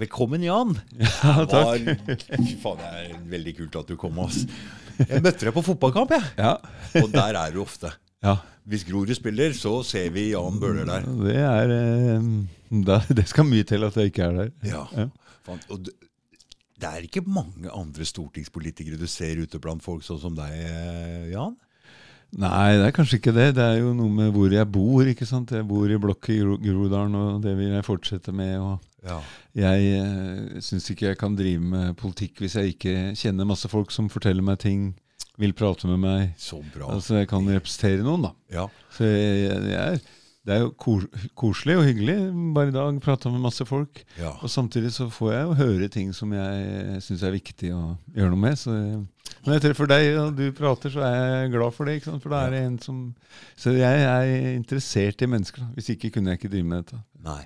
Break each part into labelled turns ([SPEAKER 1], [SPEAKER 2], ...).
[SPEAKER 1] Velkommen, Jan.
[SPEAKER 2] Ja, takk.
[SPEAKER 1] Fy faen, det er veldig kult at du kom. ass. Jeg møtte deg på fotballkamp, jeg.
[SPEAKER 2] Ja.
[SPEAKER 1] Og der er du ofte.
[SPEAKER 2] ja.
[SPEAKER 1] Hvis Grorud spiller, så ser vi Jan Bøhler der.
[SPEAKER 2] Det er eh, Det skal mye til at jeg ikke er der.
[SPEAKER 1] Ja.
[SPEAKER 2] Ja.
[SPEAKER 1] Og det, det er ikke mange andre stortingspolitikere du ser ute blant folk sånn som deg, eh, Jan?
[SPEAKER 2] Nei, det er kanskje ikke det. Det er jo noe med hvor jeg bor. ikke sant? Jeg bor i blokk i Gro- Groruddalen, og det vil jeg fortsette med. og
[SPEAKER 1] Ja.
[SPEAKER 2] Jeg eh, syns ikke jeg kan drive med politikk hvis jeg ikke kjenner masse folk som forteller meg ting, vil prate med meg.
[SPEAKER 1] Så bra.
[SPEAKER 2] Altså jeg kan representere noen, da.
[SPEAKER 1] Ja.
[SPEAKER 2] Så jeg, jeg er, det er jo kos, koselig og hyggelig. Bare i dag prata med masse folk.
[SPEAKER 1] ja.
[SPEAKER 2] Og samtidig så får jeg jo høre ting som jeg syns er viktig å gjøre noe med. Så når jeg treffer deg og du prater, så er jeg glad for det. ikke sant? For da er det en som Så jeg er interessert i mennesker. da. Hvis ikke kunne jeg ikke drive med dette.
[SPEAKER 1] Nei.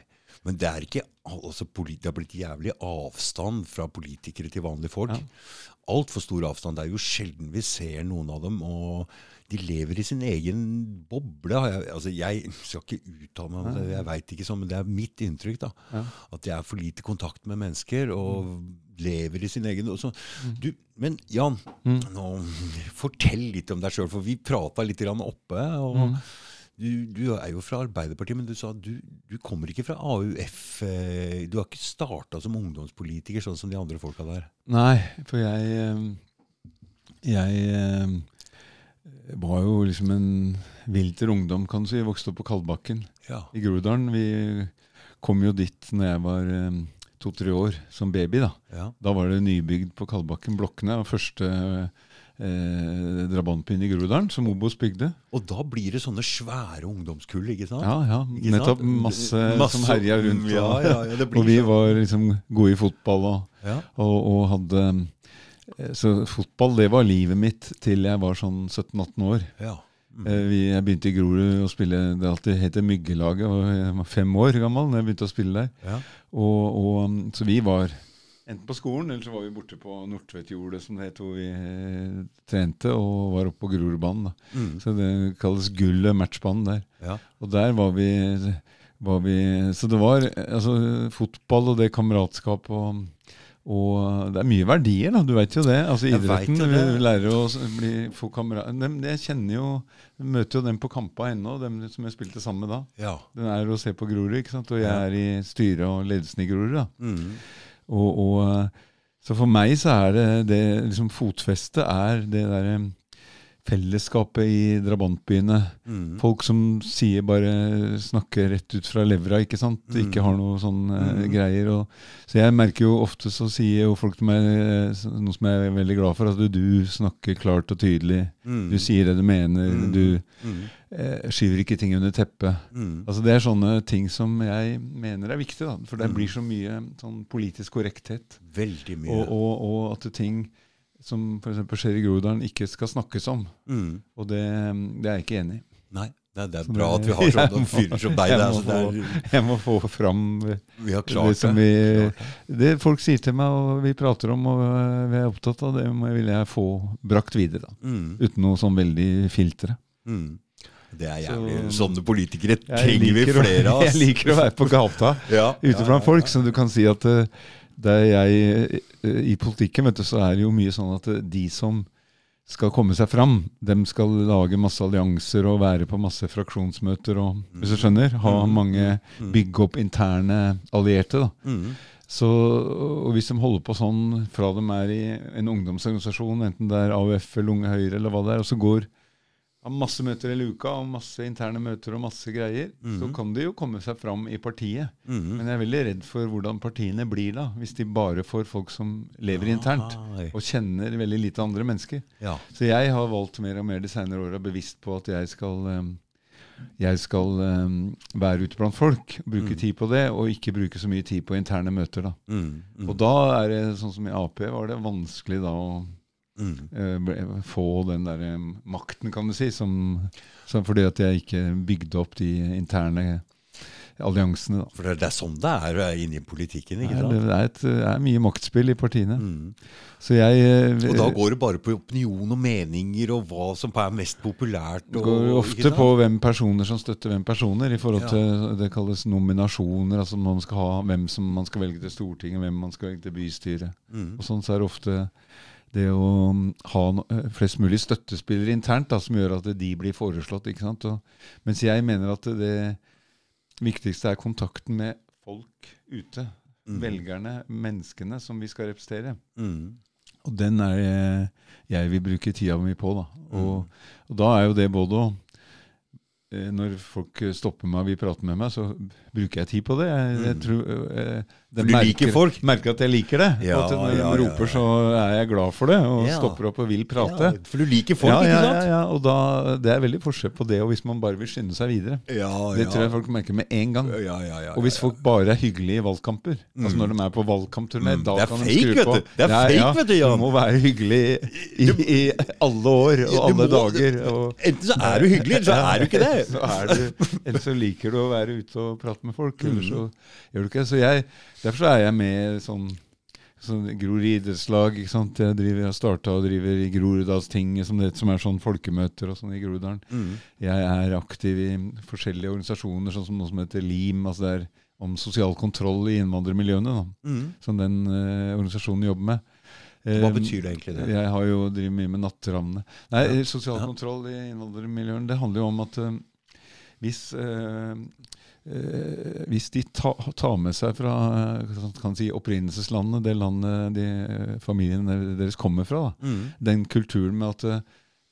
[SPEAKER 1] Men det er ikke altså, Det har blitt jævlig avstand fra politikere til vanlige folk.
[SPEAKER 2] Ja.
[SPEAKER 1] Altfor stor avstand. Det er jo sjelden vi ser noen av dem. Og de lever i sin egen boble. Jeg, altså, jeg skal ikke uttale meg om det, jeg veit ikke sånn, men det er mitt inntrykk. da,
[SPEAKER 2] Ja.
[SPEAKER 1] At de er for lite kontakt med mennesker og lever i sin egen så, du, Men Jan,
[SPEAKER 2] Mm.
[SPEAKER 1] nå, fortell litt om deg sjøl, for vi prata litt oppe. og
[SPEAKER 2] Mm.
[SPEAKER 1] du, du er jo fra Arbeiderpartiet, men du sa du, du kommer ikke fra AUF. Eh, du har ikke starta som ungdomspolitiker, sånn som de andre folka der.
[SPEAKER 2] Nei, for jeg eh, Jeg eh, var jo liksom en vilter ungdom, kan du si. Jeg Vokste opp på Kalbakken
[SPEAKER 1] Ja.
[SPEAKER 2] i Groruddalen. Vi kom jo dit når jeg var um, to-tre år, som baby. Da
[SPEAKER 1] ja.
[SPEAKER 2] Da var det nybygd på Kalbakken. Blokkene var første eh, drabantbyen i Groruddalen, som Obos bygde.
[SPEAKER 1] Og da blir det sånne svære ungdomskull, ikke sant?
[SPEAKER 2] Ja, ja,
[SPEAKER 1] Ikke
[SPEAKER 2] nettopp. Masse,
[SPEAKER 1] Masse-
[SPEAKER 2] som herja rundt.
[SPEAKER 1] Ja,
[SPEAKER 2] og,
[SPEAKER 1] ja,
[SPEAKER 2] og vi var liksom gode i fotball. og og, og hadde Så fotball, det var livet mitt til jeg var sånn 17-18 år.
[SPEAKER 1] ja. Mm.
[SPEAKER 2] Eh, jeg begynte i Grorud å spille Det alltid heter Myggelaget. og Jeg var fem år gammel da jeg begynte å spille der.
[SPEAKER 1] Ja.
[SPEAKER 2] Og, og, um, så vi var enten på skolen, eller så var vi borte på Nordtvedtjordet, som det het, hvor vi eh, trente, og var oppe på Grorudbanen.
[SPEAKER 1] Mm.
[SPEAKER 2] Så det kalles Gullet matchbanen der.
[SPEAKER 1] ja.
[SPEAKER 2] Og der var vi, var vi Så det var altså, fotball og det kameratskapet og, og det er mye verdier, da. Du veit jo det. Altså Idretten
[SPEAKER 1] jo det.
[SPEAKER 2] vi lærer å bli, få kamerater Jeg kjenner jo Møter jo dem på kampa ennå, dem som jeg spilte sammen med da.
[SPEAKER 1] ja.
[SPEAKER 2] Den er å se på Grorud, ikke sant. Og jeg er i styret og ledelsen i Grorud, da.
[SPEAKER 1] Mm.
[SPEAKER 2] Og, og, eh, så for meg så er det, det liksom Fotfestet er det derre fellesskapet i drabantbyene.
[SPEAKER 1] Mm.
[SPEAKER 2] Folk som sier bare snakker rett ut fra levra, ikke sant?
[SPEAKER 1] Mm.
[SPEAKER 2] Ikke har noe sånn eh,
[SPEAKER 1] Mm.
[SPEAKER 2] greier. Og, så jeg merker jo ofte så sier jo folk til meg eh, noe som jeg er veldig glad for, at du, du snakker klart og tydelig.
[SPEAKER 1] Mm.
[SPEAKER 2] Du sier det du mener.
[SPEAKER 1] Mm.
[SPEAKER 2] Du
[SPEAKER 1] Mm.
[SPEAKER 2] eh, skyver ikke ting under teppet. Altså Det er sånne ting som jeg mener er viktig. da, For det blir så mye sånn politisk korrekthet.
[SPEAKER 1] Veldig mye.
[SPEAKER 2] Og, og, og at ting som f.eks. skjer i Groruddalen, ikke skal snakkes om.
[SPEAKER 1] Mm.
[SPEAKER 2] Og det, det er jeg ikke enig i.
[SPEAKER 1] Nei, det, det er bra at vi har sånne fyrer som deg.
[SPEAKER 2] jeg må
[SPEAKER 1] så det er,
[SPEAKER 2] Jeg må få fram
[SPEAKER 1] vi har
[SPEAKER 2] det som vi Det folk sier til meg, og vi prater om, og vi er opptatt av, det vil jeg få brakt videre.
[SPEAKER 1] Mm.
[SPEAKER 2] Uten noe sånn veldig filtre.
[SPEAKER 1] Mm. Det er
[SPEAKER 2] Så-
[SPEAKER 1] jævlig. Sånne politikere trenger vi flere av.
[SPEAKER 2] Jeg liker å være på gata.
[SPEAKER 1] ja,
[SPEAKER 2] ute
[SPEAKER 1] ja,
[SPEAKER 2] blant
[SPEAKER 1] ja,
[SPEAKER 2] folk, så du kan si at eh, er jeg eh, I politikken vet du, så er det jo mye sånn at eh, de som skal komme seg fram, dem skal lage masse allianser og være på masse fraksjonsmøter og Hvis du skjønner? Ha
[SPEAKER 1] Mm.
[SPEAKER 2] mange
[SPEAKER 1] Mm.
[SPEAKER 2] Bygge opp interne allierte. da.
[SPEAKER 1] Mm.
[SPEAKER 2] Så, og Hvis de holder på sånn fra de er i en ungdomsorganisasjon, enten det er AUF eller Unge Høyre eller hva det er, og så går har masse møter hele uka og masse interne møter og masse greier, så
[SPEAKER 1] Mhm.
[SPEAKER 2] kan de jo komme seg fram i partiet.
[SPEAKER 1] Mm.
[SPEAKER 2] Men jeg er veldig redd for hvordan partiene blir da, hvis de bare får folk som lever internt
[SPEAKER 1] hei.
[SPEAKER 2] og kjenner veldig lite andre mennesker.
[SPEAKER 1] Ja.
[SPEAKER 2] Så jeg har valgt mer og mer de senere åra bevisst på at jeg skal jeg skal være ute blant folk, bruke
[SPEAKER 1] Mm.
[SPEAKER 2] tid på det, og ikke bruke så mye tid på interne møter. da.
[SPEAKER 1] Mm. Mm.
[SPEAKER 2] Og da er det sånn som i Ap var det vanskelig da å
[SPEAKER 1] Mm.
[SPEAKER 2] eh, få den der eh, makten, kan du si, som, som fordi at jeg ikke bygde opp de interne alliansene. da.
[SPEAKER 1] For det, er sånn det er inni inne i politikken, ikke sant?
[SPEAKER 2] det, er et, det er mye maktspill i partiene.
[SPEAKER 1] Mm.
[SPEAKER 2] Så jeg eh,
[SPEAKER 1] Og da går det bare på opinion og meninger og hva som er mest populært. Det
[SPEAKER 2] går ofte på hvem personer som støtter hvem personer, i forhold
[SPEAKER 1] Ja.
[SPEAKER 2] til det kalles nominasjoner. altså man skal ha Hvem som man skal velge til Stortinget, hvem man skal velge til bystyret.
[SPEAKER 1] Mm.
[SPEAKER 2] Og sånn så er det ofte det å mm, ha no, eh, flest mulig støttespillere internt da, som gjør at de blir foreslått. ikke sant? Og, mens jeg mener at det viktigste er kontakten med folk ute.
[SPEAKER 1] Mm.
[SPEAKER 2] Velgerne, menneskene som vi skal representere.
[SPEAKER 1] Mm.
[SPEAKER 2] Og den er det jeg vil bruke tida mi på. da. Og,
[SPEAKER 1] Mm.
[SPEAKER 2] og da er jo det både å eh, Når folk eh, stopper meg og vil prate med meg, så bruker jeg tid på det. Jeg, jeg
[SPEAKER 1] Mm.
[SPEAKER 2] tror, eh, de
[SPEAKER 1] du liker folk?
[SPEAKER 2] merker at jeg liker det.
[SPEAKER 1] Ja,
[SPEAKER 2] og at når
[SPEAKER 1] ja,
[SPEAKER 2] de
[SPEAKER 1] ja,
[SPEAKER 2] roper, så er jeg glad for det, og
[SPEAKER 1] Ja.
[SPEAKER 2] stopper opp og vil prate.
[SPEAKER 1] Ja, for du liker folk,
[SPEAKER 2] ja, ja,
[SPEAKER 1] ikke sant?
[SPEAKER 2] ja, og da, Det er veldig forskjell på det og hvis man bare vil skynde seg videre.
[SPEAKER 1] Ja,
[SPEAKER 2] Det tror jeg folk merker med en gang.
[SPEAKER 1] ja, ja, ja,
[SPEAKER 2] Og hvis folk bare er hyggelige i valgkamper, altså
[SPEAKER 1] Mm.
[SPEAKER 2] når de er på valgkampturné,
[SPEAKER 1] Mm.
[SPEAKER 2] da
[SPEAKER 1] Det
[SPEAKER 2] kan de
[SPEAKER 1] fake,
[SPEAKER 2] skru
[SPEAKER 1] vet
[SPEAKER 2] på.
[SPEAKER 1] Det er fake, vet du, Jan.
[SPEAKER 2] Du må være hyggelig i, i alle år og alle
[SPEAKER 1] må-
[SPEAKER 2] dager. Og,
[SPEAKER 1] Enten så er du hyggelig, eller så er du ikke det.
[SPEAKER 2] så er du, eller så liker du å være ute og prate med folk, eller
[SPEAKER 1] Mm.
[SPEAKER 2] så gjør du ikke det. Så jeg, derfor er jeg med i sånn Sånn Grorud idrettslag. ikke sant? Jeg driver, jeg starta og driver i Groruddalstinget, som, det, som er sånn folkemøter og sånn i Groruddalen.
[SPEAKER 1] Mm.
[SPEAKER 2] Jeg er aktiv i forskjellige organisasjoner, sånn som noe som heter LIM. altså det er om sosial kontroll i innvandrermiljøene.
[SPEAKER 1] Mm.
[SPEAKER 2] Som den eh, organisasjonen jobber med.
[SPEAKER 1] Hva
[SPEAKER 2] Eh,
[SPEAKER 1] betyr det egentlig det?
[SPEAKER 2] Jeg har jo driver mye med Nattrammene. Nei,
[SPEAKER 1] Ja.
[SPEAKER 2] Sosial
[SPEAKER 1] Ja.
[SPEAKER 2] kontroll i innvandrermiljøene, det handler jo om at eh, hvis eh, hvis de ta, tar med seg fra eh, kan si, opprinnelseslandet, det landet de, familien familiene deres kommer fra, da,
[SPEAKER 1] Mm.
[SPEAKER 2] den kulturen med at eh,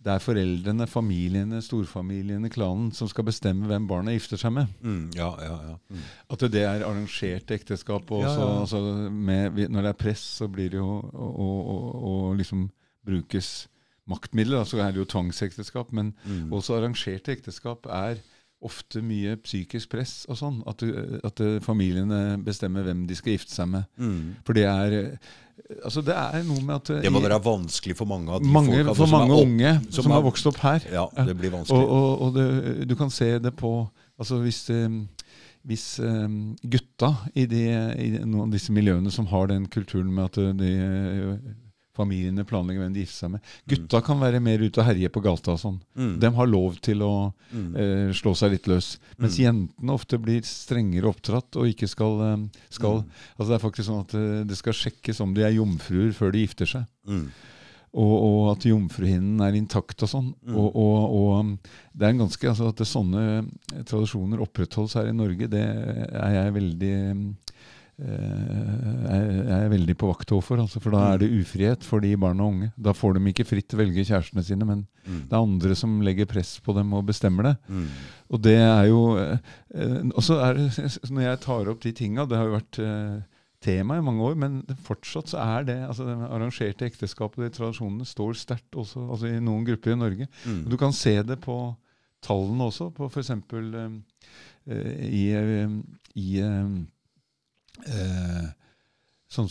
[SPEAKER 2] det er foreldrene, familiene, storfamiliene, klanen som skal bestemme hvem barna gifter seg med.
[SPEAKER 1] Mm. Ja, ja, ja. Mm.
[SPEAKER 2] At det er arrangerte ekteskap. Og
[SPEAKER 1] Ja, ja.
[SPEAKER 2] altså med, når det er press, så blir det jo å, liksom brukes maktmidler. så er det jo tvangsekteskap. Men
[SPEAKER 1] Mm.
[SPEAKER 2] også arrangerte ekteskap er ofte mye psykisk press og sånn. At, at eh, familiene bestemmer hvem de skal gifte seg med.
[SPEAKER 1] Mm.
[SPEAKER 2] For det er eh, Altså det er noe med at eh,
[SPEAKER 1] Det må være vanskelig for mange av de
[SPEAKER 2] mange,
[SPEAKER 1] folka
[SPEAKER 2] For mange
[SPEAKER 1] opp-
[SPEAKER 2] unge
[SPEAKER 1] som
[SPEAKER 2] som,
[SPEAKER 1] er-
[SPEAKER 2] har vokst opp her.
[SPEAKER 1] Ja, det blir vanskelig.
[SPEAKER 2] og, og det, du kan se det på altså Hvis, eh, hvis eh, gutta i, de, i noen av disse miljøene som har den kulturen med at eh, de, eh, familiene planlegger hvem de gifter seg med Gutta kan være mer ute og herje på gata og sånn.
[SPEAKER 1] Mm.
[SPEAKER 2] De har lov til å
[SPEAKER 1] Mm.
[SPEAKER 2] eh, slå seg litt løs. Mens
[SPEAKER 1] Mm.
[SPEAKER 2] jentene ofte blir strengere oppdratt og ikke skal, eh, skal
[SPEAKER 1] Mm.
[SPEAKER 2] Altså Det er faktisk sånn at eh, det skal sjekkes om de er jomfruer før de gifter seg.
[SPEAKER 1] Mm.
[SPEAKER 2] Og, og at jomfruhinnen er intakt og sånn.
[SPEAKER 1] Mm.
[SPEAKER 2] Og, og, og um, det er en ganske, altså At det, sånne tradisjoner opprettholdes her i Norge, det er jeg veldig um, eh, er, er veldig på vakt overfor. Altså, for da er det ufrihet for de barna og unge. Da får de ikke fritt velge kjærestene sine, men
[SPEAKER 1] Mm.
[SPEAKER 2] det er andre som legger press på dem og bestemmer det.
[SPEAKER 1] Mm.
[SPEAKER 2] Og det er jo eh, eh, Og så er det, når jeg tar opp de tinga Det har jo vært eh, tema i mange år, men fortsatt så er det altså det arrangerte ekteskapet og de tradisjonene står sterkt også altså i noen grupper i Norge.
[SPEAKER 1] Mm.
[SPEAKER 2] Du kan se det på tallene også, på f.eks. Uh, i, eh, i eh, eh, sånn,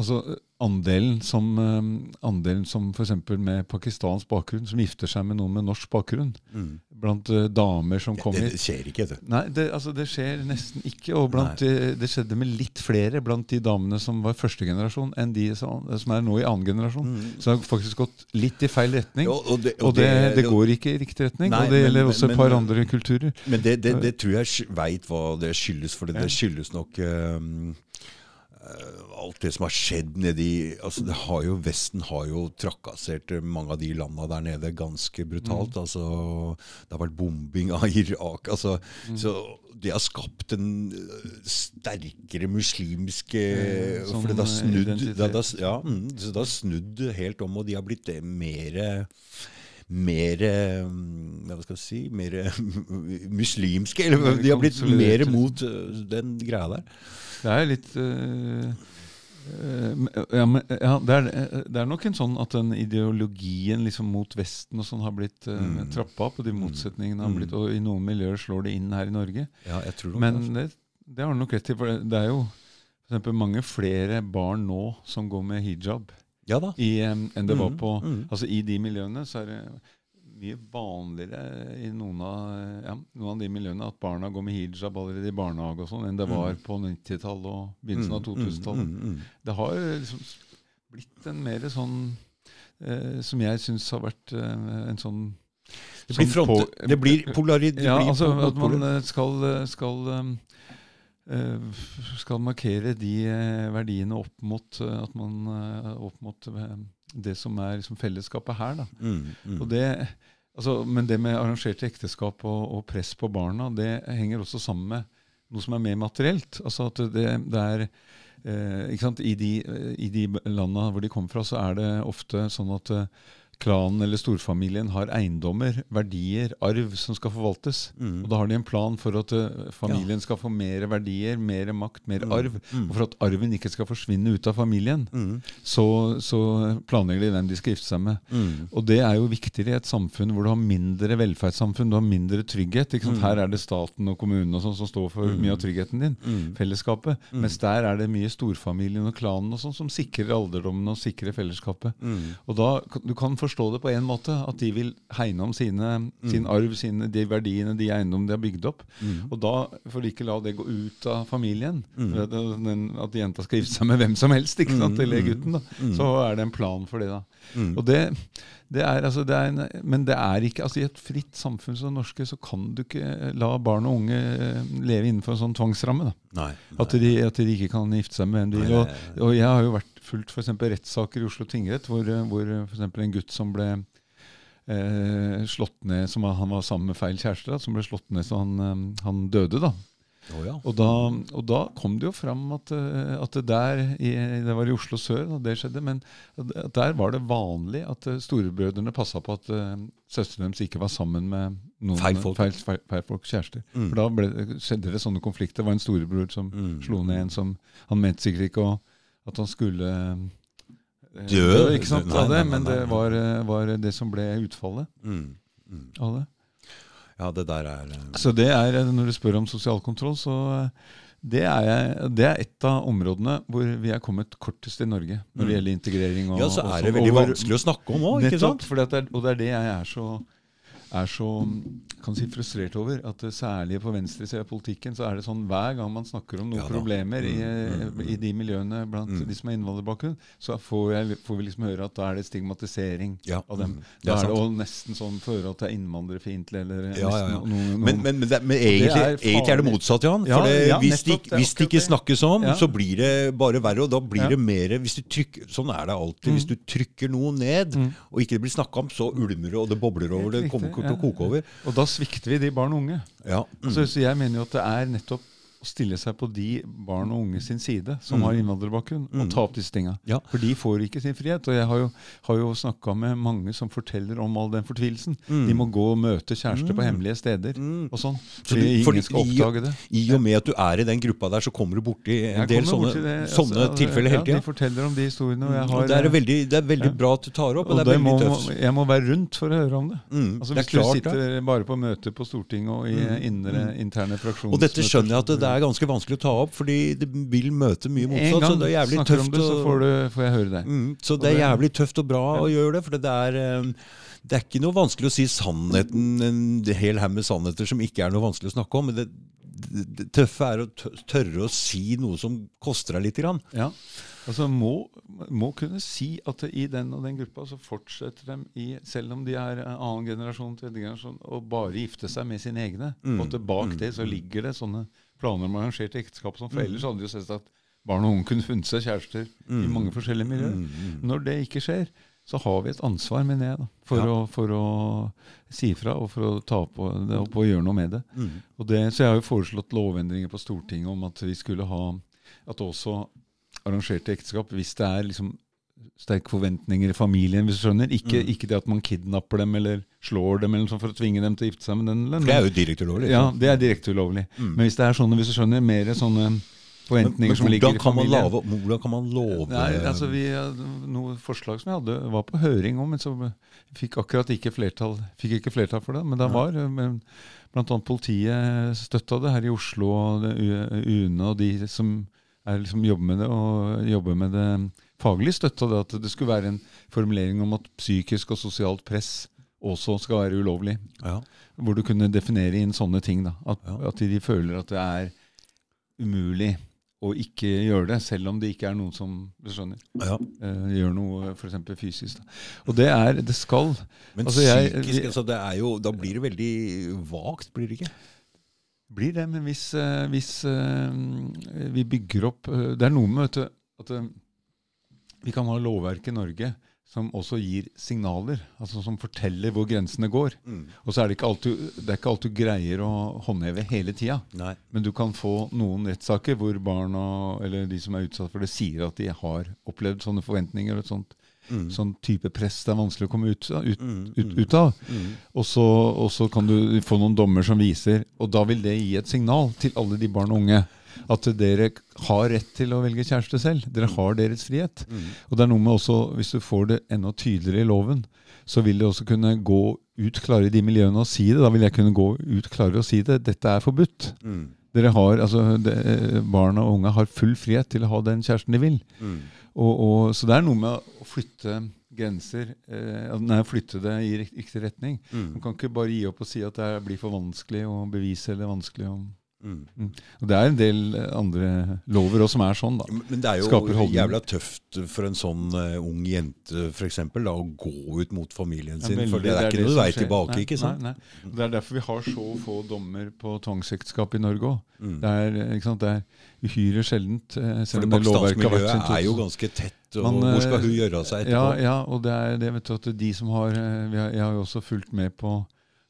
[SPEAKER 2] altså andelen som, eh, andelen som f.eks. med pakistansk bakgrunn, som gifter seg med noen med norsk bakgrunn,
[SPEAKER 1] Mm.
[SPEAKER 2] blant eh, damer som kommer
[SPEAKER 1] det skjer ikke, det.
[SPEAKER 2] Nei, det, altså det skjer nesten ikke. Og blant, det skjedde med litt flere blant de damene som var første generasjon, enn de som, som er nå i annen generasjon.
[SPEAKER 1] Mm.
[SPEAKER 2] Så det har faktisk gått litt i feil retning.
[SPEAKER 1] Jo, og det,
[SPEAKER 2] og det, det går ikke i riktig retning.
[SPEAKER 1] Nei,
[SPEAKER 2] og det
[SPEAKER 1] men-
[SPEAKER 2] gjelder også et par
[SPEAKER 1] men-
[SPEAKER 2] andre kulturer.
[SPEAKER 1] Men det, det, det tror jeg veit hva det skyldes, for det,
[SPEAKER 2] Ja.
[SPEAKER 1] det skyldes nok um, eh, alt det som har skjedd nedi altså det har jo, Vesten har jo trakassert mange av de landa der nede ganske brutalt.
[SPEAKER 2] Mm.
[SPEAKER 1] altså Det har vært bombing av Irak. altså
[SPEAKER 2] Mm.
[SPEAKER 1] Så det har skapt en eh, sterkere muslimske
[SPEAKER 2] mm,
[SPEAKER 1] For det har snudd det, har- ja, mm, det har snudd helt om, og de har blitt eh, mer mer mm, Hva skal jeg si Mer muslimske. Eller de har blitt mer mot øh, den greia der.
[SPEAKER 2] Det er litt uh eh, ja, men, ja, det, er, eh, det er nok en sånn at den ideologien liksom mot Vesten og sånn har blitt uh,
[SPEAKER 1] Mm.
[SPEAKER 2] trappa opp, og de motsetningene har
[SPEAKER 1] Mm.
[SPEAKER 2] blitt Og i noen miljøer slår det inn her i Norge.
[SPEAKER 1] Ja, jeg tror det
[SPEAKER 2] Men det, det har du nok rett i. For det, det er jo for eksempel mange flere barn nå som går med hijab
[SPEAKER 1] Ja da.
[SPEAKER 2] i, enn det var
[SPEAKER 1] Mm,
[SPEAKER 2] på
[SPEAKER 1] mm.
[SPEAKER 2] Altså I de miljøene så er det mye vanligere i noen av, ja, noen av de miljøene at barna går med hijab allerede i barnehage og sånn, enn det var på 90-tallet og begynnelsen av 2000-tallet.
[SPEAKER 1] Mm, mm, mm.
[SPEAKER 2] Det har liksom blitt en mer sånn eh, Som jeg syns har vært eh, en sånn
[SPEAKER 1] Det blir, front,
[SPEAKER 2] på-
[SPEAKER 1] det blir polarid... Det
[SPEAKER 2] ja,
[SPEAKER 1] blir
[SPEAKER 2] altså at man eh, skal, eh, skal um, skal markere de eh, verdiene opp mot, eh, at man, eh, opp mot eh, det som er liksom fellesskapet her.
[SPEAKER 1] Mm, mm.
[SPEAKER 2] Og det, altså, men det med arrangerte ekteskap og, og press på barna, det henger også sammen med noe som er mer materielt. Altså at det, det er eh? I de, eh, I de landa hvor de kommer fra, så er det ofte sånn at eh, klanen eller storfamilien har eiendommer, verdier, arv som skal forvaltes.
[SPEAKER 1] Mm.
[SPEAKER 2] Og da har de en plan for at familien familien skal få mer verdier, mer makt, mer arv.
[SPEAKER 1] Mm.
[SPEAKER 2] Og for at arven ikke skal forsvinne ut av familien,
[SPEAKER 1] Mm.
[SPEAKER 2] så, så planlegger de hvem de skal gifte seg med.
[SPEAKER 1] Mm.
[SPEAKER 2] Og det er jo viktigere i et samfunn hvor du har mindre velferdssamfunn, du har mindre trygghet. Her er det staten og kommunen og sånn som står for mye av tryggheten din.
[SPEAKER 1] Mm.
[SPEAKER 2] Fellesskapet. Mens der er det mye storfamilien og klanen og sånn som sikrer alderdommen og sikrer fellesskapet.
[SPEAKER 1] Mm.
[SPEAKER 2] Og da, Du kan forstå det på en måte, at de vil hegne om sine, sin arv, sine, de verdiene, de eiendommene de har bygd opp. Og da, får de ikke la det gå ut av familien, Mm. at jenta skal gifte seg med hvem som helst, ikke sant, eller gutten, da, så er det en plan for det. da. Og det, det er, altså, det er en, men det er ikke altså I et fritt samfunn som det norske så kan du ikke la barn og unge eh, leve innenfor en sånn tvangsramme. da.
[SPEAKER 1] Nei.
[SPEAKER 2] At de, at de ikke kan gifte seg med hvem de vil. Og, og jeg har jo vært fulgt eksempel rettssaker i Oslo tingrett hvor, eh, hvor f.eks. for eksempel en gutt som ble eh, slått ned som Han var sammen med feil kjæreste, da, som ble slått ned så han, eh, han døde. da.
[SPEAKER 1] Oh, ja.
[SPEAKER 2] Og da, og da kom det jo fram at, eh, at det der i, Det var i Oslo sør da det skjedde, men at der var det vanlig at eh, storebrødrene passa på at uh, søstrene deres ikke var sammen med noen
[SPEAKER 1] Feil folk.
[SPEAKER 2] feil, feil, feil folk kjærester. For da ble, skjedde det sånne konflikter. Det var en storebror som
[SPEAKER 1] Mm.
[SPEAKER 2] slo ned en som Han mente sikkert ikke å- at han skulle eh,
[SPEAKER 1] Dø?
[SPEAKER 2] ikke sant,
[SPEAKER 1] Nei,
[SPEAKER 2] av det,
[SPEAKER 1] nei, nei,
[SPEAKER 2] men det var, eh, var det som ble utfallet
[SPEAKER 1] Mm. Mm.
[SPEAKER 2] av det.
[SPEAKER 1] Ja, det der er eh,
[SPEAKER 2] Så det er, når du spør om sosial kontroll, så det er, det er et av områdene hvor vi er kommet kortest i Norge når det gjelder integrering. Og,
[SPEAKER 1] Ja, så er det veldig
[SPEAKER 2] og
[SPEAKER 1] vanskelig å snakke om òg,
[SPEAKER 2] Nettopp, det er, og det er det jeg er så, er så kan si, frustrert over. At eh, særlig på venstresida av politikken så er det sånn hver gang man snakker om noen
[SPEAKER 1] Ja
[SPEAKER 2] problemer i,
[SPEAKER 1] Mm,
[SPEAKER 2] i de miljøene blant de som har innvandrerbakgrunn, så får, jeg, får vi liksom høre at da er det stigmatisering
[SPEAKER 1] Ja,
[SPEAKER 2] av dem.
[SPEAKER 1] mm,
[SPEAKER 2] Da
[SPEAKER 1] er
[SPEAKER 2] er det også nesten sånn for at det er innvandrerfiendtlig eller
[SPEAKER 1] Ja,
[SPEAKER 2] noen, noen
[SPEAKER 1] Men, men, men, det, men
[SPEAKER 2] det
[SPEAKER 1] egentlig,
[SPEAKER 2] er
[SPEAKER 1] egentlig er det motsatt, Jan.
[SPEAKER 2] Ja,
[SPEAKER 1] For det, hvis,
[SPEAKER 2] nettopp, er
[SPEAKER 1] hvis det ikke snakkes om, så blir det bare verre. Og da blir det mer hvis du trykker, Sånn er det alltid. Hvis du trykker noe ned, og ikke det blir snakka om, så ulmer det, og det bobler over. Det kommer
[SPEAKER 2] riktig,
[SPEAKER 1] til å koke over.
[SPEAKER 2] Og da svikter vi de barn og unge.
[SPEAKER 1] Ja.
[SPEAKER 2] Så, så jeg mener jo at det er nettopp å stille seg på de barn og unge sin side som har innvandrerbakgrunn, og ta opp disse tinga.
[SPEAKER 1] Ja.
[SPEAKER 2] For de får ikke sin frihet. Og jeg har jo, har jo snakka med mange som forteller om all den fortvilelsen. De må gå og møte kjærester på hemmelige steder og sånn.
[SPEAKER 1] Så du- fordi
[SPEAKER 2] ingen skal oppdage det.
[SPEAKER 1] I og med at du er i den gruppa der, så kommer du borti en
[SPEAKER 2] Jeg
[SPEAKER 1] del sånne,
[SPEAKER 2] det,
[SPEAKER 1] sånne
[SPEAKER 2] altså,
[SPEAKER 1] tilfeller hele
[SPEAKER 2] Ja, de forteller om de historiene. Jeg har,
[SPEAKER 1] Og det er veldig, det er veldig
[SPEAKER 2] Ja.
[SPEAKER 1] bra at du tar opp, og,
[SPEAKER 2] og
[SPEAKER 1] det er
[SPEAKER 2] veldig må,
[SPEAKER 1] tøft.
[SPEAKER 2] jeg må være rundt for å høre om det.
[SPEAKER 1] Mm,
[SPEAKER 2] Altså
[SPEAKER 1] det klart,
[SPEAKER 2] Hvis du sitter bare på møter på Stortinget og i indre, interne fraksjonsmøter
[SPEAKER 1] Og dette skjønner jeg at det er ganske vanskelig å ta opp, fordi det vil møte mye
[SPEAKER 2] En
[SPEAKER 1] motstand.
[SPEAKER 2] gang
[SPEAKER 1] Så det er jævlig tøft
[SPEAKER 2] det, så får, du, får jeg høre det.
[SPEAKER 1] Mm, så det er jævlig tøft og bra å gjøre det, for det er, eh, det er ikke noe vanskelig å si sannheten, en hel haug med sannheter som ikke er noe vanskelig å snakke om. Men det, det, det tøffe er å tørre å si noe som koster deg lite grann.
[SPEAKER 2] Ja, altså må, må kunne si at i den og den gruppa så fortsetter de, i, selv om de er eh, annen generasjon, tredje generasjon, å bare gifte seg med sine egne. Og at bak mm. det så ligger det sånne planer om arrangerte ekteskap. Som, for ellers hadde de sett at barn og unge kunne funnet seg kjærester i mange forskjellige miljøer. Når det ikke skjer, så har vi et ansvar, mener jeg, da, for,
[SPEAKER 1] Ja.
[SPEAKER 2] å, for å si ifra og for å ta på det og på å gjøre noe med det.
[SPEAKER 1] Mm.
[SPEAKER 2] Og det. Så jeg har jo foreslått lovendringer på Stortinget om at vi skulle ha at også arrangerte ekteskap, hvis det er liksom sterke forventninger i familien, hvis du skjønner. Ikke,
[SPEAKER 1] Mm.
[SPEAKER 2] ikke det at man kidnapper dem eller slår dem eller sånt for å tvinge dem til å gifte seg med den. Eller,
[SPEAKER 1] det er jo direkte ulovlig.
[SPEAKER 2] ja, det er direkte ulovlig. Men hvis det er sånne, hvis du skjønner, mer sånne forventninger
[SPEAKER 1] men
[SPEAKER 2] som ligger i
[SPEAKER 1] kan man
[SPEAKER 2] familien.
[SPEAKER 1] lave, hvordan kan man love
[SPEAKER 2] Nei, altså vi, Noe forslag som jeg hadde, var på høring om, men så fikk akkurat ikke flertall, fikk ikke flertall for det. Men det var eh, men blant annet politiet støtta det her i Oslo, og UNE og de som er liksom jobber med det, og jobber med det faglig, støtta det at det skulle være en formulering om at psykisk og sosialt press også skal være ulovlig.
[SPEAKER 1] Ja.
[SPEAKER 2] Hvor du kunne definere inn sånne ting. da. At,
[SPEAKER 1] Ja.
[SPEAKER 2] at de føler at det er umulig å ikke gjøre det, selv om det ikke er noen som du skjønner,
[SPEAKER 1] ja.
[SPEAKER 2] uh, gjør noe f.eks. fysisk. Da. Og det er Det skal
[SPEAKER 1] Men
[SPEAKER 2] Altså, jeg-
[SPEAKER 1] psykisk, altså, det er jo, da blir det veldig vagt, blir det ikke?
[SPEAKER 2] blir det, men hvis, eh, hvis uh, vi bygger opp uh, Det er noe med vet du, at vi kan ha lovverk i Norge som også gir signaler, altså som forteller hvor grensene går.
[SPEAKER 1] Mm.
[SPEAKER 2] Og så er det ikke alt du, det er ikke alt du greier å håndheve hele tida.
[SPEAKER 1] Nei.
[SPEAKER 2] Men du kan få noen rettssaker hvor barna eller de som er utsatt for det, sier at de har opplevd sånne forventninger og et sånt,
[SPEAKER 1] Mm.
[SPEAKER 2] sånn type press det er vanskelig å komme ut, ut,
[SPEAKER 1] Mm,
[SPEAKER 2] ut,
[SPEAKER 1] mm.
[SPEAKER 2] ut av.
[SPEAKER 1] Mm.
[SPEAKER 2] Og så, og så kan du få noen dommer som viser Og da vil det gi et signal til alle de barn og unge at dere har rett til å velge kjæreste selv. Dere har deres frihet.
[SPEAKER 1] Mm.
[SPEAKER 2] Og det er noe med også, Hvis du får det enda tydeligere i loven, så vil det også kunne gå ut klare i de miljøene og si det. Da vil jeg kunne gå ut klarere og si det. Dette er forbudt.
[SPEAKER 1] Mm.
[SPEAKER 2] Dere har, altså, de, Barna og unge har full frihet til å ha den kjæresten de vil.
[SPEAKER 1] Mm.
[SPEAKER 2] Og, og, så det er noe med å flytte grenser eh, Nei, flytte det i riktig retning.
[SPEAKER 1] Mm.
[SPEAKER 2] Man kan ikke bare gi opp og si at det blir for vanskelig å bevise eller vanskelig å
[SPEAKER 1] Mm.
[SPEAKER 2] Og Det er en del andre lover også som er sånn, da.
[SPEAKER 1] Men det er jo jævla tøft for en sånn uh, ung jente for eksempel, da, å gå ut mot familien sin.
[SPEAKER 2] veldig-
[SPEAKER 1] for det er ikke
[SPEAKER 2] det
[SPEAKER 1] noe
[SPEAKER 2] som
[SPEAKER 1] vei tilbake.
[SPEAKER 2] Nei,
[SPEAKER 1] ikke sant?
[SPEAKER 2] Nei, nei. Det er derfor vi har så få dommer på tvangsekteskap i Norge òg.
[SPEAKER 1] Mm.
[SPEAKER 2] Det, er, eh, ikke det er uhyre sjeldent. Uh,
[SPEAKER 1] For det pakistanske er jo ganske tett. Og
[SPEAKER 2] Man,
[SPEAKER 1] hvor skal hun gjøre av seg etterpå?
[SPEAKER 2] ja, og det er det vet du, at de som har vi har, Jeg har jo også fulgt med på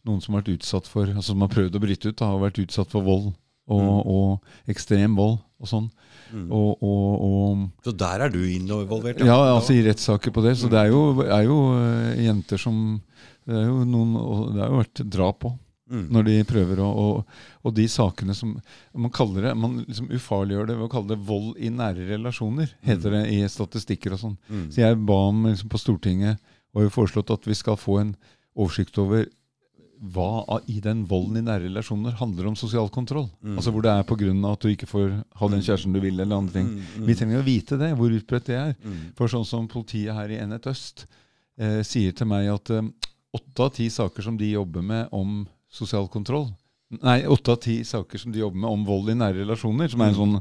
[SPEAKER 2] noen som har vært utsatt for Altså som har prøvd å bryte ut, da, har vært utsatt for vold. Og, og ekstrem vold og sånn.
[SPEAKER 1] Mm.
[SPEAKER 2] Og, og,
[SPEAKER 1] Så der er du involvert?
[SPEAKER 2] Ja, altså i rettssaker på det. Så det er jo, er jo uh, jenter som Det er jo noen Det har jo vært drap på
[SPEAKER 1] Mm.
[SPEAKER 2] når de prøver å og, og de sakene som Man kaller det, man liksom ufarliggjør det ved å kalle det vold i nære relasjoner, heter det i statistikker og sånn.
[SPEAKER 1] Mm.
[SPEAKER 2] Så jeg ba om liksom, på Stortinget og har jo foreslått at vi skal få en oversikt over hva i den volden i nære relasjoner handler om sosial kontroll.
[SPEAKER 1] Mm.
[SPEAKER 2] Altså hvor det er pga. at du ikke får ha den kjæresten du vil, eller andre ting.
[SPEAKER 1] Mm, mm.
[SPEAKER 2] Vi trenger å vite det, hvor utbredt det er.
[SPEAKER 1] Mm.
[SPEAKER 2] For sånn som politiet her i Enhet Øst eh, sier til meg at eh, av ti saker som de jobber med om sosial kontroll Nei, åtte av ti saker som de jobber med om vold i nære relasjoner, som er en sånn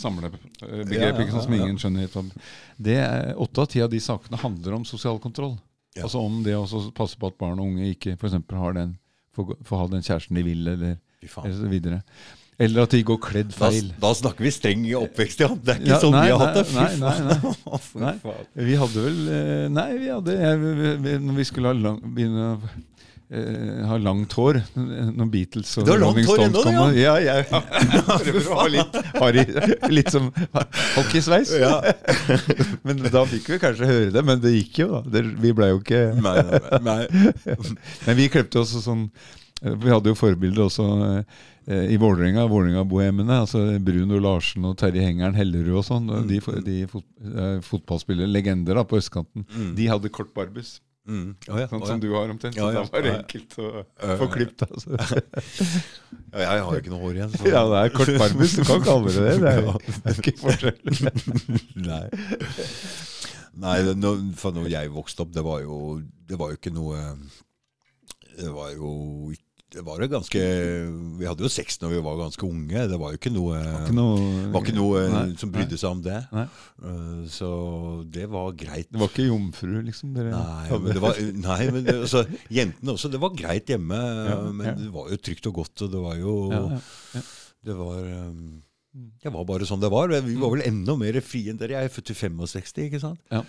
[SPEAKER 2] samlebegrep
[SPEAKER 1] Ja, ja,
[SPEAKER 2] ikke sant, som
[SPEAKER 1] ja, ja.
[SPEAKER 2] ingen skjønner helt det er, Åtte av ti av de sakene handler om sosial kontroll.
[SPEAKER 1] Ja.
[SPEAKER 2] Altså om det å også passe på at barn og unge ikke for eksempel har den får, får ha den kjæresten de vil, eller, eller så videre. Eller at de går kledd feil.
[SPEAKER 1] da snakker vi streng oppvekst, ja. Det er ikke
[SPEAKER 2] Ja,
[SPEAKER 1] sånn vi har hatt det. Fy
[SPEAKER 2] nei, nei,
[SPEAKER 1] faen.
[SPEAKER 2] Nei. Vi hadde vel eh, Nei, vi hadde jeg, vi, Når vi skulle lang, begynne å eh, har langt hår Når Beatles og Rolling Stones
[SPEAKER 1] ennå, Ja,
[SPEAKER 2] ja? Ja, prøver å ha litt, Harry, litt som hockeysveis.
[SPEAKER 1] Ja.
[SPEAKER 2] Men da fikk vi kanskje høre det, men det gikk jo, da. Det, vi blei jo ikke
[SPEAKER 1] Nei, nei, nei.
[SPEAKER 2] Men vi klepte også sånn Vi hadde jo forbilder også eh, i Vålerenga, Vålerenga-bohemene. altså Bruno Larsen og Terje Hengeren Hellerud og sånn. De, de fot, eh, fotballspillere, legender da, på østkanten,
[SPEAKER 1] Mm.
[SPEAKER 2] de hadde kort barbus.
[SPEAKER 1] Mm. Oh, ja,
[SPEAKER 2] Sånn
[SPEAKER 1] å
[SPEAKER 2] som du har omtrent.
[SPEAKER 1] Ja,
[SPEAKER 2] Så
[SPEAKER 1] ja.
[SPEAKER 2] var det
[SPEAKER 1] var
[SPEAKER 2] enkelt å få
[SPEAKER 1] ja.
[SPEAKER 2] klippet. Altså.
[SPEAKER 1] Ja, Jeg har jo ikke noe hår igjen. Så.
[SPEAKER 2] Ja, det er kort barbus. Du kan kalle det det. Det er, det er ikke forskjell.
[SPEAKER 1] Nei. Nei, for når jeg vokste opp, det var jo, det var jo ikke noe Det var jo ikke det var jo ganske Vi hadde jo sex når vi var ganske unge. Det var jo ikke noe
[SPEAKER 2] Ikke noe,
[SPEAKER 1] var ikke noe
[SPEAKER 2] Nei,
[SPEAKER 1] som brydde seg om det.
[SPEAKER 2] Nei.
[SPEAKER 1] Eh, Så det var greit.
[SPEAKER 2] Det var ikke jomfru, liksom? Dere
[SPEAKER 1] Nei, men det var, nei, men det, altså, jentene også. Det var greit hjemme,
[SPEAKER 2] Ja,
[SPEAKER 1] men
[SPEAKER 2] ja.
[SPEAKER 1] det var jo trygt og godt. Og det var jo
[SPEAKER 2] ja, ja.
[SPEAKER 1] Det var um, Det var bare sånn det var. Vi var vel enda mer frie enn dere. Jeg er født i 65, ikke sant?
[SPEAKER 2] Ja.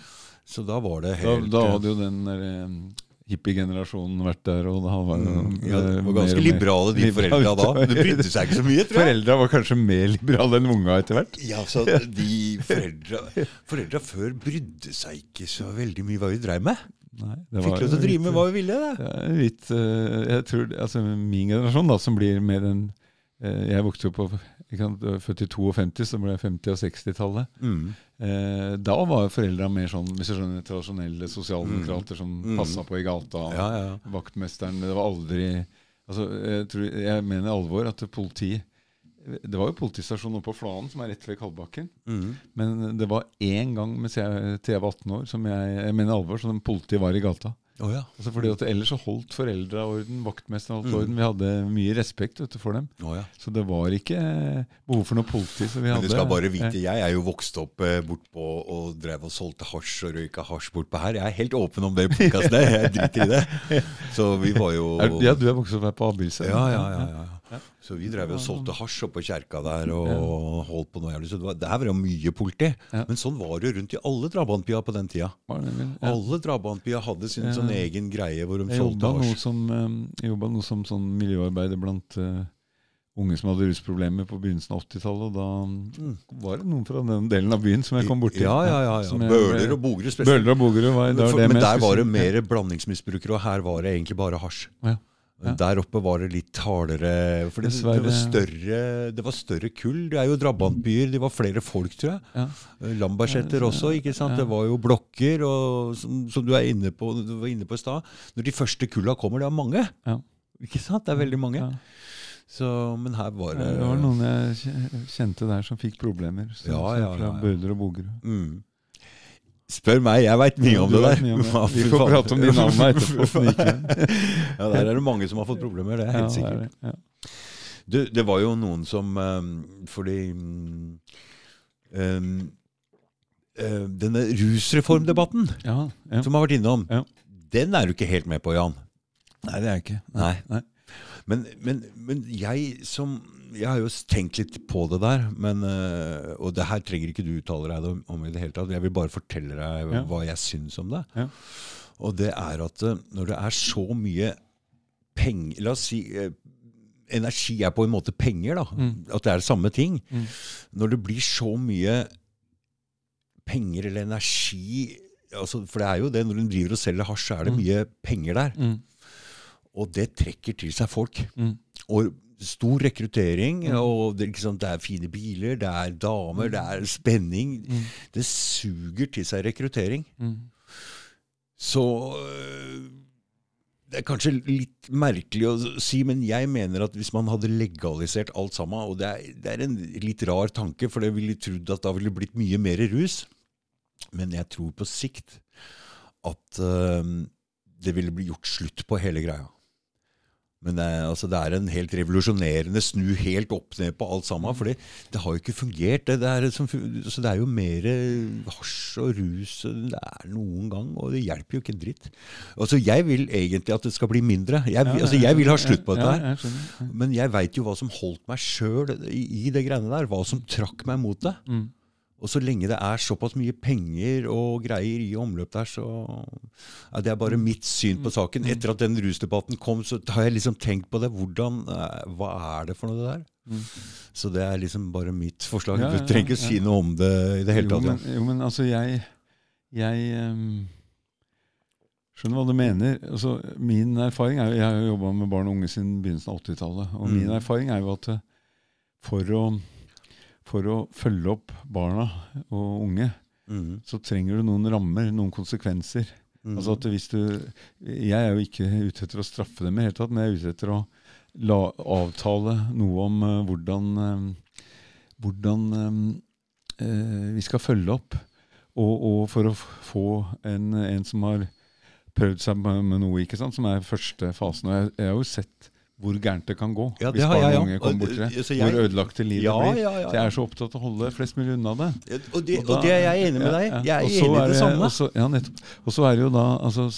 [SPEAKER 1] Så da var det helt
[SPEAKER 2] da
[SPEAKER 1] da
[SPEAKER 2] hadde jo den der, eh, hippie-generasjonen vært der, og da var
[SPEAKER 1] mm, ja, det
[SPEAKER 2] eh,
[SPEAKER 1] var ganske liberale, de foreldra da. Det brydde seg ikke så mye, tror jeg.
[SPEAKER 2] Foreldra var kanskje mer liberale enn unga etter hvert.
[SPEAKER 1] Ja, så de foreldra, foreldra før brydde seg ikke så veldig mye hva vi dreiv med.
[SPEAKER 2] Nei, det
[SPEAKER 1] Fikk lov til å drive med hva vi ville. Det
[SPEAKER 2] er litt eh, Jeg tror altså Min generasjon, da, som blir mer enn eh, Jeg vokste jo på født i 52, så ble jeg 50- og 60-tallet.
[SPEAKER 1] Mm.
[SPEAKER 2] Eh, da var foreldra mer sånn hvis du skjønner, tradisjonelle sosialdemokrater som
[SPEAKER 1] Mm.
[SPEAKER 2] passa på i gata.
[SPEAKER 1] Ja, ja.
[SPEAKER 2] Vaktmesteren Det var aldri altså, jeg, tror, jeg mener alvor at politi Det var jo politistasjon oppe på Flanen, som er rett ved Kalbakken.
[SPEAKER 1] Mm.
[SPEAKER 2] Men det var én gang mens jeg, til jeg var 18 år, som jeg, jeg mener alvor, som politiet var i gata.
[SPEAKER 1] Å ja.
[SPEAKER 2] Altså fordi at Ellers så holdt foreldra orden, vaktmesteren holdt
[SPEAKER 1] Mm.
[SPEAKER 2] orden. Vi hadde mye respekt vet du, for dem.
[SPEAKER 1] Oh, ja.
[SPEAKER 2] Så det var ikke eh, behov for noe politi. Så vi
[SPEAKER 1] Men
[SPEAKER 2] hadde,
[SPEAKER 1] du skal bare vite, jeg er jo vokst opp eh, bortpå og drev og solgte hasj og røyka hasj bortpå her. Jeg er helt åpen om det i podkasten, jeg driter i det. Så vi var jo
[SPEAKER 2] Ja, du er vokst opp her på Abildsø?
[SPEAKER 1] Ja, ja, ja, ja. Så vi drev og solgte hasj oppå kjerka der og holdt på noe jævlig. Så det, var, det her var jo mye politi.
[SPEAKER 2] Ja.
[SPEAKER 1] Men sånn var det jo rundt i alle drabantbyer på den tida.
[SPEAKER 2] Det? Ja.
[SPEAKER 1] Alle drabantbyer hadde sin
[SPEAKER 2] Ja.
[SPEAKER 1] sånn egen greie hvor de
[SPEAKER 2] Jeg
[SPEAKER 1] solgte
[SPEAKER 2] jobba
[SPEAKER 1] hasj.
[SPEAKER 2] som, eh, jeg jobbet noe som sånn miljøarbeider blant uh, unge som hadde rusproblemer på begynnelsen av 80-tallet. Og da mm, var det noen fra den delen av byen som jeg kom borti.
[SPEAKER 1] Ja, ja, ja. ja. Bøler og Bogerud spesielt.
[SPEAKER 2] Bøler og Bogerud var da
[SPEAKER 1] For,
[SPEAKER 2] det
[SPEAKER 1] men der var det mer blandingsmisbrukere, og her var det egentlig bare hasj.
[SPEAKER 2] Ja. Ja.
[SPEAKER 1] Der oppe var det litt hardere For det, det, var større, det var større kull. Det er jo drabantbyer. Det var flere folk, tror jeg.
[SPEAKER 2] Ja.
[SPEAKER 1] Lambertseter også. ikke sant? Det var jo blokker, og som, som du, er inne på, du var inne på i stad. Når de første kulla kommer, det er mange.
[SPEAKER 2] Ja.
[SPEAKER 1] Ikke sant? Det er veldig mange.
[SPEAKER 2] Ja.
[SPEAKER 1] Så, men her var
[SPEAKER 2] Ja,
[SPEAKER 1] det
[SPEAKER 2] Det var noen jeg kjente der som fikk problemer. Så,
[SPEAKER 1] Ja,
[SPEAKER 2] ja,
[SPEAKER 1] ja,
[SPEAKER 2] fra
[SPEAKER 1] ja, ja.
[SPEAKER 2] Bøler og Bogerud.
[SPEAKER 1] mm. Spør meg, jeg veit mye om
[SPEAKER 2] du
[SPEAKER 1] det der.
[SPEAKER 2] om det. Vi får prate om de navnene etterpå.
[SPEAKER 1] ja, Der er det mange som har fått problemer, det er
[SPEAKER 2] Ja,
[SPEAKER 1] helt
[SPEAKER 2] er
[SPEAKER 1] sikkert.
[SPEAKER 2] det. Ja.
[SPEAKER 1] Du, det var jo noen som um, Fordi um, Denne rusreformdebatten
[SPEAKER 2] Ja, ja.
[SPEAKER 1] som har vært innom,
[SPEAKER 2] Ja.
[SPEAKER 1] den er du ikke helt med på, Jan.
[SPEAKER 2] Nei, det er jeg ikke.
[SPEAKER 1] Nei.
[SPEAKER 2] Nei.
[SPEAKER 1] Men, men, men jeg som Jeg har jo tenkt litt på det der, men, uh, og det her trenger ikke du uttale deg om, om i det hele tatt. Jeg vil bare fortelle deg
[SPEAKER 2] Ja.
[SPEAKER 1] hva jeg syns om det.
[SPEAKER 2] Ja.
[SPEAKER 1] Og det er at uh, når det er så mye penger La oss si uh, Energi er på en måte penger, da.
[SPEAKER 2] Mm.
[SPEAKER 1] At det er samme ting.
[SPEAKER 2] Mm.
[SPEAKER 1] Når det blir så mye penger eller energi altså, For det er jo det, når du driver og selger hasj, så er det
[SPEAKER 2] Mm.
[SPEAKER 1] mye penger der.
[SPEAKER 2] Mm.
[SPEAKER 1] Og det trekker til seg folk.
[SPEAKER 2] Mm.
[SPEAKER 1] Og stor rekruttering,
[SPEAKER 2] Mm.
[SPEAKER 1] og det, sant, det er fine biler, det er damer, det er spenning.
[SPEAKER 2] Mm.
[SPEAKER 1] Det suger til seg rekruttering.
[SPEAKER 2] Mm.
[SPEAKER 1] Så øh, det er kanskje litt merkelig å si, men jeg mener at hvis man hadde legalisert alt sammen Og det er, det er en litt rar tanke, for det ville trodd at da ville det blitt mye mer rus. Men jeg tror på sikt at uh, det ville bli gjort slutt på hele greia. Men det er, altså, det er en helt revolusjonerende snu helt opp ned på alt sammen. For det har jo ikke fungert. Det, det, er, som, så det er jo mer hasj og rus enn det er noen gang, og det hjelper jo ikke en dritt. Altså, Jeg vil egentlig at det skal bli mindre. Jeg,
[SPEAKER 2] Ja,
[SPEAKER 1] altså, jeg vil ha slutt på dette
[SPEAKER 2] ja,
[SPEAKER 1] her.
[SPEAKER 2] Ja.
[SPEAKER 1] Men jeg veit jo hva som holdt meg sjøl i, i det greiene der. Hva som trakk meg mot det.
[SPEAKER 2] Mm.
[SPEAKER 1] Og så lenge det er såpass mye penger og greier i omløp der, så ja, Det er bare mitt syn på saken. Etter at den rusdebatten kom, så har jeg liksom tenkt på det. Hvordan, eh, Hva er det for noe, det der?
[SPEAKER 2] Mm.
[SPEAKER 1] Så det er liksom bare mitt forslag.
[SPEAKER 2] Ja,
[SPEAKER 1] Du trenger ikke si noe om det i det hele
[SPEAKER 2] Jo,
[SPEAKER 1] tatt.
[SPEAKER 2] men, jo, men altså, jeg Jeg um, skjønner hva du mener. Altså, min erfaring er jo, Jeg har jo jobba med barn og unge siden begynnelsen av 80-tallet. Og
[SPEAKER 1] Mm.
[SPEAKER 2] min erfaring er jo at eh, for å, for å følge opp barna og unge,
[SPEAKER 1] mm.
[SPEAKER 2] så trenger du noen rammer, noen konsekvenser.
[SPEAKER 1] Mm.
[SPEAKER 2] Altså at hvis du, Jeg er jo ikke ute etter å straffe dem, i det hele tatt, men jeg er ute etter å la, avtale noe om uh, hvordan, eh, hvordan eh, uh, vi skal følge opp. Og, og for å få en, en som har prøvd seg med noe, ikke sant, som er første fasen. Og jeg, jeg har jo sett hvor gærent det kan gå
[SPEAKER 1] Ja, det
[SPEAKER 2] hvis barn og unge kommer
[SPEAKER 1] bort
[SPEAKER 2] til det.
[SPEAKER 1] eh,
[SPEAKER 2] Hvor ødelagte livet
[SPEAKER 1] Ja,
[SPEAKER 2] blir.
[SPEAKER 1] ja,
[SPEAKER 2] Så jeg er så opptatt av å holde flest mulig unna det.
[SPEAKER 1] Og, det,
[SPEAKER 2] Og da-
[SPEAKER 1] og det er jeg enig med deg. Jeg er enig i det samme.
[SPEAKER 2] Og så, ja, nettopp. Og så er det jo da altså,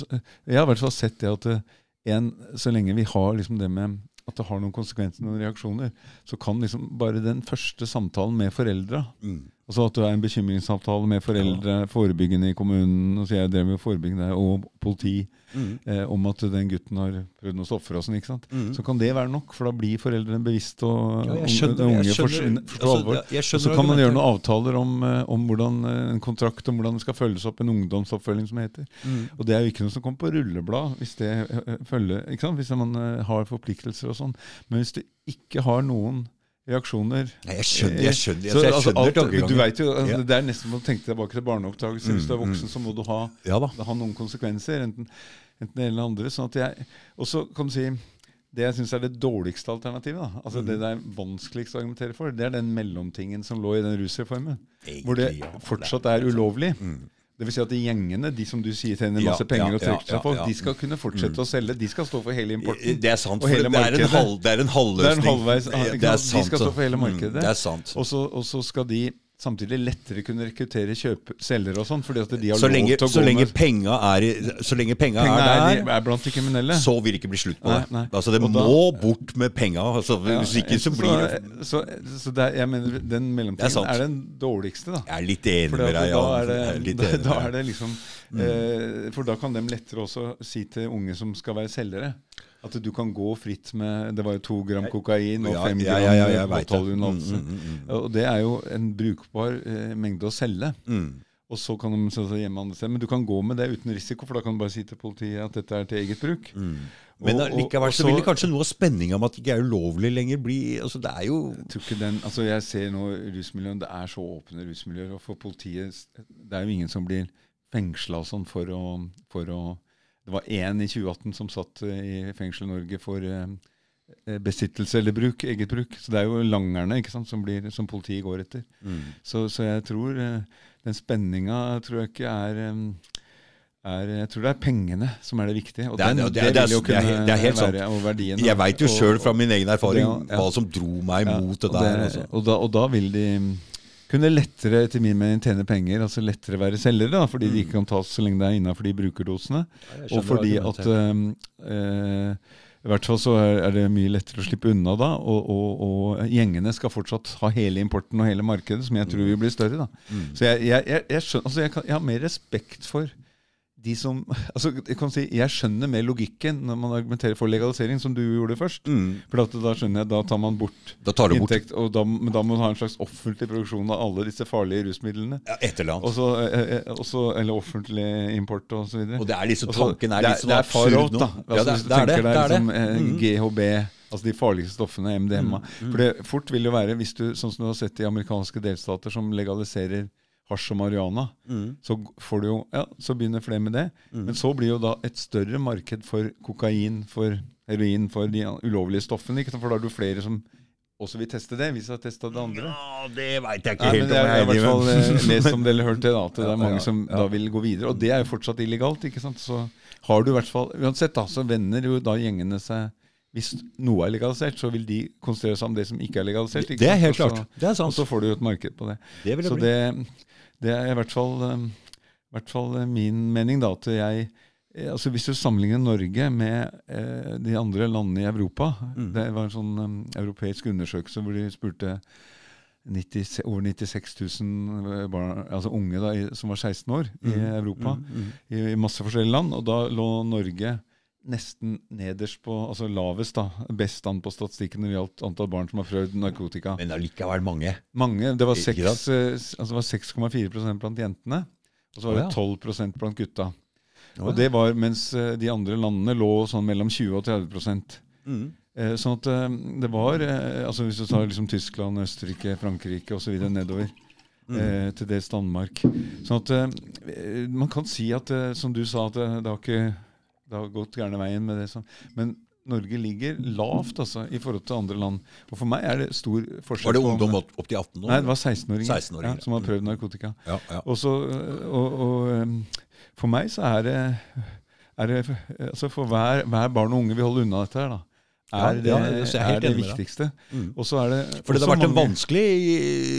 [SPEAKER 2] Jeg har i hvert fall sett det at en, så lenge vi har liksom det med at det har noen konsekvenser, noen reaksjoner, så kan liksom bare den første samtalen med foreldra
[SPEAKER 1] Mm.
[SPEAKER 2] Altså at du er en bekymringssamtale med foreldre, forebyggende i kommunen, og så jeg drev med forebyggende og politi,
[SPEAKER 1] Mm.
[SPEAKER 2] eh, om at den gutten har prøvd noe stoffer og sånn. ikke sant?
[SPEAKER 1] Mm.
[SPEAKER 2] Så kan det være nok, for da blir foreldrene bevisst, og
[SPEAKER 1] Ja,
[SPEAKER 2] unge-
[SPEAKER 1] skjønner-
[SPEAKER 2] forstår
[SPEAKER 1] altså,
[SPEAKER 2] alvor. Og så kan man gjøre noen avtaler om, eh, om hvordan, en kontrakt om hvordan det skal følges opp, en ungdomsoppfølging som heter.
[SPEAKER 1] Mm.
[SPEAKER 2] Og det er jo ikke noe som kommer på rulleblad hvis det eh, eh, følger, ikke sant? Hvis man har forpliktelser og sånn. Men hvis du ikke har noen reaksjoner
[SPEAKER 1] Nei, jeg skjønner, jeg skjønner,
[SPEAKER 2] Så,
[SPEAKER 1] jeg
[SPEAKER 2] altså,
[SPEAKER 1] skjønner
[SPEAKER 2] alt-
[SPEAKER 1] tankegangen.
[SPEAKER 2] Du vet jo, altså,
[SPEAKER 1] Ja.
[SPEAKER 2] Det er nesten som å tenke tilbake til barneoppdragelse. Hvis du er
[SPEAKER 1] Mm,
[SPEAKER 2] voksen, så må du ha,
[SPEAKER 1] Ja
[SPEAKER 2] har noen konsekvenser. Enten, enten det ene eller andre. Sånn at jeg, og så kan du si det jeg syns er det dårligste alternativet, da, altså
[SPEAKER 1] Mm.
[SPEAKER 2] det det er vanskeligst å argumentere for, det er den mellomtingen som lå i den rusreformen. Hvor det fortsatt er ulovlig.
[SPEAKER 1] Mm.
[SPEAKER 2] Det vil si at de gjengene, de som du sier tjener masse penger
[SPEAKER 1] ja,
[SPEAKER 2] og trekker seg på,
[SPEAKER 1] ja, ja.
[SPEAKER 2] de skal kunne fortsette å selge. De skal stå for hele importen.
[SPEAKER 1] Det er sant, for det er, en halv, det er en
[SPEAKER 2] Det er en halvveis,
[SPEAKER 1] Det er
[SPEAKER 2] sant? de skal stå for hele
[SPEAKER 1] Mm,
[SPEAKER 2] markedet.
[SPEAKER 1] Det er sant.
[SPEAKER 2] Og så skal de samtidig lettere kunne rekruttere kjøp selgere og sånn, fordi at de har
[SPEAKER 1] Så
[SPEAKER 2] lov
[SPEAKER 1] lenge,
[SPEAKER 2] til å
[SPEAKER 1] så
[SPEAKER 2] gå
[SPEAKER 1] lenge
[SPEAKER 2] med
[SPEAKER 1] penga er, så lenge penga
[SPEAKER 2] Penga
[SPEAKER 1] er
[SPEAKER 2] er,
[SPEAKER 1] der,
[SPEAKER 2] er blant de kriminelle.
[SPEAKER 1] så vil det ikke bli slutt på
[SPEAKER 2] Nei,
[SPEAKER 1] det.
[SPEAKER 2] nei.
[SPEAKER 1] Altså Det
[SPEAKER 2] må da-
[SPEAKER 1] bort med penga. Altså,
[SPEAKER 2] Ja,
[SPEAKER 1] hvis ikke så blir det
[SPEAKER 2] Så, så det er, jeg mener, den mellomtiden
[SPEAKER 1] er
[SPEAKER 2] er, den dårligste, da.
[SPEAKER 1] Jeg er litt enig med deg.
[SPEAKER 2] da, er det, da, da er det liksom eh, For da kan de lettere også si til unge som skal være selgere, at du kan gå fritt med Det var jo to gram kokain og fem gram
[SPEAKER 1] ja, ja, det. Mm, mm, mm,
[SPEAKER 2] Og det er jo en brukbar eh, mengde å selge.
[SPEAKER 1] Mm.
[SPEAKER 2] Og så kan de så, andre hjemmehandle seg. Men du kan gå med det uten risiko, for da kan du bare si til politiet at dette er til eget bruk.
[SPEAKER 1] Mm. Men likevel
[SPEAKER 2] og
[SPEAKER 1] så vil det kanskje noe av spenninga med at det ikke er ulovlig lenger, bli altså Det er jo
[SPEAKER 2] Jeg den, altså jeg ser nå rusmiljøen, Det er så åpne rusmiljøer. og For politiet Det er jo ingen som blir fengsla og sånn for å, for å Det var én i 2018 som satt eh, i fengsel i Norge for eh, eh, besittelse eller bruk, eget bruk. Så det er jo langerne ikke sant, som, blir, som politiet går etter.
[SPEAKER 1] mm.
[SPEAKER 2] Så, så jeg tror den spenninga tror jeg ikke er, er Jeg tror det er pengene som er det viktige. Og
[SPEAKER 1] Det er-
[SPEAKER 2] den,
[SPEAKER 1] det
[SPEAKER 2] det,
[SPEAKER 1] er- det
[SPEAKER 2] vil jo kunne
[SPEAKER 1] det er helt sant.
[SPEAKER 2] være og verdien.
[SPEAKER 1] Jeg veit jo
[SPEAKER 2] og-
[SPEAKER 1] sjøl fra min egen erfaring
[SPEAKER 2] og det- ja.
[SPEAKER 1] hva som dro meg
[SPEAKER 2] Ja,
[SPEAKER 1] mot det
[SPEAKER 2] og
[SPEAKER 1] der. Altså.
[SPEAKER 2] Og, da, og da vil de kunne lettere etter min mening tjene penger, altså lettere være selgere, da, fordi de ikke kan tas så lenge det er innafor de brukerdosene.
[SPEAKER 1] Ja,
[SPEAKER 2] Og fordi at um, eh, I hvert fall så er, er det mye lettere å slippe unna da, og, og, og gjengene skal fortsatt ha hele importen og hele markedet, som jeg tror vil bli større. da.
[SPEAKER 1] Mm.
[SPEAKER 2] Så jeg, jeg, jeg, skjønner, altså jeg, kan, jeg har mer respekt for de som altså jeg kan si, jeg skjønner mer logikken når man argumenterer for legalisering, som du gjorde først.
[SPEAKER 1] Mm.
[SPEAKER 2] For da skjønner jeg, da tar man bort
[SPEAKER 1] tar du bort
[SPEAKER 2] inntekt, og da, men da må man ha en slags offentlig produksjon av alle disse farlige rusmidlene.
[SPEAKER 1] ja, et eller annet.
[SPEAKER 2] Også, eh, eh, også- eller offentlig import og så videre.
[SPEAKER 1] Og det er liksom tanken er
[SPEAKER 2] det
[SPEAKER 1] litt sånn
[SPEAKER 2] det er far
[SPEAKER 1] absurd
[SPEAKER 2] out,
[SPEAKER 1] nå.
[SPEAKER 2] da.
[SPEAKER 1] Ja,
[SPEAKER 2] Altså,
[SPEAKER 1] det,
[SPEAKER 2] hvis du
[SPEAKER 1] det er det. det, er
[SPEAKER 2] liksom, eh,
[SPEAKER 1] Mm.
[SPEAKER 2] GHB, altså de farligste stoffene, MDMA.
[SPEAKER 1] Mm,
[SPEAKER 2] For det fort vil jo være, hvis du, sånn som du har sett i amerikanske delstater som legaliserer hasj og marihuana,
[SPEAKER 1] Mm.
[SPEAKER 2] så får du jo, ja, så begynner flere med det. Men så blir jo da et større marked for kokain, for heroin, for de ulovlige stoffene. Ikke? For da er det flere som også vil teste det, hvis de har testa det andre.
[SPEAKER 1] Ja, det veit jeg ikke
[SPEAKER 2] Nei,
[SPEAKER 1] helt
[SPEAKER 2] jeg,
[SPEAKER 1] om
[SPEAKER 2] jeg har i hvert fall eh, lest om det eller hørt det, da, at det er mange som da vil gå videre. Og det er jo fortsatt illegalt. ikke sant? Så har du i hvert fall Uansett, da, så vender jo da gjengene seg Hvis noe er legalisert, så vil de konsentrere seg om det som ikke er legalisert. ikke
[SPEAKER 1] Det er
[SPEAKER 2] sant?
[SPEAKER 1] helt
[SPEAKER 2] Og så-
[SPEAKER 1] klart. Det er
[SPEAKER 2] Og så får du jo et marked på det.
[SPEAKER 1] Det vil det
[SPEAKER 2] Så
[SPEAKER 1] bli.
[SPEAKER 2] det, det er i hvert fall, um, i hvert fall eh, min mening, da, at jeg eh, altså Hvis du sammenligner Norge med eh, de andre landene i Europa
[SPEAKER 1] Mm.
[SPEAKER 2] Det var en sånn um, europeisk undersøkelse hvor de spurte 90, over 96 000 barn, altså unge da, i, som var 16 år i Europa,
[SPEAKER 1] Mm, mm.
[SPEAKER 2] i, i masse forskjellige land. Og da lå Norge nesten nederst på, altså lavest, da, best an på statistikken når det gjaldt antall barn som har prøvd narkotika.
[SPEAKER 1] Men allikevel mange.
[SPEAKER 2] Mange, Det var
[SPEAKER 1] Ikke
[SPEAKER 2] seks, eh, s- altså 6,4% blant jentene. Og så var det
[SPEAKER 1] Å, ja.
[SPEAKER 2] 12 blant gutta. Og det var mens eh, de andre landene lå sånn mellom 20 og 30
[SPEAKER 1] Mm.
[SPEAKER 2] Eh, Sånn at det var altså Hvis du tar liksom Tyskland, Østerrike, Frankrike osv. nedover
[SPEAKER 1] Mm.
[SPEAKER 2] eh, til dels Danmark. Sånn at eh, man kan si at, eh, som du sa, at det, det har ikke det har gått gærne veien med det. Som, men Norge ligger lavt altså, i forhold til andre land. Og for meg er det stor forskjell
[SPEAKER 1] Var det ungdom opp, opp til 18 år?
[SPEAKER 2] Nei, det var 16-åringer
[SPEAKER 1] 16-åringer,
[SPEAKER 2] ja, som har prøvd narkotika.
[SPEAKER 1] Ja, ja.
[SPEAKER 2] Og, så, og, og for meg så er det, er det altså For hver, hver barn og unge vi holder unna dette her, da, er det,
[SPEAKER 1] ja, det, er
[SPEAKER 2] er det viktigste.
[SPEAKER 1] Mm.
[SPEAKER 2] Og så er det
[SPEAKER 1] For det har
[SPEAKER 2] også
[SPEAKER 1] vært en vanskelig,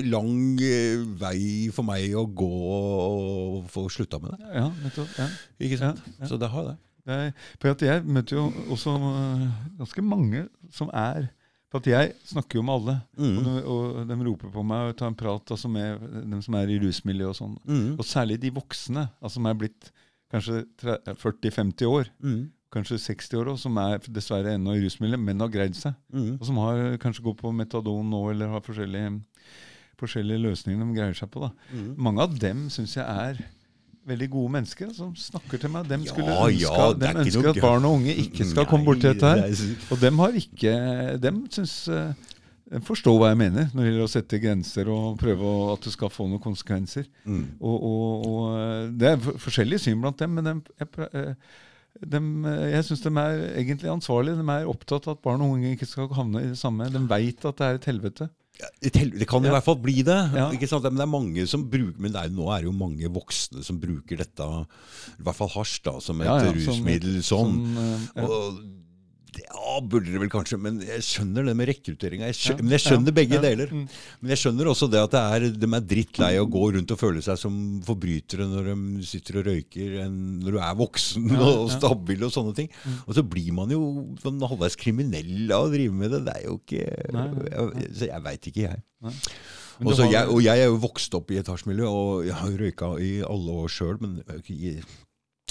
[SPEAKER 1] lang eh, vei for meg å gå og få slutta med det.
[SPEAKER 2] Ja, nettopp. Ja.
[SPEAKER 1] Ikke sant? Så det har det.
[SPEAKER 2] Er, for jeg møter jo også øh, ganske mange som er For at jeg snakker jo med alle.
[SPEAKER 1] Mm.
[SPEAKER 2] Og, de, og de roper på meg og tar en prat altså med dem som er i rusmiljøet og sånn.
[SPEAKER 1] Mm.
[SPEAKER 2] Og særlig de voksne, altså som er blitt kanskje 40-50 år.
[SPEAKER 1] Mm.
[SPEAKER 2] Kanskje 60 år òg, som er dessverre ennå i rusmiljøet, men har greid seg.
[SPEAKER 1] Mm.
[SPEAKER 2] Og som har kanskje gått på metadon nå, eller har forskjellige, forskjellige løsninger de greier seg på. da.
[SPEAKER 1] Mm.
[SPEAKER 2] Mange av dem syns jeg er veldig gode mennesker som snakker til meg. Dem
[SPEAKER 1] Ja,
[SPEAKER 2] skulle
[SPEAKER 1] ja,
[SPEAKER 2] ønske,
[SPEAKER 1] er
[SPEAKER 2] dem ønsker at barn og unge ikke skal komme borti dette her. Og dem har ikke Dem syns eh, de forstår hva jeg mener når det gjelder å sette grenser og prøve å, at det skal få noen konsekvenser.
[SPEAKER 1] Mm.
[SPEAKER 2] Og, og, og eh, Det er forskjellige syn blant dem, men dem, jeg, eh, dem, eh, jeg syns de er egentlig ansvarlige. De er opptatt av at barn og unge ikke skal havne i det samme. De veit at det er et helvete.
[SPEAKER 1] Det kan i hvert fall bli det.
[SPEAKER 2] Ja.
[SPEAKER 1] Ikke sant? Men det er mange som bruker Men det er, nå er det jo mange voksne som bruker dette, i hvert fall hasj, da, som et
[SPEAKER 2] Ja, ja, som-
[SPEAKER 1] rusmiddel. Sånn.
[SPEAKER 2] Som, eh, ja.
[SPEAKER 1] Og ja, burde det vel kanskje, men jeg skjønner det med rekrutteringa.
[SPEAKER 2] Ja,
[SPEAKER 1] Men jeg skjønner
[SPEAKER 2] ja,
[SPEAKER 1] begge
[SPEAKER 2] ja,
[SPEAKER 1] deler.
[SPEAKER 2] mm.
[SPEAKER 1] Men jeg skjønner også det at det er, de er drittlei å gå rundt og føle seg som forbrytere når de sitter og røyker, enn når du er voksen og stabil og sånne ting. Og så blir man jo sånn halvveis kriminell av å drive med det. Det er jo ikke
[SPEAKER 2] Nei, nei,
[SPEAKER 1] Jeg, så jeg veit ikke, jeg.
[SPEAKER 2] Nei.
[SPEAKER 1] Og så jeg, og jeg er jo vokst opp i etasjemiljø, og jeg har røyka i alle år sjøl, men det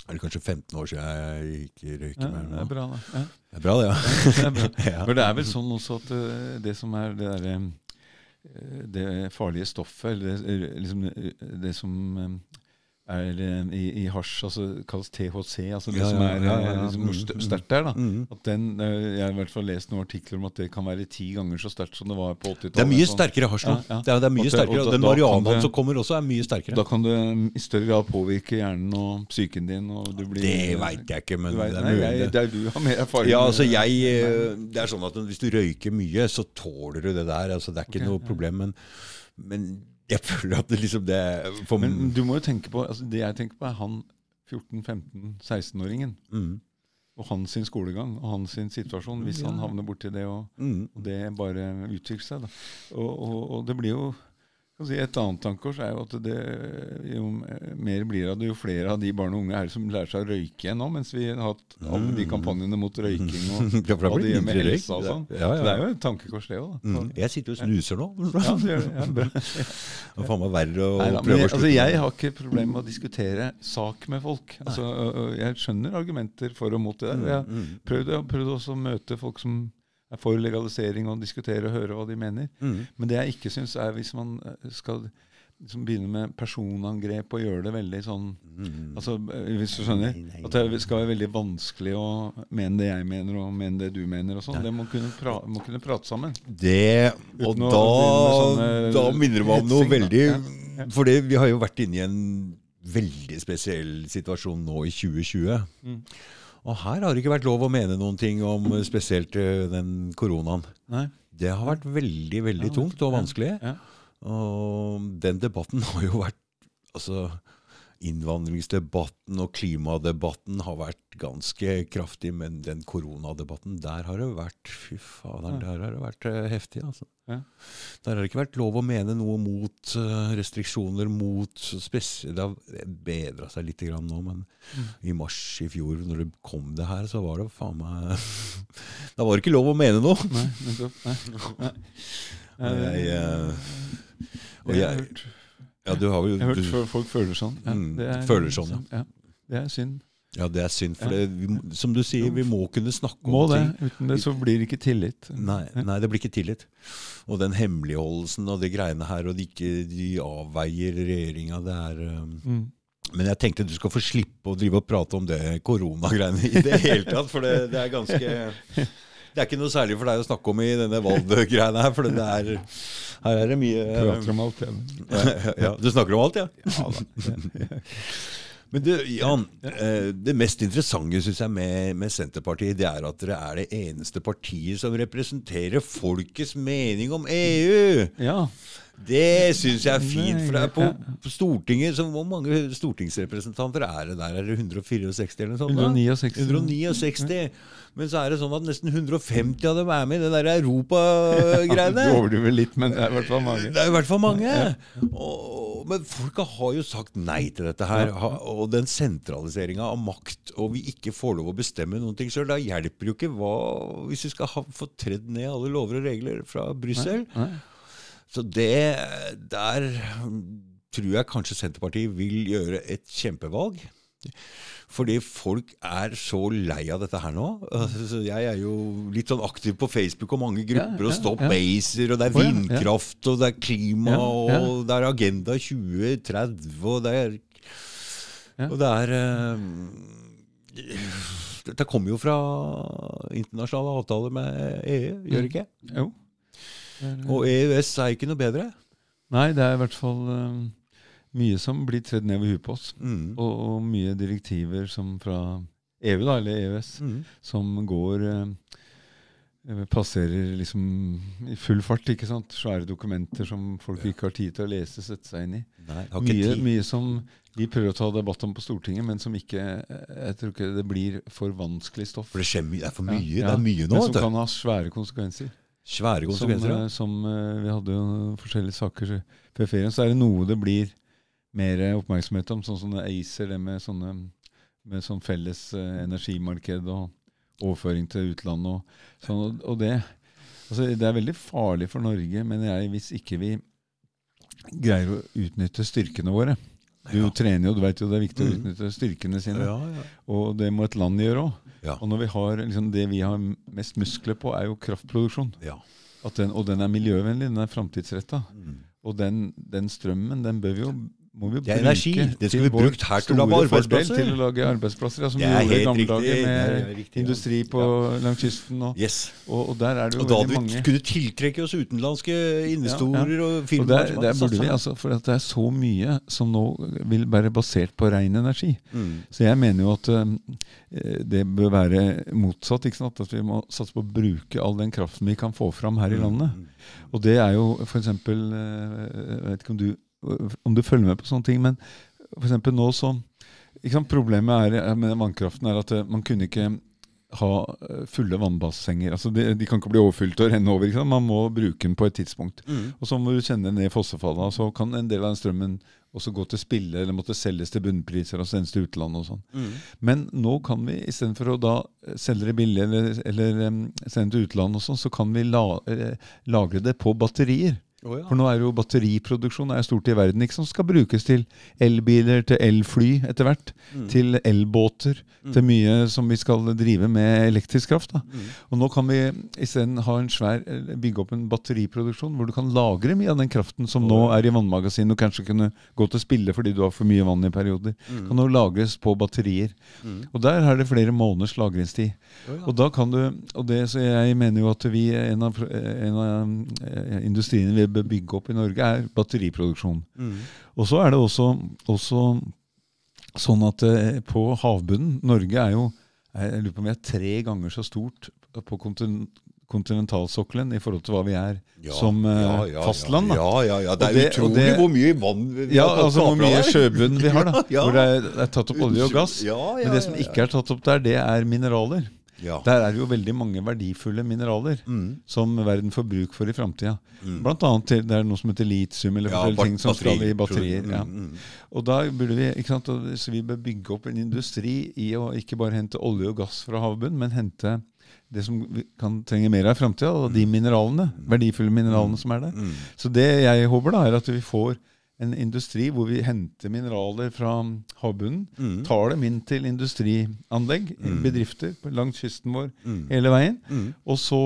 [SPEAKER 1] er det kanskje 15 år siden jeg ikke røyker
[SPEAKER 2] ja,
[SPEAKER 1] mer
[SPEAKER 2] det er bra, da. Ja.
[SPEAKER 1] Det er bra, det, ja.
[SPEAKER 2] Det er bra.
[SPEAKER 1] Ja.
[SPEAKER 2] Men det er vel sånn også at eh, det som er det derre eh, Det farlige stoffet, eller det, liksom, eh, det som eh, er eh, i, i hasj, altså kalles THC, altså det
[SPEAKER 1] Ja,
[SPEAKER 2] som er
[SPEAKER 1] ja,
[SPEAKER 2] eh,
[SPEAKER 1] ja.
[SPEAKER 2] liksom
[SPEAKER 1] Mm, mm.
[SPEAKER 2] sterkt der, da.
[SPEAKER 1] Mm.
[SPEAKER 2] At den, eh, Jeg har i hvert fall lest noen artikler om at det kan være ti ganger så sterkt som det var på 80-tallet.
[SPEAKER 1] Det er mye
[SPEAKER 2] sånn.
[SPEAKER 1] sterkere hasj nå. Det, er, det mye sterkere. den marihuanaen som kommer også, er mye sterkere.
[SPEAKER 2] Da kan det mm, i større grad påvirke hjernen og psyken din. Og du blir,
[SPEAKER 1] Det veit jeg ikke, men
[SPEAKER 2] vet,
[SPEAKER 1] det er
[SPEAKER 2] nei, jeg, det er du har mer erfaring
[SPEAKER 1] Ja, altså jeg eh, Det er sånn at hvis du røyker mye, så tåler du det der. Altså Det er ikke
[SPEAKER 2] okay,
[SPEAKER 1] noe problem. Men, men jeg føler at det liksom det for,
[SPEAKER 2] Men du må jo tenke på altså Det jeg tenker på, er han 14-15-16-åringen.
[SPEAKER 1] mm,
[SPEAKER 2] Og hans skolegang og hans situasjon, hvis han
[SPEAKER 1] Ja.
[SPEAKER 2] havner borti det, og,
[SPEAKER 1] mm.
[SPEAKER 2] og det bare utvikler seg. Da. Og, og, og det blir jo si, Et annet tankekors er jo at det, jo mer blir av det, jo flere av de barn og unge er som lærer seg å røyke igjen nå, mens vi har hatt alle de kampanjene mot røyking og
[SPEAKER 1] Ja,
[SPEAKER 2] hva det gjør med helsa og sånn.
[SPEAKER 1] Ja, ja.
[SPEAKER 2] Så det er jo et tankekors, det òg.
[SPEAKER 1] Mm. Jeg sitter jo og snuser nå.
[SPEAKER 2] Ja, det gjør det. Bra.
[SPEAKER 1] Det er faen meg verre å
[SPEAKER 2] Nei, da,
[SPEAKER 1] prøve å
[SPEAKER 2] altså, jeg har ikke problem med å diskutere sak med folk. Altså, jeg skjønner argumenter for og mot det der. Jeg prøvde, prøvde jeg har prøvd også å møte folk som er for legalisering, og diskutere og høre hva de mener.
[SPEAKER 1] mm,
[SPEAKER 2] Men det jeg ikke syns er hvis man skal liksom begynne med personangrep og gjøre det veldig sånn
[SPEAKER 1] mm.
[SPEAKER 2] altså, Hvis du skjønner?
[SPEAKER 1] Nei, nei,
[SPEAKER 2] At det skal være veldig vanskelig å mene det jeg mener, og mene det du mener. og sånn. Det må kunne, pra må kunne prate sammen.
[SPEAKER 1] Det Og da,
[SPEAKER 2] sånne
[SPEAKER 1] da minner det meg om noe veldig
[SPEAKER 2] Ja, ja.
[SPEAKER 1] For vi har jo vært inne i en veldig spesiell situasjon nå i 2020.
[SPEAKER 2] Mm.
[SPEAKER 1] Og her har det ikke vært lov å mene noen ting om eh, spesielt eh, den koronaen.
[SPEAKER 2] Nei?
[SPEAKER 1] Det har vært veldig, veldig tungt og vanskelig.
[SPEAKER 2] ja.
[SPEAKER 1] Og den debatten har jo vært Altså, innvandringsdebatten og klimadebatten har vært ganske kraftig, men den koronadebatten, der har det vært Fy fader, der har det vært eh, heftig, altså.
[SPEAKER 2] Ja.
[SPEAKER 1] Der har det ikke vært lov å mene noe mot eh, restriksjoner, mot Det har bedra seg litt grann nå, men
[SPEAKER 2] Mm.
[SPEAKER 1] i mars i fjor, når det kom det her, så var det faen meg Da var det ikke lov å mene noe!
[SPEAKER 2] Nei, nettopp. Nei. Nei.
[SPEAKER 1] Og jeg, eh, og
[SPEAKER 2] jeg.
[SPEAKER 1] Ja, du har jo
[SPEAKER 2] Jeg har hørt
[SPEAKER 1] du,
[SPEAKER 2] folk føler sånn. Ja,
[SPEAKER 1] Mm,
[SPEAKER 2] det er,
[SPEAKER 1] føler sånn,
[SPEAKER 2] ja. Det er synd.
[SPEAKER 1] Ja, det er synd, for det, vi, som du sier, vi må kunne snakke
[SPEAKER 2] Må
[SPEAKER 1] om
[SPEAKER 2] det.
[SPEAKER 1] ting.
[SPEAKER 2] Uten det så blir det ikke tillit.
[SPEAKER 1] Nei, nei, det blir ikke tillit. Og den hemmeligholdelsen og de greiene her, og de ikke de avveier regjeringa, det er um,
[SPEAKER 2] Mm.
[SPEAKER 1] Men jeg tenkte du skal få slippe å drive og prate om det koronagreiene i det hele tatt, for det, det er ganske Det er ikke noe særlig for deg å snakke om i denne valggreiene her, for det er Her er det mye
[SPEAKER 2] Prater om alt,
[SPEAKER 1] ja, Du snakker om alt, ja?
[SPEAKER 2] Ja.
[SPEAKER 1] Men du, Jan, eh, det mest interessante synes jeg med, med Senterpartiet, det er at dere er det eneste partiet som representerer folkets mening om EU.
[SPEAKER 2] ja.
[SPEAKER 1] Det syns jeg er fint. For det er på, på Stortinget så Hvor mange stortingsrepresentanter er det der? Er det 164 eller noe sånt? da?
[SPEAKER 2] 169.
[SPEAKER 1] 169. Men så er det sånn at nesten 150 av dem er med i det der Europa-greiene.
[SPEAKER 2] Du overdriver litt, men det er i hvert fall mange.
[SPEAKER 1] Det er i hvert fall mange. Og, men folka har jo sagt nei til dette her. Og den sentraliseringa av makt, og vi ikke får lov å bestemme noen ting sjøl, da hjelper jo ikke hva hvis vi skal ha, få tredd ned alle lover og regler fra Brussel. Så det Der tror jeg kanskje Senterpartiet vil gjøre et kjempevalg. Fordi folk er så lei av dette her nå. Altså, jeg er jo litt sånn aktiv på Facebook og mange grupper,
[SPEAKER 2] Ja,
[SPEAKER 1] og
[SPEAKER 2] ja,
[SPEAKER 1] Stop
[SPEAKER 2] ja.
[SPEAKER 1] ACER, og det er vindkraft, og det er klima, og det er Agenda 2030, og det er. Og det er eh, Dette kommer jo fra internasjonale avtaler med EU, gjør det ikke?
[SPEAKER 2] Jo. Det er-
[SPEAKER 1] Og EØS er ikke noe bedre.
[SPEAKER 2] Nei, det er i hvert fall um, mye som blir tredd ned ved huet på oss.
[SPEAKER 1] Mm.
[SPEAKER 2] Og, og mye direktiver som fra EU, da, eller EØS,
[SPEAKER 1] Mm.
[SPEAKER 2] som går eh, eh, passerer liksom i full fart. ikke sant? Svære dokumenter som folk ikke har tid til å lese, sette seg inn i.
[SPEAKER 1] Nei,
[SPEAKER 2] Mye, mye som vi prøver å ta debatt om på Stortinget, men som ikke Jeg tror ikke det blir for vanskelig stoff.
[SPEAKER 1] For det, skjer det er for mye.
[SPEAKER 2] Ja,
[SPEAKER 1] Det er mye nå.
[SPEAKER 2] Men som kan ha svære konsekvenser.
[SPEAKER 1] Svære
[SPEAKER 2] Som,
[SPEAKER 1] konsekvenser. ja.
[SPEAKER 2] eh, som eh, Vi hadde jo forskjellige saker før ferien. Så er det noe det blir mer oppmerksomhet om, sånn som ACER, det med sånne med sånn felles eh, energimarked og overføring til utlandet og sånn. Og, og det, altså, det er veldig farlig for Norge, mener jeg, hvis ikke vi greier å utnytte styrkene våre. Du
[SPEAKER 1] Ja.
[SPEAKER 2] trener jo, du vet jo det er viktig å
[SPEAKER 1] Mhm.
[SPEAKER 2] utnytte styrkene sine.
[SPEAKER 1] Ja, ja.
[SPEAKER 2] Og det må et land gjøre òg. Og når vi har, liksom, det vi har mest muskler på, er jo kraftproduksjon. den, og den er miljøvennlig, den er framtidsretta.
[SPEAKER 1] Mm.
[SPEAKER 2] Og den, den strømmen, den bør vi jo må vi
[SPEAKER 1] er energi. Det skulle vi brukt her til å lage arbeidsplasser.
[SPEAKER 2] Til å lage arbeidsplasser, ja, som vi gjorde i gamle dager med
[SPEAKER 1] riktig, ja.
[SPEAKER 2] industri på, langs kysten. Og,
[SPEAKER 1] Yes.
[SPEAKER 2] og, og der er det jo
[SPEAKER 1] Og da hadde vi
[SPEAKER 2] mange
[SPEAKER 1] kunne tiltrekke oss utenlandske investorer og
[SPEAKER 2] og
[SPEAKER 1] firmaer.
[SPEAKER 2] der,
[SPEAKER 1] som
[SPEAKER 2] der burde vi, altså, For at det er så mye som nå vil være basert på ren energi.
[SPEAKER 1] Mm.
[SPEAKER 2] Så jeg mener jo at eh, det bør være motsatt. ikke sant? At vi må satse på å bruke all den kraften vi kan få fram her i landet.
[SPEAKER 1] Mm.
[SPEAKER 2] Og det er jo f.eks. Jeg vet ikke om du, om du følger med på sånne ting, men eksempel nå så sant? Problemet er, med vannkraften er at eh, man kunne ikke ha eh, fulle vannbassenger. Altså de, de kan ikke bli overfylt og renne over. Man må bruke den på et tidspunkt.
[SPEAKER 1] Mm.
[SPEAKER 2] Og så må du kjenne ned fossefallet. Så kan en del av den strømmen også gå til spille eller måtte selges til bunnpriser og sendes til utlandet. og sånn.
[SPEAKER 1] Mm.
[SPEAKER 2] Men nå kan vi istedenfor å da eh, selge det billig eller, eller um, sende det til utlandet, og sånn, så kan vi la, eh, lagre det på batterier.
[SPEAKER 1] Å, ja.
[SPEAKER 2] For nå er jo batteriproduksjon er stort i verden, ikke som skal brukes til elbiler, til elfly etter hvert,
[SPEAKER 1] Mm.
[SPEAKER 2] til elbåter, til mye som vi skal drive med elektrisk kraft.
[SPEAKER 1] Mm.
[SPEAKER 2] Og nå kan vi isteden eller bygge opp en batteriproduksjon hvor du kan lagre mye av den kraften som nå er i vannmagasin og kanskje kunne gå til spille fordi du har for mye vann i perioder.
[SPEAKER 1] Mm.
[SPEAKER 2] Kan nå lagres på batterier. Og der er det flere måneders lagringstid.
[SPEAKER 1] Oh, ja.
[SPEAKER 2] Og da kan du, og det, så jeg mener jo at vi, en av, en av eh, industriene vi bør bygge opp i Norge, er batteriproduksjon.
[SPEAKER 1] Mm.
[SPEAKER 2] Og så er det også, også sånn at eh, på havbunnen Norge er jo jeg lurer på om vi er tre ganger så stort på kontin kontinentalsokkelen i forhold til hva vi er
[SPEAKER 1] Ja,
[SPEAKER 2] som eh,
[SPEAKER 1] ja, ja,
[SPEAKER 2] fastland. da.
[SPEAKER 1] Ja, ja, ja. Det er
[SPEAKER 2] det-
[SPEAKER 1] utrolig
[SPEAKER 2] det-
[SPEAKER 1] hvor mye vann vi
[SPEAKER 2] Ja,
[SPEAKER 1] har
[SPEAKER 2] altså hvor mye sjøbunn vi har, da. Hvor det er, er tatt opp olje og gass. Men det som ikke er tatt opp der, det er mineraler.
[SPEAKER 1] Ja.
[SPEAKER 2] Der er det jo veldig mange verdifulle mineraler
[SPEAKER 1] Mm.
[SPEAKER 2] som verden får bruk for i framtida. Blant annet det er noe som heter litium, eller
[SPEAKER 1] Ja,
[SPEAKER 2] ting som skal i batterier. Ja.
[SPEAKER 1] Mm, mm.
[SPEAKER 2] Og da burde vi ikke sant, så vi bør bygge opp en industri i å ikke bare hente olje og gass fra havbunnen, men hente det som vi kan trenge mer av i framtida, og de mineralene, verdifulle mineralene som er der.
[SPEAKER 1] Mm.
[SPEAKER 2] Så det jeg håper, da, er at vi får en industri hvor vi henter mineraler fra havbunnen,
[SPEAKER 1] Mm.
[SPEAKER 2] tar dem inn til industrianlegg, bedrifter på- langs kysten vår
[SPEAKER 1] Mm.
[SPEAKER 2] hele veien,
[SPEAKER 1] Mm.
[SPEAKER 2] og så,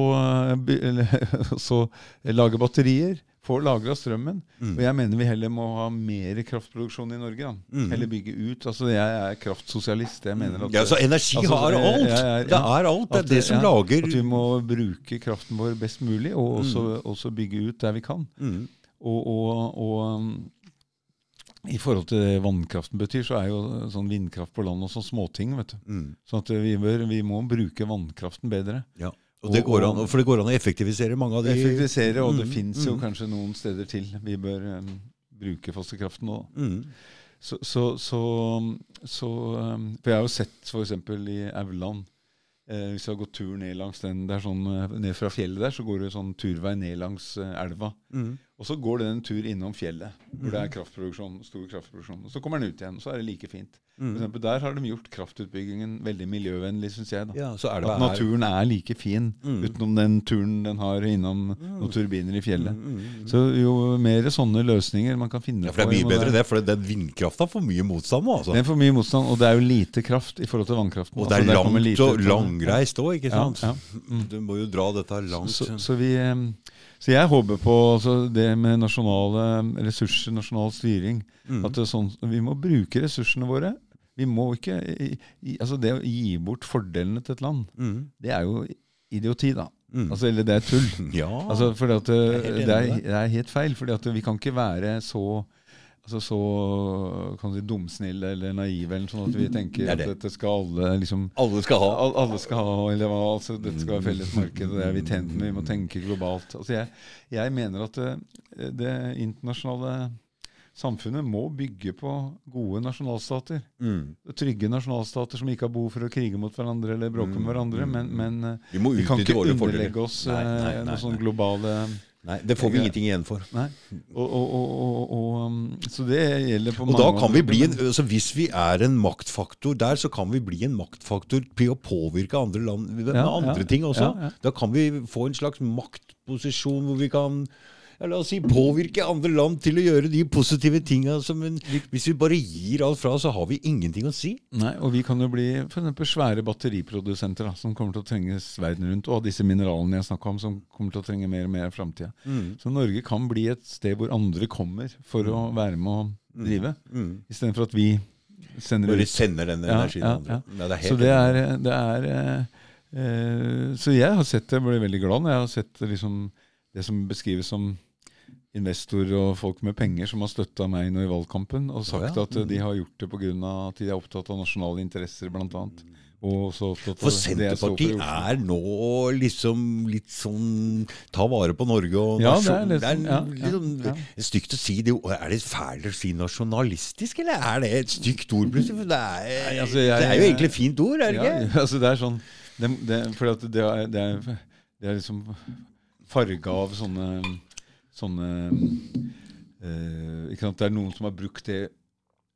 [SPEAKER 2] eh, eller, så lager batterier, Får lagra strømmen.
[SPEAKER 1] Mm.
[SPEAKER 2] Og jeg mener vi heller må ha mer kraftproduksjon i Norge. Da.
[SPEAKER 1] Mm.
[SPEAKER 2] Heller bygge ut. Altså Jeg er kraftsosialist. Jeg mener at
[SPEAKER 1] Ja, så energi
[SPEAKER 2] Altså,
[SPEAKER 1] har
[SPEAKER 2] jeg-
[SPEAKER 1] alt!
[SPEAKER 2] jeg er-
[SPEAKER 1] det er alt. Det er det som
[SPEAKER 2] ja,
[SPEAKER 1] lager
[SPEAKER 2] At vi må bruke kraften vår best mulig, og også, også bygge ut der vi kan.
[SPEAKER 1] mm.
[SPEAKER 2] Og, og, og um, i forhold til det vannkraften betyr, så er jo sånn vindkraft på land også småting. vet du.
[SPEAKER 1] Mm.
[SPEAKER 2] Sånn at vi, bør, vi må bruke vannkraften bedre.
[SPEAKER 1] Ja. Og det går an, for det går an å effektivisere mange av de
[SPEAKER 2] Effektivisere, og det
[SPEAKER 1] Mm,
[SPEAKER 2] fins jo
[SPEAKER 1] mm.
[SPEAKER 2] kanskje noen steder til vi bør um, bruke fossekraften òg.
[SPEAKER 1] Mm.
[SPEAKER 2] Så, så, så, så um, For jeg har jo sett f.eks. i Auland eh, Hvis du har gått tur ned langs den det er sånn, eh, Ned fra fjellet der, så går du sånn turvei ned langs eh, elva.
[SPEAKER 1] Mm.
[SPEAKER 2] Og så går den en tur innom fjellet, hvor det er kraftproduksjon, stor kraftproduksjon. Og så kommer den ut igjen, og så er det like fint. For eksempel, der har de gjort kraftutbyggingen veldig miljøvennlig, syns jeg. da.
[SPEAKER 1] Ja, så er det
[SPEAKER 2] At naturen er like fin
[SPEAKER 1] Mm.
[SPEAKER 2] utenom den turen den har innom noen turbiner i fjellet.
[SPEAKER 1] Mm, mm,
[SPEAKER 2] Så jo mer sånne løsninger man kan finne
[SPEAKER 1] Ja, for det er mye bedre
[SPEAKER 2] det.
[SPEAKER 1] for den vindkrafta får mye motstand nå, altså.
[SPEAKER 2] Den får mye motstand, og det er jo lite kraft i forhold til vannkraften.
[SPEAKER 1] Og det er
[SPEAKER 2] Altså,
[SPEAKER 1] langt
[SPEAKER 2] lite
[SPEAKER 1] og langreist òg, ikke
[SPEAKER 2] Ja,
[SPEAKER 1] sant?
[SPEAKER 2] ja.
[SPEAKER 1] Du må jo dra dette langt.
[SPEAKER 2] Så, så, vi, eh, så jeg håper på altså, det med nasjonale ressurser, nasjonal styring.
[SPEAKER 1] Mm.
[SPEAKER 2] At det er sånn, Vi må bruke ressursene våre. Vi må ikke, altså Det å gi bort fordelene til et land,
[SPEAKER 1] Mm.
[SPEAKER 2] det er jo idioti, da.
[SPEAKER 1] Mm.
[SPEAKER 2] Altså, eller det er tull.
[SPEAKER 1] Ja.
[SPEAKER 2] Altså, fordi at det,
[SPEAKER 1] er helt
[SPEAKER 2] det, er, det er helt feil. fordi at vi kan ikke være så altså så kan du si dumsnille eller naive, eller sånn at vi tenker
[SPEAKER 1] Det det.
[SPEAKER 2] at dette skal alle liksom
[SPEAKER 1] Alle skal ha.
[SPEAKER 2] Al- Alle skal ha, eller hva, altså dette skal være felles marked, og det er vi tjent med, vi må tenke globalt. Altså jeg, jeg mener at det, det internasjonale samfunnet må bygge på gode nasjonalstater.
[SPEAKER 1] Mm.
[SPEAKER 2] Trygge nasjonalstater som ikke har behov for å krige mot hverandre eller bråke med hverandre, men, men eh,
[SPEAKER 1] Vi
[SPEAKER 2] vi kan ikke underlegge oss
[SPEAKER 1] Nei, nei,
[SPEAKER 2] eh,
[SPEAKER 1] nei,
[SPEAKER 2] noen
[SPEAKER 1] sånn
[SPEAKER 2] sånne globale
[SPEAKER 1] Nei, det får vi ingenting igjen for.
[SPEAKER 2] Nei. Og, og, og, um, så det gjelder på
[SPEAKER 1] Og da kan vi bli en, altså Hvis vi er en maktfaktor der, så kan vi bli en maktfaktor til å påvirke andre land med
[SPEAKER 2] Ja,
[SPEAKER 1] andre
[SPEAKER 2] ja,
[SPEAKER 1] ting også.
[SPEAKER 2] ja.
[SPEAKER 1] Da kan vi få en slags maktposisjon hvor vi kan ja, la oss si, påvirke andre land til å gjøre de positive tinga. som en- Hvis vi bare gir alt fra, så har vi ingenting å si.
[SPEAKER 2] Nei, og vi kan jo bli for eksempel svære batteriprodusenter da, som kommer til å trenges verden rundt. Og disse mineralene jeg snakka om, som kommer til å trenge mer og mer i framtida. Så Norge kan bli et sted hvor andre kommer for å være med å drive,
[SPEAKER 1] Mm.
[SPEAKER 2] istedenfor at vi sender
[SPEAKER 1] Bare sender den
[SPEAKER 2] Ja,
[SPEAKER 1] energien
[SPEAKER 2] ja,
[SPEAKER 1] andre.
[SPEAKER 2] ja.
[SPEAKER 1] Ja, det er
[SPEAKER 2] Så det er, det er eh, eh, Så jeg har sett det, ble veldig glad når jeg har sett liksom, det som beskrives som investorer og folk med penger som har støtta meg nå i valgkampen, og sagt
[SPEAKER 1] ja.
[SPEAKER 2] at eh, de har gjort det pga. at de er opptatt av nasjonale interesser, bl.a. Og
[SPEAKER 1] For
[SPEAKER 2] det for
[SPEAKER 1] Senterpartiet er nå liksom litt sånn Ta vare på Norge og
[SPEAKER 2] Ja, det er
[SPEAKER 1] liksom,
[SPEAKER 2] litt sånn, ja,
[SPEAKER 1] sånn-
[SPEAKER 2] ja, ja.
[SPEAKER 1] det er stygt å si det. Er det fælt å si nasjonalistisk, eller er det et stygt ord plutselig? Det er,
[SPEAKER 2] Nei, altså, jeg-
[SPEAKER 1] det er jo egentlig et fint ord, er det ikke?
[SPEAKER 2] altså det er sånn det, det, det er, det, er, det er liksom farga av sånne Sånne uh, ikke sant? Det er noen som har brukt det,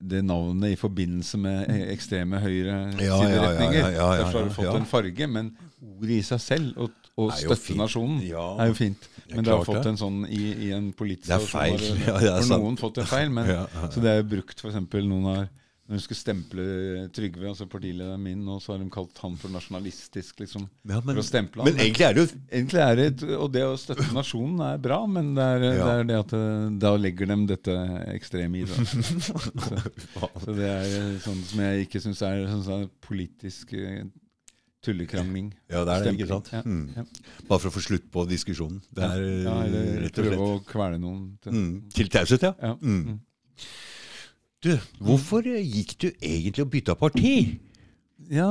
[SPEAKER 2] det navnet i forbindelse med e- ekstreme høyre
[SPEAKER 1] Ja, ja, ja, ja, ja, ja,
[SPEAKER 2] Derfor har det fått en farge. Men ordet i seg selv, og,
[SPEAKER 1] Er
[SPEAKER 2] støtte nasjonen,
[SPEAKER 1] Ja.
[SPEAKER 2] er jo fint. Men det har fått en sånn i, i en politisk
[SPEAKER 1] Det er feil.
[SPEAKER 2] har
[SPEAKER 1] det
[SPEAKER 2] for noen fått en feil. Men. Så det er jo brukt for eksempel noen har når de skulle stemple Trygve, altså partilederen min, og så har de kalt han for nasjonalistisk, liksom.
[SPEAKER 1] Ja, men,
[SPEAKER 2] for å stemple han.
[SPEAKER 1] men egentlig er det jo
[SPEAKER 2] Egentlig er det Og det å støtte nasjonen er bra, men det er,
[SPEAKER 1] Ja.
[SPEAKER 2] det, er det at eh, da legger de dette ekstreme i det. Så, så det er eh, sånn som jeg ikke syns er sånn sånn politisk eh, tullekrangling.
[SPEAKER 1] Ja, det er det, ikke sant?
[SPEAKER 2] Ja,
[SPEAKER 1] Mm.
[SPEAKER 2] ja.
[SPEAKER 1] Bare for å få slutt på diskusjonen. Det er
[SPEAKER 2] ja, eller
[SPEAKER 1] rett og
[SPEAKER 2] prøve å kvele noen. Til.
[SPEAKER 1] mm. Taushet. Ja. Mm. Du, hvorfor eh, gikk du egentlig og bytta parti?
[SPEAKER 2] ja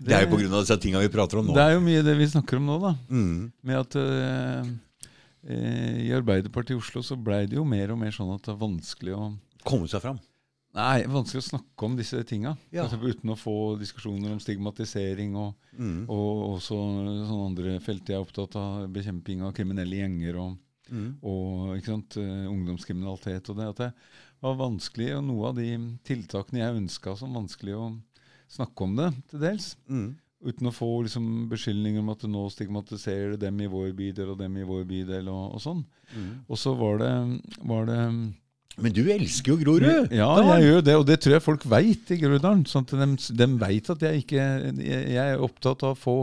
[SPEAKER 1] Det er jo pga. disse tinga vi prater om nå.
[SPEAKER 2] Det er jo mye det vi snakker om nå, da.
[SPEAKER 1] Mm.
[SPEAKER 2] Med at eh, i Arbeiderpartiet i Oslo så blei det jo mer og mer sånn at det er vanskelig å
[SPEAKER 1] Komme seg fram.
[SPEAKER 2] Nei, vanskelig å snakke om disse tinga.
[SPEAKER 1] Ja.
[SPEAKER 2] Altså, uten å få diskusjoner om stigmatisering og,
[SPEAKER 1] Mm.
[SPEAKER 2] og også sånne andre felt. Jeg er opptatt av bekjemping av kriminelle gjenger og,
[SPEAKER 1] Mm.
[SPEAKER 2] og ikke sant, ungdomskriminalitet. og det At det var vanskelig, og noe av de tiltakene jeg ønska som vanskelig å snakke om det, til dels.
[SPEAKER 1] Mm.
[SPEAKER 2] Uten å få liksom, beskyldninger om at nå stigmatiserer det dem i vår bydel og dem i vår bydel og, og sånn.
[SPEAKER 1] Mm.
[SPEAKER 2] Og så var det, var det
[SPEAKER 1] Men du elsker jo Grorud!
[SPEAKER 2] Ja, jeg gjør det, og det tror jeg folk veit i Groruddalen. Sånn de, de veit at jeg ikke jeg, jeg er opptatt av å få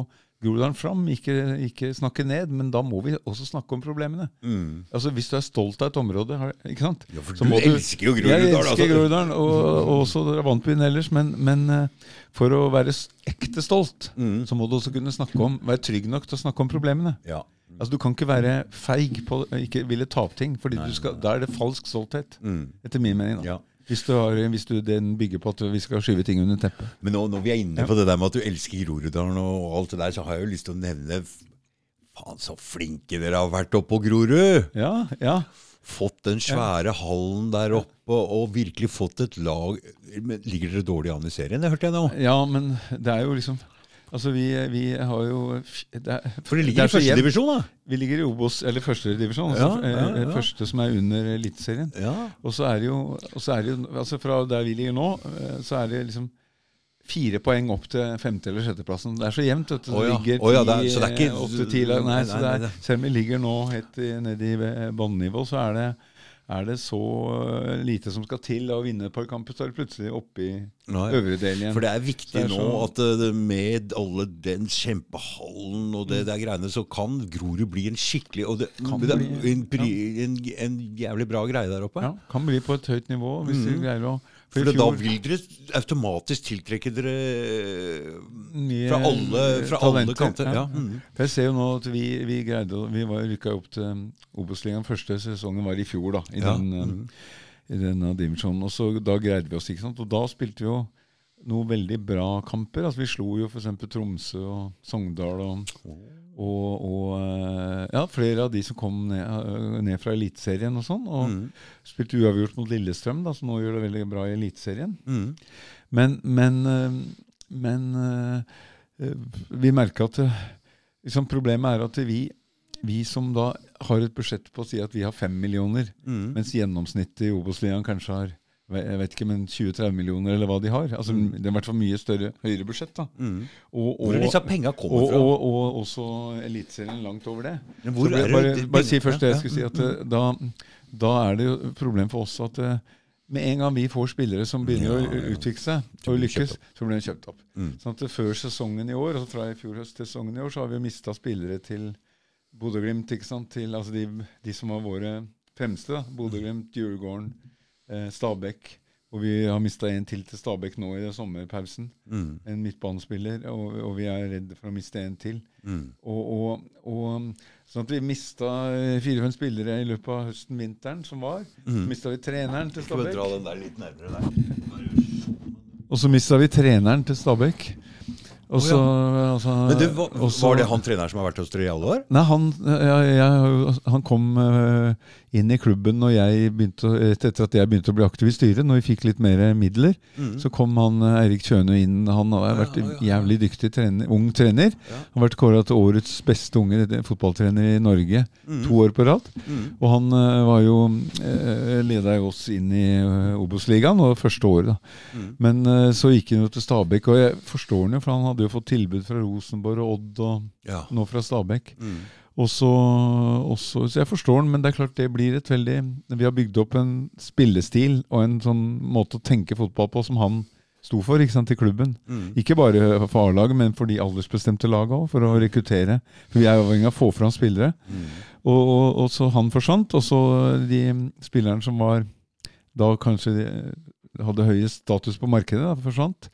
[SPEAKER 2] Groruddalen fram, ikke, ikke snakke ned. Men da må vi også snakke om problemene.
[SPEAKER 1] Mm.
[SPEAKER 2] Altså Hvis du er stolt av et område, har- ikke sant
[SPEAKER 1] Ja, for
[SPEAKER 2] Så
[SPEAKER 1] du
[SPEAKER 2] må du-
[SPEAKER 1] elsker jo
[SPEAKER 2] Jeg
[SPEAKER 1] Groruddalen.
[SPEAKER 2] elsker
[SPEAKER 1] altså.
[SPEAKER 2] Groruddalen, og, og også Drabantbyen ellers, men, men eh, for å være ekte stolt,
[SPEAKER 1] Mm.
[SPEAKER 2] så må du også kunne snakke om være trygg nok til å snakke om problemene.
[SPEAKER 1] Ja.
[SPEAKER 2] Altså Du kan ikke være feig på ikke ville ta opp ting, Fordi du skal, da er det falsk stolthet.
[SPEAKER 1] Mm.
[SPEAKER 2] Etter min mening. da
[SPEAKER 1] Ja.
[SPEAKER 2] Hvis, du har, hvis du den bygger på at vi skal skyve ting under teppet.
[SPEAKER 1] Men nå, når vi er inne på det der med at du elsker Groruddalen og alt det der, så har jeg jo lyst til å nevne Faen, så flinke dere har vært oppe på Grorud!
[SPEAKER 2] Ja, ja.
[SPEAKER 1] Fått den svære hallen der oppe og virkelig fått et lag Ligger dere dårlig an i serien? Det hørte jeg nå.
[SPEAKER 2] ja, men det er jo liksom Altså, vi, vi har jo det er,
[SPEAKER 1] For det
[SPEAKER 2] det
[SPEAKER 1] ligger
[SPEAKER 2] er
[SPEAKER 1] i
[SPEAKER 2] førstedivisjon,
[SPEAKER 1] første divisjon, da.
[SPEAKER 2] Vi ligger i Obos, eller førstedivisjon. Altså,
[SPEAKER 1] Ja, ja,
[SPEAKER 2] eh,
[SPEAKER 1] ja.
[SPEAKER 2] Første som er under Eliteserien.
[SPEAKER 1] Ja.
[SPEAKER 2] Og så er det jo, og så er det jo altså Fra der vi ligger nå, eh, så er det liksom fire poeng opp til femte- eller sjetteplassen. Det er så jevnt. vet du.
[SPEAKER 1] Å ja.
[SPEAKER 2] ligger
[SPEAKER 1] oh, ja, det er- så det er ikke-
[SPEAKER 2] opp til ti. Nei, selv om vi ligger nå helt nede i eh, bånnivå, så er det, er det så eh, lite som skal til å vinne et par kamper, så er det plutselig oppe i
[SPEAKER 1] Nei.
[SPEAKER 2] øvre del igjen.
[SPEAKER 1] For det er viktig
[SPEAKER 2] er
[SPEAKER 1] nå
[SPEAKER 2] så-
[SPEAKER 1] at eh, med alle den kjempehallen og det der greiene, så kan Grorud bli en skikkelig og det,
[SPEAKER 2] Kan
[SPEAKER 1] det
[SPEAKER 2] bli,
[SPEAKER 1] en, ja. en, en jævlig bra greie der oppe.
[SPEAKER 2] ja, kan bli på et høyt nivå hvis
[SPEAKER 1] mm.
[SPEAKER 2] vi greier å
[SPEAKER 1] For
[SPEAKER 2] i
[SPEAKER 1] da vil dere automatisk tiltrekke dere fra alle, fra alle kanter.
[SPEAKER 2] ja.
[SPEAKER 1] Ja. Mm.
[SPEAKER 2] Jeg ser jo nå at vi, vi greide Vi var rykka opp til um, Obos-ligaen. Første sesongen var i fjor, da. I
[SPEAKER 1] Ja,
[SPEAKER 2] den, um,
[SPEAKER 1] mm.
[SPEAKER 2] i denne divisjonen. Og så Da greide vi oss, ikke sant. Og da spilte vi jo noen veldig bra kamper. Altså Vi slo jo f.eks. Tromsø og Sogndal og, og, og eh, ja, flere av de som kom ned, eh, ned fra Eliteserien og sånn. Og
[SPEAKER 1] Mm.
[SPEAKER 2] spilte uavgjort mot Lillestrøm, da, som nå gjør det veldig bra i Eliteserien.
[SPEAKER 1] Mm.
[SPEAKER 2] Men, men, øh, men vi merker at liksom Problemet er at vi, vi som da har et budsjett på å si at vi har fem millioner,
[SPEAKER 1] Mm.
[SPEAKER 2] mens gjennomsnittet i Obos-ligaen kanskje har jeg vet ikke, men 20-30 millioner, eller hva de har. Altså, Det er i hvert fall mye større, høyere budsjett. da.
[SPEAKER 1] Mm.
[SPEAKER 2] Og,
[SPEAKER 1] Hvor er disse penga kommer
[SPEAKER 2] og,
[SPEAKER 1] fra?
[SPEAKER 2] og, og også Eliteserien langt over det.
[SPEAKER 1] Men hvor
[SPEAKER 2] ble,
[SPEAKER 1] er det-
[SPEAKER 2] bare, bare si først det jeg
[SPEAKER 1] Ja,
[SPEAKER 2] skulle si. at eh, da, da er det jo problem for oss at eh, med en gang vi får spillere som begynner
[SPEAKER 1] Ja,
[SPEAKER 2] å utvikle seg
[SPEAKER 1] Så
[SPEAKER 2] og lykkes, så blir de kjøpt opp.
[SPEAKER 1] Mm.
[SPEAKER 2] Sånn at Før sesongen i år, altså fra i fjor høst til sesongen i år, så har vi mista spillere til Bodø-Glimt. Til altså de, de som var våre fremste. Bodø-Glimt, Djurgården, eh, Stabæk. Og vi har mista en til til Stabæk nå i sommerpausen.
[SPEAKER 1] Mm.
[SPEAKER 2] En midtbanespiller. Og, og vi er redd for å miste en til.
[SPEAKER 1] Mm.
[SPEAKER 2] Og, og, og Sånn at vi mista fire-fem spillere i løpet av høsten-vinteren som var. Så
[SPEAKER 1] Mm.
[SPEAKER 2] mista vi treneren til Stabæk.
[SPEAKER 1] dra den der litt nærmere der?
[SPEAKER 2] Og så mista vi treneren til Stabæk. Og
[SPEAKER 1] ja.
[SPEAKER 2] så altså,
[SPEAKER 1] Men det, var, var det han treneren som har vært hos dere i alle år?
[SPEAKER 2] Nei, han, ja, jeg, han kom eh, inn i klubben begynte, etter at jeg begynte å bli aktiv i styret. Når vi fikk litt mer midler,
[SPEAKER 1] Mm.
[SPEAKER 2] så kom han eh, Eirik Kjønø inn. Han har vært
[SPEAKER 1] ja, ja.
[SPEAKER 2] jævlig dyktig trener, ung trener.
[SPEAKER 1] Ja.
[SPEAKER 2] Han har vært kåra til årets beste unge fotballtrener i Norge
[SPEAKER 1] Mm.
[SPEAKER 2] to år på rad.
[SPEAKER 1] Mm.
[SPEAKER 2] Og han eh, var jo leda oss inn i Obos-ligaen det første året.
[SPEAKER 1] Mm.
[SPEAKER 2] Men eh, så gikk han jo til Stabæk, og jeg forstår han jo, for han hadde jo fått tilbud fra Rosenborg og Odd, og nå fra Stabæk.
[SPEAKER 1] Mm.
[SPEAKER 2] også, så, jeg forstår den, men det er klart det blir et veldig Vi har bygd opp en spillestil og en sånn måte å tenke fotball på som han sto for ikke sant, i klubben.
[SPEAKER 1] Mm.
[SPEAKER 2] Ikke bare for A-laget, men for de aldersbestemte lagene òg, for å rekruttere. For vi er avhengig av å få fram spillere.
[SPEAKER 1] Mm.
[SPEAKER 2] Og, og, og så han forsvant, og så de spillerne som var da kanskje de hadde høyest status på markedet, da, forsvant.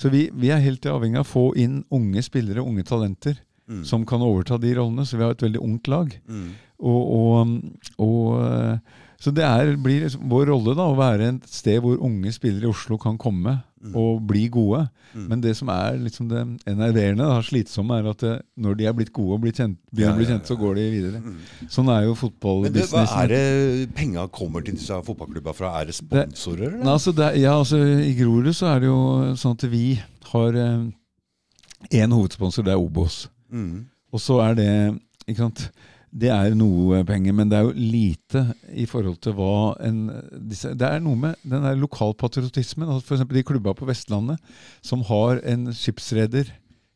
[SPEAKER 2] Så vi, vi er helt avhengig av å få inn unge spillere, unge talenter,
[SPEAKER 1] Mm.
[SPEAKER 2] som kan overta de rollene. Så vi har et veldig ungt lag.
[SPEAKER 1] Mm.
[SPEAKER 2] Og, og, og eh, Så det er, blir liksom vår rolle da å være et sted hvor unge spillere i Oslo kan komme
[SPEAKER 1] Mm.
[SPEAKER 2] og bli gode.
[SPEAKER 1] Mm.
[SPEAKER 2] Men det som er liksom det enerverende, da, slitsomme, er at det, når de er blitt gode og blitt kjent, begynner å bli kjent, så går de videre.
[SPEAKER 1] Mm.
[SPEAKER 2] Sånn er jo
[SPEAKER 1] Men hva er det penga kommer til disse fotballklubba fra? Er det sponsorer,
[SPEAKER 2] Nei, altså det, ja, altså, I Grorud så er det jo sånn at vi har én hovedsponsor, det er Obos.
[SPEAKER 1] Mm.
[SPEAKER 2] Og så er det ikke sant, Det er noe penger, men det er jo lite i forhold til hva en disse, Det er noe med den der lokalpatriotismen. Altså F.eks. de klubba på Vestlandet som har en skipsreder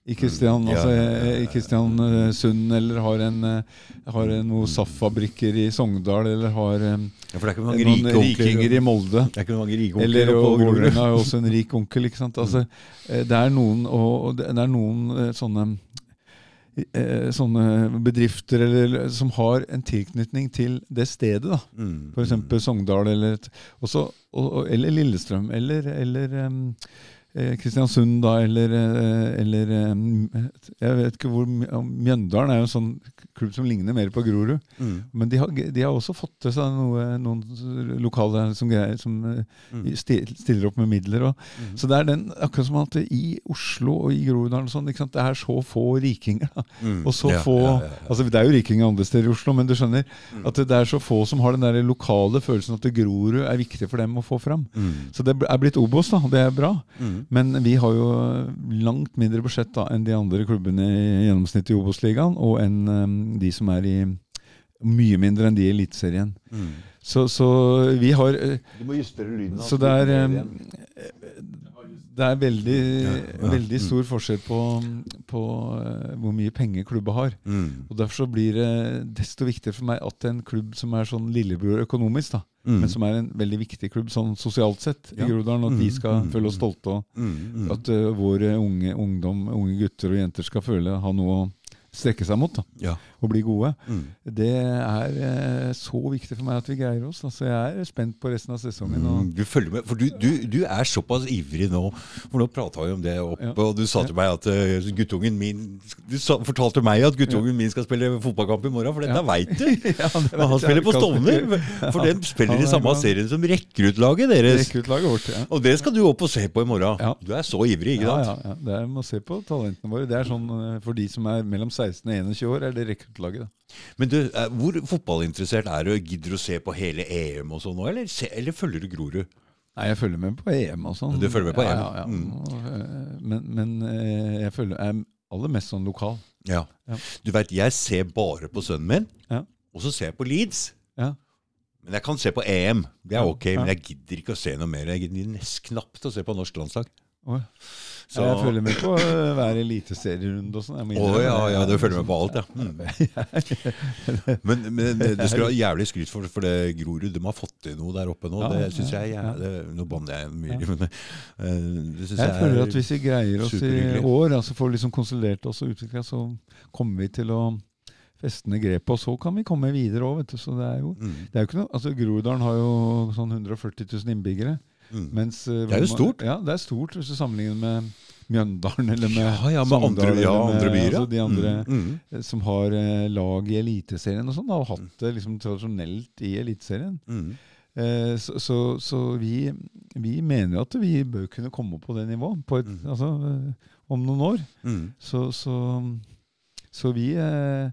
[SPEAKER 2] i Kristian,
[SPEAKER 1] Mm.
[SPEAKER 2] Altså,
[SPEAKER 1] ja, ja, ja.
[SPEAKER 2] i Kristiansund, eller har, en, eh, har en noen SAF-fabrikker i Sogndal, eller har eh,
[SPEAKER 1] Ja, for det er ikke mange
[SPEAKER 2] noen
[SPEAKER 1] rike
[SPEAKER 2] rikinger i Molde.
[SPEAKER 1] Det er ikke mange rike onkler
[SPEAKER 2] Eller. Vålerenga er jo også en rik onkel. ikke sant? Altså, eh, det er noen, og, det er noen eh, sånne eh, sånne bedrifter eller, som har en tilknytning til det stedet. da.
[SPEAKER 1] Mm.
[SPEAKER 2] F.eks. Sogndal eller, også, og, eller Lillestrøm. Eller, eller eh, Kristiansund, da, eller, eh, eller Jeg vet ikke hvor Mjøndalen er jo en sånn klubb som ligner mer på Grorud.
[SPEAKER 1] Mm.
[SPEAKER 2] Men de har, de har også fått til seg noe, noen lokale som, greier, som eh,
[SPEAKER 1] Mm.
[SPEAKER 2] stiller opp med midler. Og,
[SPEAKER 1] Mm.
[SPEAKER 2] Så det er den, akkurat som at i Oslo og i Groruddalen sånn, det er så få rikinger.
[SPEAKER 1] Mm.
[SPEAKER 2] Og så
[SPEAKER 1] Ja,
[SPEAKER 2] få
[SPEAKER 1] ja, ja.
[SPEAKER 2] Altså Det er jo rikinger andre steder i Oslo, men du skjønner
[SPEAKER 1] Mm.
[SPEAKER 2] at det er så få som har den der lokale følelsen at Grorud er viktig for dem å få fram.
[SPEAKER 1] Mm.
[SPEAKER 2] Så det er blitt Obos, da, det er bra. Men vi har jo langt mindre budsjett da enn de andre klubbene i gjennomsnitt i Obos-ligaen, og enn um, de som er i Mye mindre enn de i Eliteserien.
[SPEAKER 1] Mm.
[SPEAKER 2] Så, så vi har eh,
[SPEAKER 1] Du må justere lyden.
[SPEAKER 2] Så det er em, Det er veldig,
[SPEAKER 1] Ja, ja.
[SPEAKER 2] veldig
[SPEAKER 1] Mm.
[SPEAKER 2] stor forskjell på, på uh, hvor mye penger klubba har.
[SPEAKER 1] Mm.
[SPEAKER 2] Og Derfor så blir det desto viktigere for meg at en klubb som er sånn lillebror økonomisk, da,
[SPEAKER 1] Mm.
[SPEAKER 2] men som er en veldig viktig klubb sånn sosialt sett i
[SPEAKER 1] Ja.
[SPEAKER 2] Groruddalen, at vi
[SPEAKER 1] Mm,
[SPEAKER 2] skal
[SPEAKER 1] mm,
[SPEAKER 2] føle oss
[SPEAKER 1] mm.
[SPEAKER 2] stolte. og
[SPEAKER 1] Mm. Mm.
[SPEAKER 2] At uh, våre unge ungdom, unge gutter og jenter skal føle ha noe å strekke seg mot. da,
[SPEAKER 1] Ja.
[SPEAKER 2] Og bli gode.
[SPEAKER 1] Mm.
[SPEAKER 2] Det er eh, så viktig for meg at vi greier oss. Altså, jeg er spent på resten av sesongen.
[SPEAKER 1] Mm, Du følger med, for du, du, du er såpass ivrig nå. For nå prata vi om det oppe,
[SPEAKER 2] Ja.
[SPEAKER 1] og du sa til meg at uh, guttungen min Du sa, fortalte meg at guttungen min skal spille fotballkamp i morgen, for dette
[SPEAKER 2] Ja.
[SPEAKER 1] veit du!
[SPEAKER 2] Ja, det
[SPEAKER 1] han spiller på Stovner, for den spiller i samme serien som rekruttlaget deres.
[SPEAKER 2] Rekruttlaget vårt, ja.
[SPEAKER 1] Og det skal du opp og se på i morgen. Du er så ivrig, ikke sant?
[SPEAKER 2] ja, ja. Det er, må se på talentene våre. Det er sånn, eh, For de som er mellom 16 og 21 år, er det rekruttlaget. da.
[SPEAKER 1] Men du, eh, hvor fotballinteressert er du? Gidder du å se på hele EM og sånn nå, eller, eller følger du Grorud?
[SPEAKER 2] Nei, jeg følger med på EM og sånn.
[SPEAKER 1] Du følger med på EM?
[SPEAKER 2] Ja, ja.
[SPEAKER 1] Mm.
[SPEAKER 2] Eh, Men, men eh, jeg følger, er aller mest sånn lokal.
[SPEAKER 1] Ja.
[SPEAKER 2] Ja.
[SPEAKER 1] Du veit, jeg ser bare på sønnen min,
[SPEAKER 2] Ja.
[SPEAKER 1] og så ser jeg på Leeds.
[SPEAKER 2] Ja.
[SPEAKER 1] Men jeg kan se på EM. Det er ok,
[SPEAKER 2] ja.
[SPEAKER 1] men jeg gidder ikke å se noe mer. Jeg gidder nesten knapt å se på norsk landslag.
[SPEAKER 2] Oi.
[SPEAKER 1] Så,
[SPEAKER 2] Jeg følger med på eh, hver eliteserierunde og sånn.
[SPEAKER 1] Å
[SPEAKER 2] innrømme
[SPEAKER 1] ja, ja, du følger med på alt, ja. Mm. Men, men det skulle ha jævlig skryt for, for det Grorud de har fått til noe der oppe nå.
[SPEAKER 2] Ja,
[SPEAKER 1] det
[SPEAKER 2] ja,
[SPEAKER 1] synes jeg, det, Nå banner jeg mye, men eh, det syns
[SPEAKER 2] Jeg
[SPEAKER 1] jeg,
[SPEAKER 2] føler
[SPEAKER 1] er
[SPEAKER 2] at hvis vi greier oss i år, altså får liksom konsolidert oss og utvikla, så kommer vi til å feste ned grepet, og så kan vi komme videre òg, vet du. Så det er jo
[SPEAKER 1] mm,
[SPEAKER 2] det er jo ikke noe, altså Groruddalen har jo sånn 140 000 innbyggere.
[SPEAKER 1] Mm.
[SPEAKER 2] Mens, eh,
[SPEAKER 1] Det er jo
[SPEAKER 2] man-
[SPEAKER 1] stort.
[SPEAKER 2] Ja, det er stort hvis du sammenligner med Mjøndalen eller med
[SPEAKER 1] Ja, ja, med andre, ja, andre byer.
[SPEAKER 2] Altså de andre
[SPEAKER 1] Mm, mm.
[SPEAKER 2] eh, som har eh, lag i Eliteserien og sånn, har hatt det liksom tradisjonelt i Eliteserien.
[SPEAKER 1] Mm.
[SPEAKER 2] Eh, så så, så vi, vi mener at vi bør kunne komme opp på det nivået på et,
[SPEAKER 1] Mhm.
[SPEAKER 2] altså, om noen år.
[SPEAKER 1] Mm.
[SPEAKER 2] Så, så, så vi eh,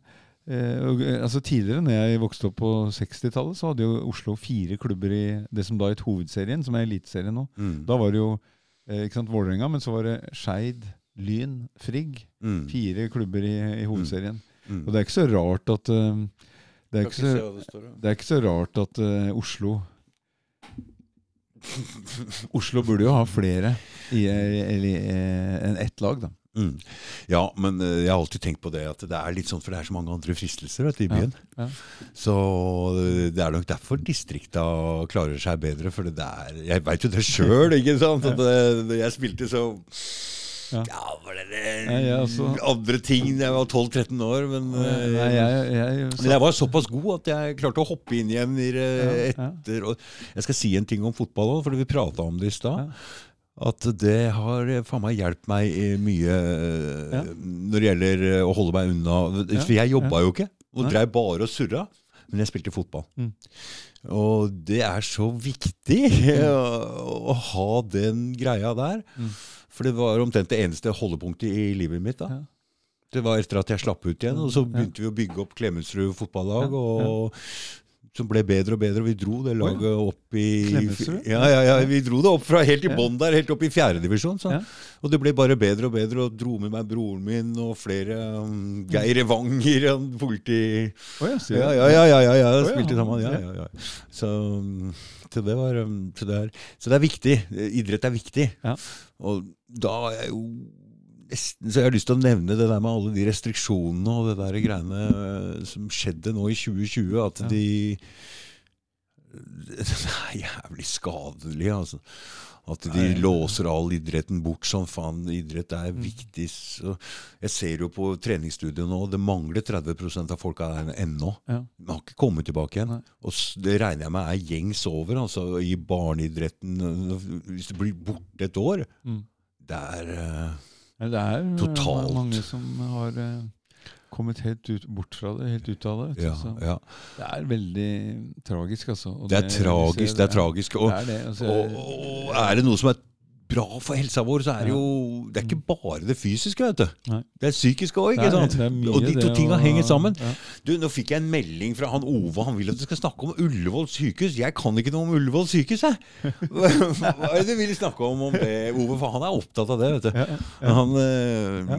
[SPEAKER 2] eh, og, eh, altså Tidligere, når jeg vokste opp på 60-tallet, så hadde jo Oslo fire klubber i det som da het Hovedserien, som er Eliteserien nå.
[SPEAKER 1] Mm.
[SPEAKER 2] Da var det jo eh, ikke sant, Vålerenga, men så var det Skeid, Lyn, Frigg.
[SPEAKER 1] Mm.
[SPEAKER 2] Fire klubber i, i Hovedserien.
[SPEAKER 1] Mm.
[SPEAKER 2] Og det er ikke så rart at uh, det, er ikke
[SPEAKER 1] ikke
[SPEAKER 2] så,
[SPEAKER 1] det
[SPEAKER 2] det er ikke så rart at uh, Oslo Oslo burde jo ha flere i, i, i, enn ett lag, da.
[SPEAKER 1] Mm. Ja, men eh, jeg har alltid tenkt på det at det er litt sånn, for det er så mange andre fristelser vet i byen.
[SPEAKER 2] ja.
[SPEAKER 1] Så eh, det er nok derfor distrikta klarer seg bedre. For det er Jeg veit jo det sjøl, ikke sant. At det, jeg spilte så
[SPEAKER 2] Ja.
[SPEAKER 1] Ja, var det det
[SPEAKER 2] Ja, jeg
[SPEAKER 1] andre ting da jeg var 12-13 år, men eh,
[SPEAKER 2] Nei, jeg, jeg,
[SPEAKER 1] men jeg var såpass god at jeg klarte å hoppe inn igjen i
[SPEAKER 2] Ja, ja.
[SPEAKER 1] etter. Og jeg skal si en ting om fotball òg, for vi prata om det i stad. At det har eh, faen meg hjulpet meg mye eh,
[SPEAKER 2] Ja.
[SPEAKER 1] når det gjelder eh, å holde meg unna. For jeg jobba jo ikke, og dreiv bare og surra. Men jeg spilte fotball.
[SPEAKER 2] Mm.
[SPEAKER 1] Og det er så viktig å, å ha den greia der.
[SPEAKER 2] Mm.
[SPEAKER 1] For det var omtrent det eneste holdepunktet i livet mitt. da. Det var etter at jeg slapp ut igjen, og så begynte vi å bygge opp Klemetsrud fotballag. Og Som ble bedre og bedre, og vi dro det laget opp i Ja, ja, ja, vi dro det opp fra helt i bånn der, helt opp i fjerdedivisjon.
[SPEAKER 2] Ja.
[SPEAKER 1] Og det ble bare bedre og bedre, og dro med meg broren min og flere um, Geir Evanger, og politi...
[SPEAKER 2] Ja,
[SPEAKER 1] Ja, ja, ja, ja, ja, ja. Spilte sammen. Ja, ja, ja. Så, um, så, det var, um, så, det er, så det er viktig. Idrett er viktig. Og da var jeg jo nesten så jeg har lyst til å nevne det der med alle de restriksjonene og det der greiene eh, som skjedde nå i 2020. At
[SPEAKER 2] Ja.
[SPEAKER 1] de Det er jævlig skadelig, altså. At de
[SPEAKER 2] Nei.
[SPEAKER 1] låser all idretten bort som faen. Idrett er
[SPEAKER 2] Mm.
[SPEAKER 1] viktig. Så jeg ser jo på treningsstudio nå, det mangler 30% av folka der ennå.
[SPEAKER 2] Ja.
[SPEAKER 1] De har ikke kommet tilbake igjen.
[SPEAKER 2] Nei.
[SPEAKER 1] Og det regner jeg med er gjengs over. altså I barneidretten. Hvis det blir borte et år,
[SPEAKER 2] Mm.
[SPEAKER 1] det er eh,
[SPEAKER 2] Ja, Det er eh,
[SPEAKER 1] Totalt.
[SPEAKER 2] mange som har eh, kommet helt ut, bort fra det, helt ut av det.
[SPEAKER 1] ja, ja.
[SPEAKER 2] Det er veldig tragisk, altså. og
[SPEAKER 1] Det er tragisk. Det er tragisk. Og,
[SPEAKER 2] Det er det. Altså,
[SPEAKER 1] og, og er det noe som er bra for helsa vår, så er det jo Det er ikke bare det fysiske, vet du.
[SPEAKER 2] Nei.
[SPEAKER 1] Det er psykiske òg, ikke sant? Og de to tinga henger sammen.
[SPEAKER 2] Ja.
[SPEAKER 1] Du, Nå fikk jeg en melding fra han Ove. Han vil at du skal snakke om Ullevål sykehus. Jeg kan ikke noe om Ullevål sykehus, jeg! Hva er det du vil snakke om om det, Ove? For han er opptatt av det, vet du.
[SPEAKER 2] Ja, ja.
[SPEAKER 1] Han øh,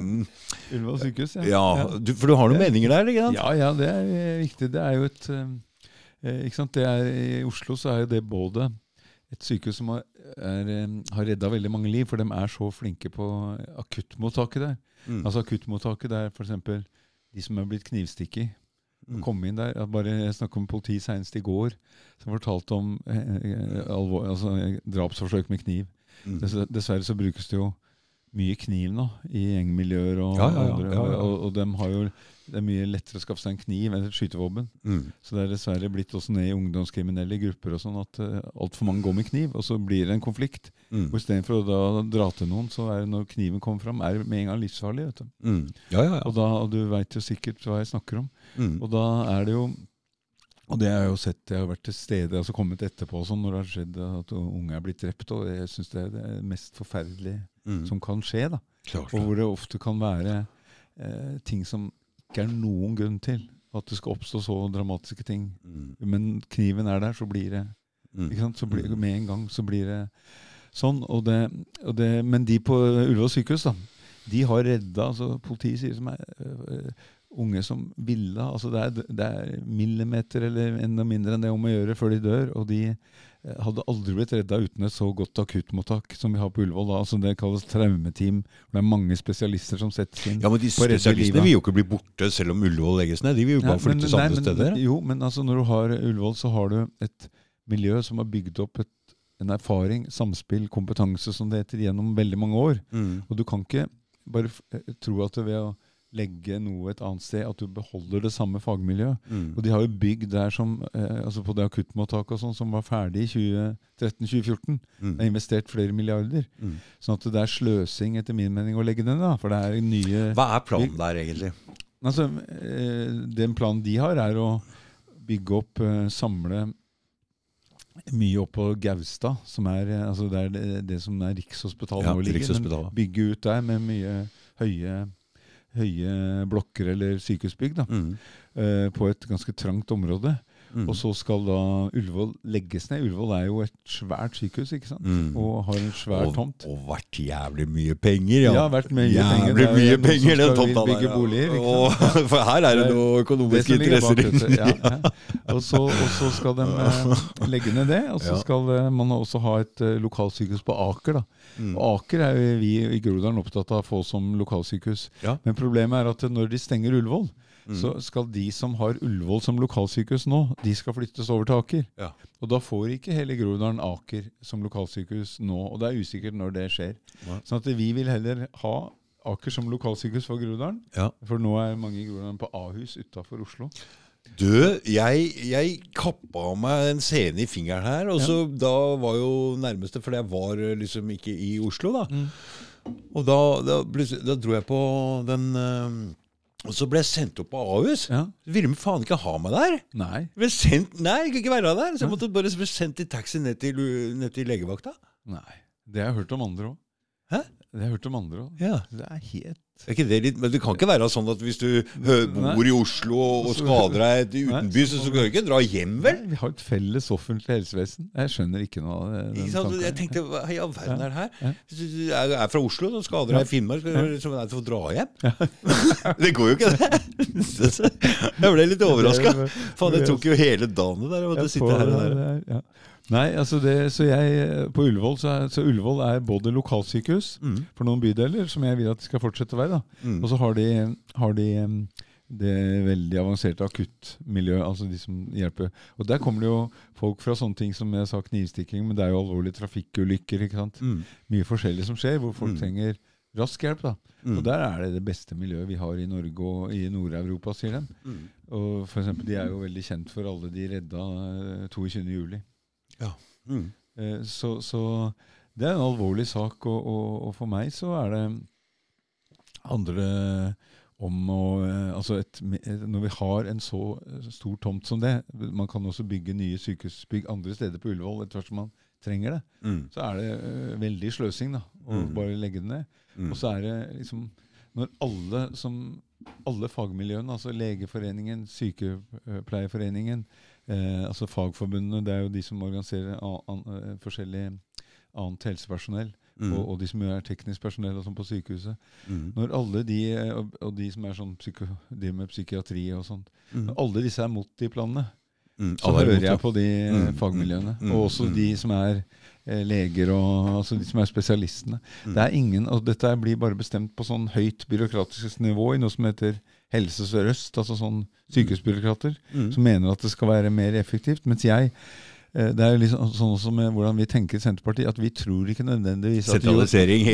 [SPEAKER 2] Ullevål sykehus, ja.
[SPEAKER 1] Du, for du har noen meninger der, ikke sant?
[SPEAKER 2] Ja, ja, det er eh, viktig. Det er jo et eh, ikke sant? Det er, I Oslo så er jo det både et sykehus som har, er, eh, har redda veldig mange liv, for de er så flinke på akuttmottaket der.
[SPEAKER 1] Mm.
[SPEAKER 2] Altså akuttmottaket der f.eks. de som er blitt knivstikket.
[SPEAKER 1] Mm.
[SPEAKER 2] Komme inn der. Bare Jeg snakket med politiet senest i går, som fortalte om eh, eh, alvor, altså, eh, drapsforsøk med kniv.
[SPEAKER 1] Mm.
[SPEAKER 2] Dessverre så brukes det jo mye kniv nå i gjengmiljøer, og,
[SPEAKER 1] Ja, ja, ja,
[SPEAKER 2] andre, og, og de har jo det er mye lettere å skaffe seg en kniv enn et skytevåpen.
[SPEAKER 1] Mm.
[SPEAKER 2] Så det er dessverre blitt også ned i ungdomskriminelle grupper og sånn at uh, altfor mange går med kniv, og så blir det en konflikt.
[SPEAKER 1] Mm.
[SPEAKER 2] Og Istedenfor å da dra til noen, så er det når kniven kommer fram, er det med en gang livsfarlig. vet du.
[SPEAKER 1] Mm. Ja, ja,
[SPEAKER 2] Og, da, og du veit jo sikkert hva jeg snakker om.
[SPEAKER 1] Mm.
[SPEAKER 2] Og da er det jo Og det har jeg jo sett, jeg har vært til stede, altså kommet etterpå sånn, når det har skjedd at unge er blitt drept. Og jeg syns det er det mest forferdelige
[SPEAKER 1] Mm.
[SPEAKER 2] som kan skje. da.
[SPEAKER 1] Klart.
[SPEAKER 2] Og hvor det ofte kan være eh, ting som ikke er noen grunn til at det skal oppstå så dramatiske ting.
[SPEAKER 1] Mm.
[SPEAKER 2] Men kniven er der, så blir det
[SPEAKER 1] Mm.
[SPEAKER 2] ikke sant? Så blir, Med en gang så blir det sånn. Og det, og det, men de på Ullevål sykehus, da, de har redda altså Politiet sier som er øh, unge som ville altså det er, det er millimeter eller enda mindre enn det om å gjøre før de dør. Og de hadde aldri blitt redda uten et så godt akuttmottak som vi har på Ullevål. da, altså Det kalles traumeteam. Det er mange spesialister som settes inn.
[SPEAKER 1] Ja, men de spesialistene vil jo ikke bli borte selv om Ullevål legges ned. De vil jo bare
[SPEAKER 2] Ja,
[SPEAKER 1] flyttes
[SPEAKER 2] nei,
[SPEAKER 1] andre
[SPEAKER 2] men-
[SPEAKER 1] steder.
[SPEAKER 2] Jo, men altså når du har Ullevål, så har du et miljø som har bygd opp et, en erfaring, samspill, kompetanse, som det heter, gjennom veldig mange år.
[SPEAKER 1] Mm.
[SPEAKER 2] Og du kan ikke bare eh, tro at ved å legge noe et annet sted, at du beholder det samme fagmiljøet.
[SPEAKER 1] Mm.
[SPEAKER 2] Og de har jo bygg der som, eh, altså på det akuttmottaket og sånn, som var ferdig i 2013-2014.
[SPEAKER 1] Mm.
[SPEAKER 2] Det er investert flere milliarder.
[SPEAKER 1] Mm.
[SPEAKER 2] Sånn at det er sløsing, etter min mening, å legge den da. For det er nye
[SPEAKER 1] Hva er planen der, egentlig?
[SPEAKER 2] Altså, eh, Den planen de har, er å bygge opp, eh, samle mye opp på Gaustad, som er, eh, altså det, er det, det som er Rikshospitalet
[SPEAKER 1] Ja,
[SPEAKER 2] nå ligger.
[SPEAKER 1] Rikshospitalet.
[SPEAKER 2] Bygge ut der med mye høye, høye blokker eller sykehusbygg da,
[SPEAKER 1] Mm.
[SPEAKER 2] eh, på et ganske trangt område.
[SPEAKER 1] Mm.
[SPEAKER 2] Og så skal da Ullevål legges ned. Ullevål er jo et svært sykehus, ikke sant?
[SPEAKER 1] Mm.
[SPEAKER 2] Og har en svær
[SPEAKER 1] og,
[SPEAKER 2] tomt.
[SPEAKER 1] og vært jævlig mye penger, ja.
[SPEAKER 2] Ja, vært mye
[SPEAKER 1] jævlig
[SPEAKER 2] penger. Det er
[SPEAKER 1] mye penger, den tomta
[SPEAKER 2] bygge
[SPEAKER 1] Ja.
[SPEAKER 2] boliger, ikke
[SPEAKER 1] Og, for her er det
[SPEAKER 2] noen
[SPEAKER 1] noe
[SPEAKER 2] Det
[SPEAKER 1] økonomiske
[SPEAKER 2] bak
[SPEAKER 1] interesser.
[SPEAKER 2] ja, ja. Og, så, og så skal de eh, legge ned det. Og så skal eh, man også ha et eh, lokalsykehus på Aker. da.
[SPEAKER 1] Mm.
[SPEAKER 2] Og Aker er vi i Groruddalen opptatt av å få som lokalsykehus. Men problemet er at når de stenger Ullevål,
[SPEAKER 1] Mm.
[SPEAKER 2] så skal de som har Ullevål som lokalsykehus nå, de skal flyttes over til Aker.
[SPEAKER 1] Ja.
[SPEAKER 2] Og da får ikke hele Groruddalen Aker som lokalsykehus nå. Og det er usikkert når det skjer.
[SPEAKER 1] Ja.
[SPEAKER 2] Sånn at vi vil heller ha Aker som lokalsykehus for Groruddalen.
[SPEAKER 1] Ja.
[SPEAKER 2] For nå er mange i Groruddalen på Ahus utafor Oslo.
[SPEAKER 1] Du, jeg, jeg kappa meg en sene i fingeren her, og så da var jo nærmeste, for jeg var eh, liksom ikke i Oslo, da.
[SPEAKER 2] Mm.
[SPEAKER 1] Og da, da, da dro jeg på den eh, Og så ble jeg sendt opp på Ahus.
[SPEAKER 2] Ja.
[SPEAKER 1] Ville de faen ikke ha meg der?
[SPEAKER 2] Nei.
[SPEAKER 1] Ble sendt, nei, jeg kunne ikke være der. Så jeg måtte bare bli sendt i taxi ned til, ned til legevakta.
[SPEAKER 2] Nei. Det har jeg hørt om andre òg. Det har jeg hørt om andre òg.
[SPEAKER 1] Ja.
[SPEAKER 2] Det er helt
[SPEAKER 1] litt, men det kan ikke være sånn at hvis du bor i Oslo og, og skader deg utenbys, så skal du ikke dra hjem, vel?
[SPEAKER 2] Nei, Vi har et felles offentlig helsevesen. Jeg skjønner ikke noe av den tanken.
[SPEAKER 1] Jeg tenkte, hva i all verden er det her? Hvis du er, fra Oslo og skader deg i Finnmark, så skal du få dra hjem? det går jo ikke, det. Jeg ble litt overraska. Faen, det tok jo hele dagen det der. Jeg måtte sitte her og der.
[SPEAKER 2] Nei, altså det, så jeg eh, på Ullevål så er, så Ullevål er både lokalsykehus
[SPEAKER 1] mm.
[SPEAKER 2] for noen bydeler, som jeg vil at de skal fortsette å være,
[SPEAKER 1] mm.
[SPEAKER 2] og så har de, har de eh, det veldig avanserte akuttmiljøet, altså de som hjelper. Og Der kommer det jo folk fra sånne ting som jeg sa knivstikking, men det er jo alvorlige trafikkulykker. ikke sant?
[SPEAKER 1] Mm.
[SPEAKER 2] Mye forskjellig som skjer, hvor folk
[SPEAKER 1] mm.
[SPEAKER 2] trenger rask hjelp. da.
[SPEAKER 1] Mm.
[SPEAKER 2] Og Der er det det beste miljøet vi har i Norge og i Nord-Europa, sier de.
[SPEAKER 1] Mm.
[SPEAKER 2] Og for eksempel, De er jo veldig kjent for alle de redda eh, 22.07. Ja.
[SPEAKER 1] Mm.
[SPEAKER 2] Eh, så, så, det er en alvorlig sak, og, og, og, for meg så er det andre om å eh, altså et, Når vi har en så eh, stor tomt som det Man kan også bygge nye sykehusbygg andre steder på Ullevål etter hvert som man trenger det.
[SPEAKER 1] Mm.
[SPEAKER 2] Så er det veldig sløsing da, å
[SPEAKER 1] mm.
[SPEAKER 2] bare legge det ned.
[SPEAKER 1] Mm.
[SPEAKER 2] Og så er det liksom Når alle som alle fagmiljøene, altså Legeforeningen, Sykepleierforeningen, eh, altså fagforbundene, det er jo de som organiserer an, an, eh, forskjellig annet helsepersonell,
[SPEAKER 1] Mm.
[SPEAKER 2] og, og de som er teknisk personell og sånn på sykehuset.
[SPEAKER 1] Mm.
[SPEAKER 2] Når alle de, eh, og, og de som er sånn psyko, de med psykiatri og sånt,
[SPEAKER 1] Mm.
[SPEAKER 2] når alle disse er mot de planene,
[SPEAKER 1] Mm.
[SPEAKER 2] så
[SPEAKER 1] er
[SPEAKER 2] hører jeg på de eh,
[SPEAKER 1] Mm,
[SPEAKER 2] fagmiljøene.
[SPEAKER 1] mm,
[SPEAKER 2] og også de som er leger, og altså de som er spesialistene. Det er ingen, og Dette blir bare bestemt på sånn høyt byråkratisk nivå i noe som heter Helse Sør-Øst, altså sånn sykehusbyråkrater,
[SPEAKER 1] Mm.
[SPEAKER 2] som mener at det skal være mer effektivt. Mens jeg eh, det er liksom sånn som med hvordan vi tenker i Senterpartiet, at vi tror ikke nødvendigvis at jo,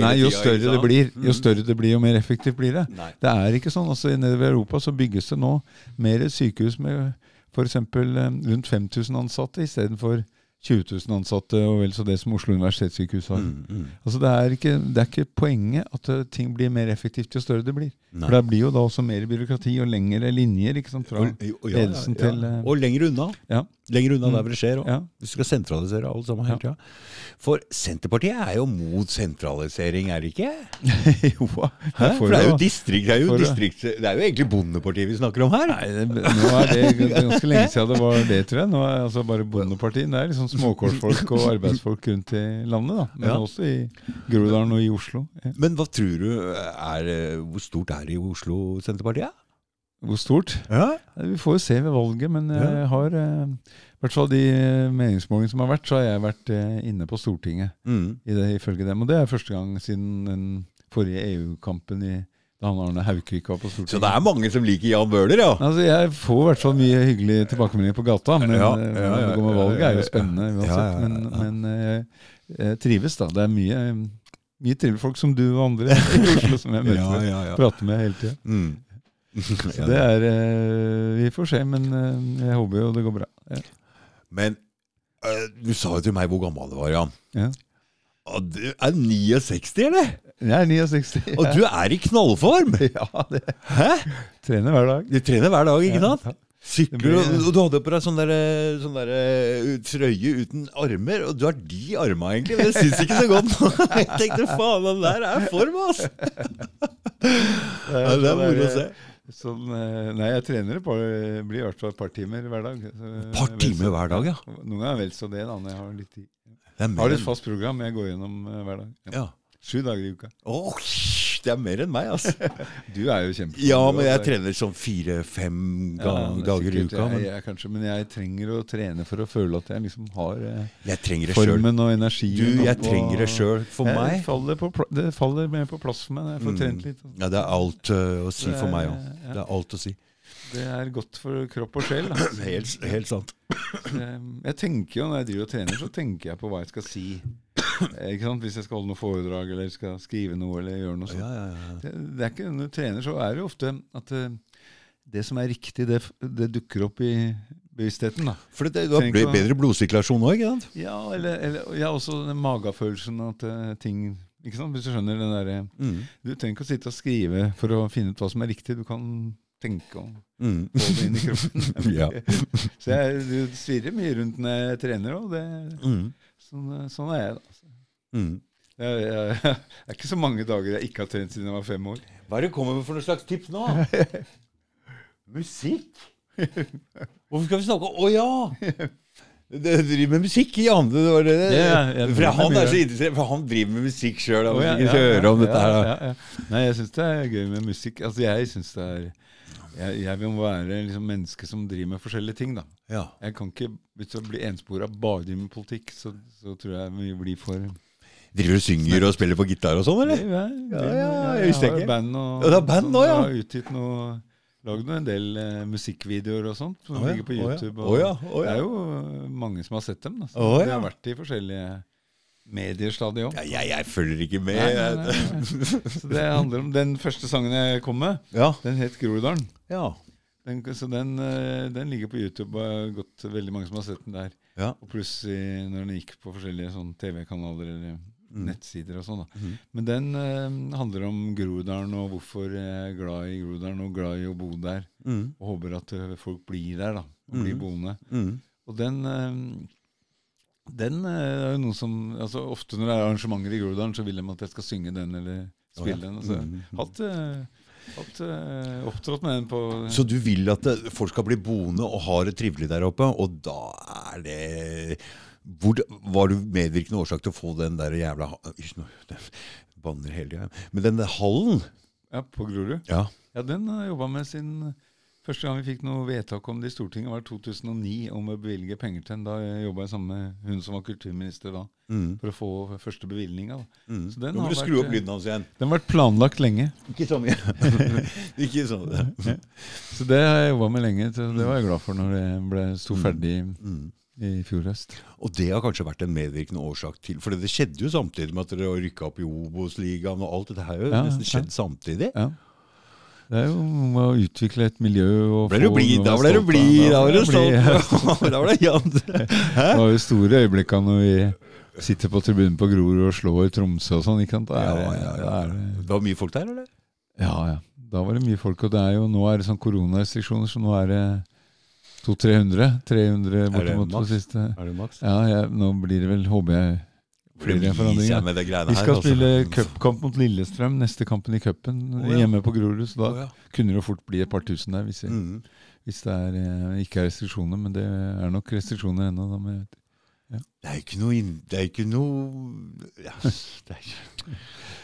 [SPEAKER 2] nei, jo større det blir, jo
[SPEAKER 1] Mm.
[SPEAKER 2] større det blir, jo mer effektivt blir det.
[SPEAKER 1] Nei.
[SPEAKER 2] Det er ikke sånn. altså Nedover i Europa så bygges det nå mer sykehus med f.eks. rundt 5000 ansatte istedenfor 20 000 ansatte og vel så det som Oslo universitetssykehus har.
[SPEAKER 1] Mm, mm.
[SPEAKER 2] Altså det er, ikke, det er ikke poenget at eh, ting blir mer effektivt jo større det blir.
[SPEAKER 1] Nei.
[SPEAKER 2] For det blir jo da også mer byråkrati og lengre linjer fra
[SPEAKER 1] Og- og- ja, ja,
[SPEAKER 2] ledelsen
[SPEAKER 1] ja.
[SPEAKER 2] til eh,
[SPEAKER 1] Og lenger unna.
[SPEAKER 2] Ja.
[SPEAKER 1] Lenger unna
[SPEAKER 2] Mm.
[SPEAKER 1] der hvor det skjer.
[SPEAKER 2] ja.
[SPEAKER 1] Vi skal sentralisere alt sammen hele tida. For Senterpartiet er jo mot sentralisering, er det ikke?
[SPEAKER 2] jo,
[SPEAKER 1] Hæ? For det er jo
[SPEAKER 2] jo-
[SPEAKER 1] distrikt, det er jo, distrikt, det er jo egentlig Bondepartiet vi snakker om her.
[SPEAKER 2] Nei, det, nå er det ganske lenge siden det var det, tror jeg. Nå er altså bare Bondepartiet. Det er liksom småkårsfolk og arbeidsfolk rundt i landet, da. Men
[SPEAKER 1] Ja.
[SPEAKER 2] også i Groruddalen og i Oslo. Ja.
[SPEAKER 1] Men hva tror du er eh, Hvor stort er det i Oslo Senterpartiet?
[SPEAKER 2] Hvor stort?
[SPEAKER 1] Ja.
[SPEAKER 2] Vi får jo se ved valget, men jeg
[SPEAKER 1] Ja.
[SPEAKER 2] har eh, I hvert fall de eh, meningsmålingene som har vært, så har jeg vært eh, inne på Stortinget
[SPEAKER 1] Mm.
[SPEAKER 2] i det, ifølge dem. Og det er første gang siden den forrige EU-kampen i da han Arne Haukvik var på Stortinget.
[SPEAKER 1] Så det er mange som liker Jan Bøhler, ja?
[SPEAKER 2] Altså, Jeg får i hvert fall mye hyggelige tilbakemeldinger på gata, men
[SPEAKER 1] Ja,
[SPEAKER 2] eh,
[SPEAKER 1] ja, ja,
[SPEAKER 2] det går med valget, er jo spennende uansett. Men, men eh, jeg trives, da. Det er mye, mye trivelige folk som du og andre i Oslo som jeg møter prater med hele tida.
[SPEAKER 1] Mm.
[SPEAKER 2] Så det er eh, Vi får se, men eh, jeg håper jo det går bra. Ja.
[SPEAKER 1] Men eh, du sa jo til meg hvor gammel du var, Jan.
[SPEAKER 2] Ja.
[SPEAKER 1] Du er 69, eller?
[SPEAKER 2] Jeg er 69.
[SPEAKER 1] Og du er i knallform!
[SPEAKER 2] Ja, det
[SPEAKER 1] Hæ?
[SPEAKER 2] trener hver dag.
[SPEAKER 1] Du trener hver dag, ikke
[SPEAKER 2] Ja,
[SPEAKER 1] sant?
[SPEAKER 2] ja.
[SPEAKER 1] Sykler, og, du hadde på deg sånn der, sånn der trøye uten armer, og du har de arma egentlig, men jeg syns ikke så godt. Jeg tenkte faen, den der er form, ass! Ja, det er moro å se.
[SPEAKER 2] Sånn, eh, nei, jeg trener et par, blir i hvert fall et par timer hver dag.
[SPEAKER 1] Et par timer hver dag, ja.
[SPEAKER 2] Noen ganger vel så det, da, når jeg har litt tid. Jeg har et fast program jeg går gjennom eh, hver dag. Ja.
[SPEAKER 1] ja.
[SPEAKER 2] Sju dager i uka.
[SPEAKER 1] Åh, det er mer enn meg, altså.
[SPEAKER 2] Du er jo kjempe...
[SPEAKER 1] Ja, men jeg trener sånn fire-fem
[SPEAKER 2] Ja,
[SPEAKER 1] dager i uka. Men
[SPEAKER 2] jeg, kanskje, men jeg trenger å trene for å føle at jeg liksom har eh,
[SPEAKER 1] jeg
[SPEAKER 2] formen og energien.
[SPEAKER 1] Du, jeg trenger det sjøl. For
[SPEAKER 2] Jeg
[SPEAKER 1] meg
[SPEAKER 2] Faller på, det faller mer på plass for meg når jeg får
[SPEAKER 1] Mm.
[SPEAKER 2] trent litt.
[SPEAKER 1] Ja, det er alt uh, å si
[SPEAKER 2] er,
[SPEAKER 1] for meg òg.
[SPEAKER 2] ja.
[SPEAKER 1] Det er alt å si.
[SPEAKER 2] Det er godt for kropp og sjel.
[SPEAKER 1] Helt, helt sant.
[SPEAKER 2] Jeg, Jeg tenker jo Når jeg driver og trener, så tenker jeg på hva jeg skal si. Hvis jeg skal holde noe foredrag eller skal skrive noe eller gjøre noe sånt.
[SPEAKER 1] Ja, ja, ja.
[SPEAKER 2] Det, det er ikke, når du trener, så er det jo ofte at eh, det som er riktig, det, det dukker opp i bevisstheten. da.
[SPEAKER 1] For det, har
[SPEAKER 2] Trenger
[SPEAKER 1] bedre blodsirkulasjon òg?
[SPEAKER 2] Ja, eller, eller ja, også den magefølelsen at uh, ting ikke sant? Hvis du skjønner den derre
[SPEAKER 1] Mm.
[SPEAKER 2] Du trenger ikke å sitte og skrive for å finne ut hva som er riktig. Du kan tenke og
[SPEAKER 1] Mm.
[SPEAKER 2] få det inn i kroppen.
[SPEAKER 1] Ja.
[SPEAKER 2] Så jeg du svirrer mye rundt når jeg trener òg.
[SPEAKER 1] Mm.
[SPEAKER 2] Sånn, eh, sånn er jeg, da.
[SPEAKER 1] Mm.
[SPEAKER 2] Det er ikke så mange dager jeg ikke har trent siden jeg var fem år.
[SPEAKER 1] Hva er det du kommer med for noen slags tips nå? Musikk? Hvorfor skal vi snakke Å ja! Det driver med musikk, Jan. Det var det.
[SPEAKER 2] Ja, jeg
[SPEAKER 1] for han er så interessert, for han driver med musikk sjøl. Oh,
[SPEAKER 2] ja, ja, ja,
[SPEAKER 1] om dette her.
[SPEAKER 2] ja, ja, ja. Nei, jeg syns det er gøy med musikk. Altså, jeg synes det er jeg, jeg vil være liksom menneske som driver med forskjellige ting. da.
[SPEAKER 1] Ja.
[SPEAKER 2] Jeg kan ikke, Hvis jeg blir enspora bare med politikk, så, så tror jeg vi blir for
[SPEAKER 1] Driver du og synger og spiller på gitar og sånn, eller?
[SPEAKER 2] Ja,
[SPEAKER 1] Ja, ja, jeg visste
[SPEAKER 2] har
[SPEAKER 1] jo
[SPEAKER 2] Band og,
[SPEAKER 1] Ja, det er band nå, ja.
[SPEAKER 2] Jeg har utgitt noe Lagd en del eh, musikkvideoer og sånt som
[SPEAKER 1] oh, ja,
[SPEAKER 2] ligger på
[SPEAKER 1] ja,
[SPEAKER 2] YouTube.
[SPEAKER 1] å ja, oh, ja.
[SPEAKER 2] Det er jo eh, mange som har sett dem. Da. Oh,
[SPEAKER 1] Det
[SPEAKER 2] De har vært i forskjellige medier stadig òg.
[SPEAKER 1] Ja, jeg, jeg følger ikke med.
[SPEAKER 2] Nei, nei, nei. Så det handler om Den første sangen jeg kom med,
[SPEAKER 1] Ja.
[SPEAKER 2] den het Groruddalen.
[SPEAKER 1] ja.
[SPEAKER 2] Den, så den, eh, den ligger på YouTube, og det har gått veldig mange som har sett den der.
[SPEAKER 1] Ja.
[SPEAKER 2] Og pluss når den gikk på forskjellige sånn TV-kanaler eller. Nettsider og sånn.
[SPEAKER 1] Mhm.
[SPEAKER 2] Men den eh, handler om Groruddalen og hvorfor jeg er glad i Groruddalen og glad i å bo der.
[SPEAKER 1] Mm.
[SPEAKER 2] Og håper at eh, folk blir der, da. Og blir
[SPEAKER 1] Mhm.
[SPEAKER 2] boende.
[SPEAKER 1] Mm.
[SPEAKER 2] Og den eh, den eh, er jo noe som altså Ofte når det er arrangementer i Groruddalen, så vil de at jeg skal synge den eller spille den. Altså, hatt, eh, hatt eh, opptrådt med den på
[SPEAKER 1] Så du vil at folk skal bli boende og ha det trivelig der oppe, og da er det hvor, Var du medvirkende årsak til å få den der jævla banner hele tida. Men den der hallen
[SPEAKER 2] Ja, på Grorud.
[SPEAKER 1] Ja.
[SPEAKER 2] Ja, den har jeg jobba med siden Første gang vi fikk noe vedtak om det i Stortinget, var 2009, om å bevilge penger til den. Da jobba jeg sammen med hun som var kulturminister da,
[SPEAKER 1] Mm.
[SPEAKER 2] for å få første bevilgninga.
[SPEAKER 1] Mm.
[SPEAKER 2] Så den
[SPEAKER 1] Nå må du skru opp lyden hans igjen.
[SPEAKER 2] Den har vært planlagt lenge,
[SPEAKER 1] Ikke så mye. ikke sånn.
[SPEAKER 2] så det har jeg jobba med lenge. Så det var jeg glad for når det ble, sto ferdig
[SPEAKER 1] Mm.
[SPEAKER 2] I fjor høst.
[SPEAKER 1] Og det har kanskje vært en medvirkende årsak til For det skjedde jo samtidig med at dere rykka opp i Obos-ligaen, og alt dette har jo
[SPEAKER 2] Ja,
[SPEAKER 1] nesten
[SPEAKER 2] ja.
[SPEAKER 1] skjedd samtidig.
[SPEAKER 2] Ja. Det er jo om å utvikle et miljø og
[SPEAKER 1] Ble
[SPEAKER 2] få noe
[SPEAKER 1] Da ble du blid, da var du stolt. Da var det Jan.
[SPEAKER 2] Det var jo store øyeblikker når vi sitter på tribunen på Grorud og slår Tromsø og sånn. ikke sant? Er,
[SPEAKER 1] Ja, ja, ja.
[SPEAKER 2] Det
[SPEAKER 1] var mye folk der, eller?
[SPEAKER 2] Ja, ja. Da var det mye folk. Og det er jo, nå er det sånn koronarestriksjoner, så nå er det 200-300. 300 bortimot på siste.
[SPEAKER 1] Er det maks?
[SPEAKER 2] Ja, jeg, nå blir det vel, håper jeg,
[SPEAKER 1] blir det greiene
[SPEAKER 2] Vi skal
[SPEAKER 1] her,
[SPEAKER 2] spille cupkamp mot Lillestrøm, neste kampen i cupen,
[SPEAKER 1] oh, ja.
[SPEAKER 2] hjemme på Grorud. Så da
[SPEAKER 1] oh, ja.
[SPEAKER 2] kunne det fort bli et par tusen der, hvis,
[SPEAKER 1] Mm.
[SPEAKER 2] hvis det er, eh, ikke er restriksjoner. Men det er nok restriksjoner ennå. Da, men
[SPEAKER 1] Det er ikke noe inn- Det er ikke noe ja, Det er ikke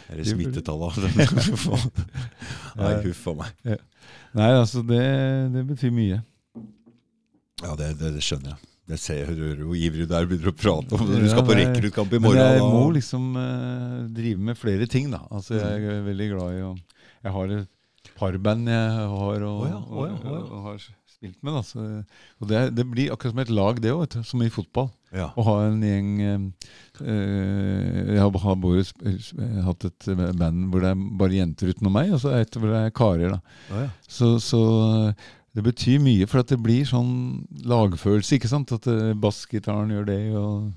[SPEAKER 1] Er det smittetallet? Nei, huff a meg.
[SPEAKER 2] Nei, altså, det, det betyr mye.
[SPEAKER 1] Ja, det, det, det skjønner jeg. Jeg ser jeg hører hvor ivrig du er begynner å prate om det. Du skal på rekruttkamp i
[SPEAKER 2] Men
[SPEAKER 1] morgen.
[SPEAKER 2] jeg må liksom uh, drive med flere ting, da. Altså, jeg er veldig glad i å Jeg har et parband jeg har, og,
[SPEAKER 1] oh ja, oh ja, oh ja.
[SPEAKER 2] og, og har spilt med. Da. Så, og det, det blir akkurat som et lag, det òg, som i fotball. Å ha en gjeng eh, Jeg har, har både hatt et band hvor det er bare jenter utenom meg, og så et hvor det er karer. da. Så, så det betyr mye, for at det blir sånn lagfølelse. ikke sant? At eh, bassgitaren gjør det, og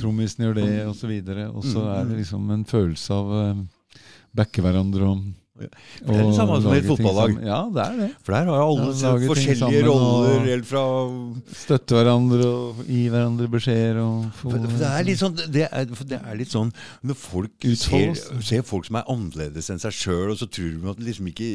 [SPEAKER 2] trommisen gjør det, videre. Og så
[SPEAKER 1] Mm,
[SPEAKER 2] er
[SPEAKER 1] mm.
[SPEAKER 2] det liksom en følelse av uh, backe hverandre og
[SPEAKER 1] Ja. Det er det samme som i et fotballag.
[SPEAKER 2] Ja, det er det.
[SPEAKER 1] For der har jo alle
[SPEAKER 2] Ja,
[SPEAKER 1] forskjellige roller, helt fra
[SPEAKER 2] Støtte hverandre og gi hverandre beskjeder.
[SPEAKER 1] For, for det er litt sånn det er, det er litt sånn Når folk ser, ser folk som er annerledes enn seg sjøl, og så tror de at de liksom ikke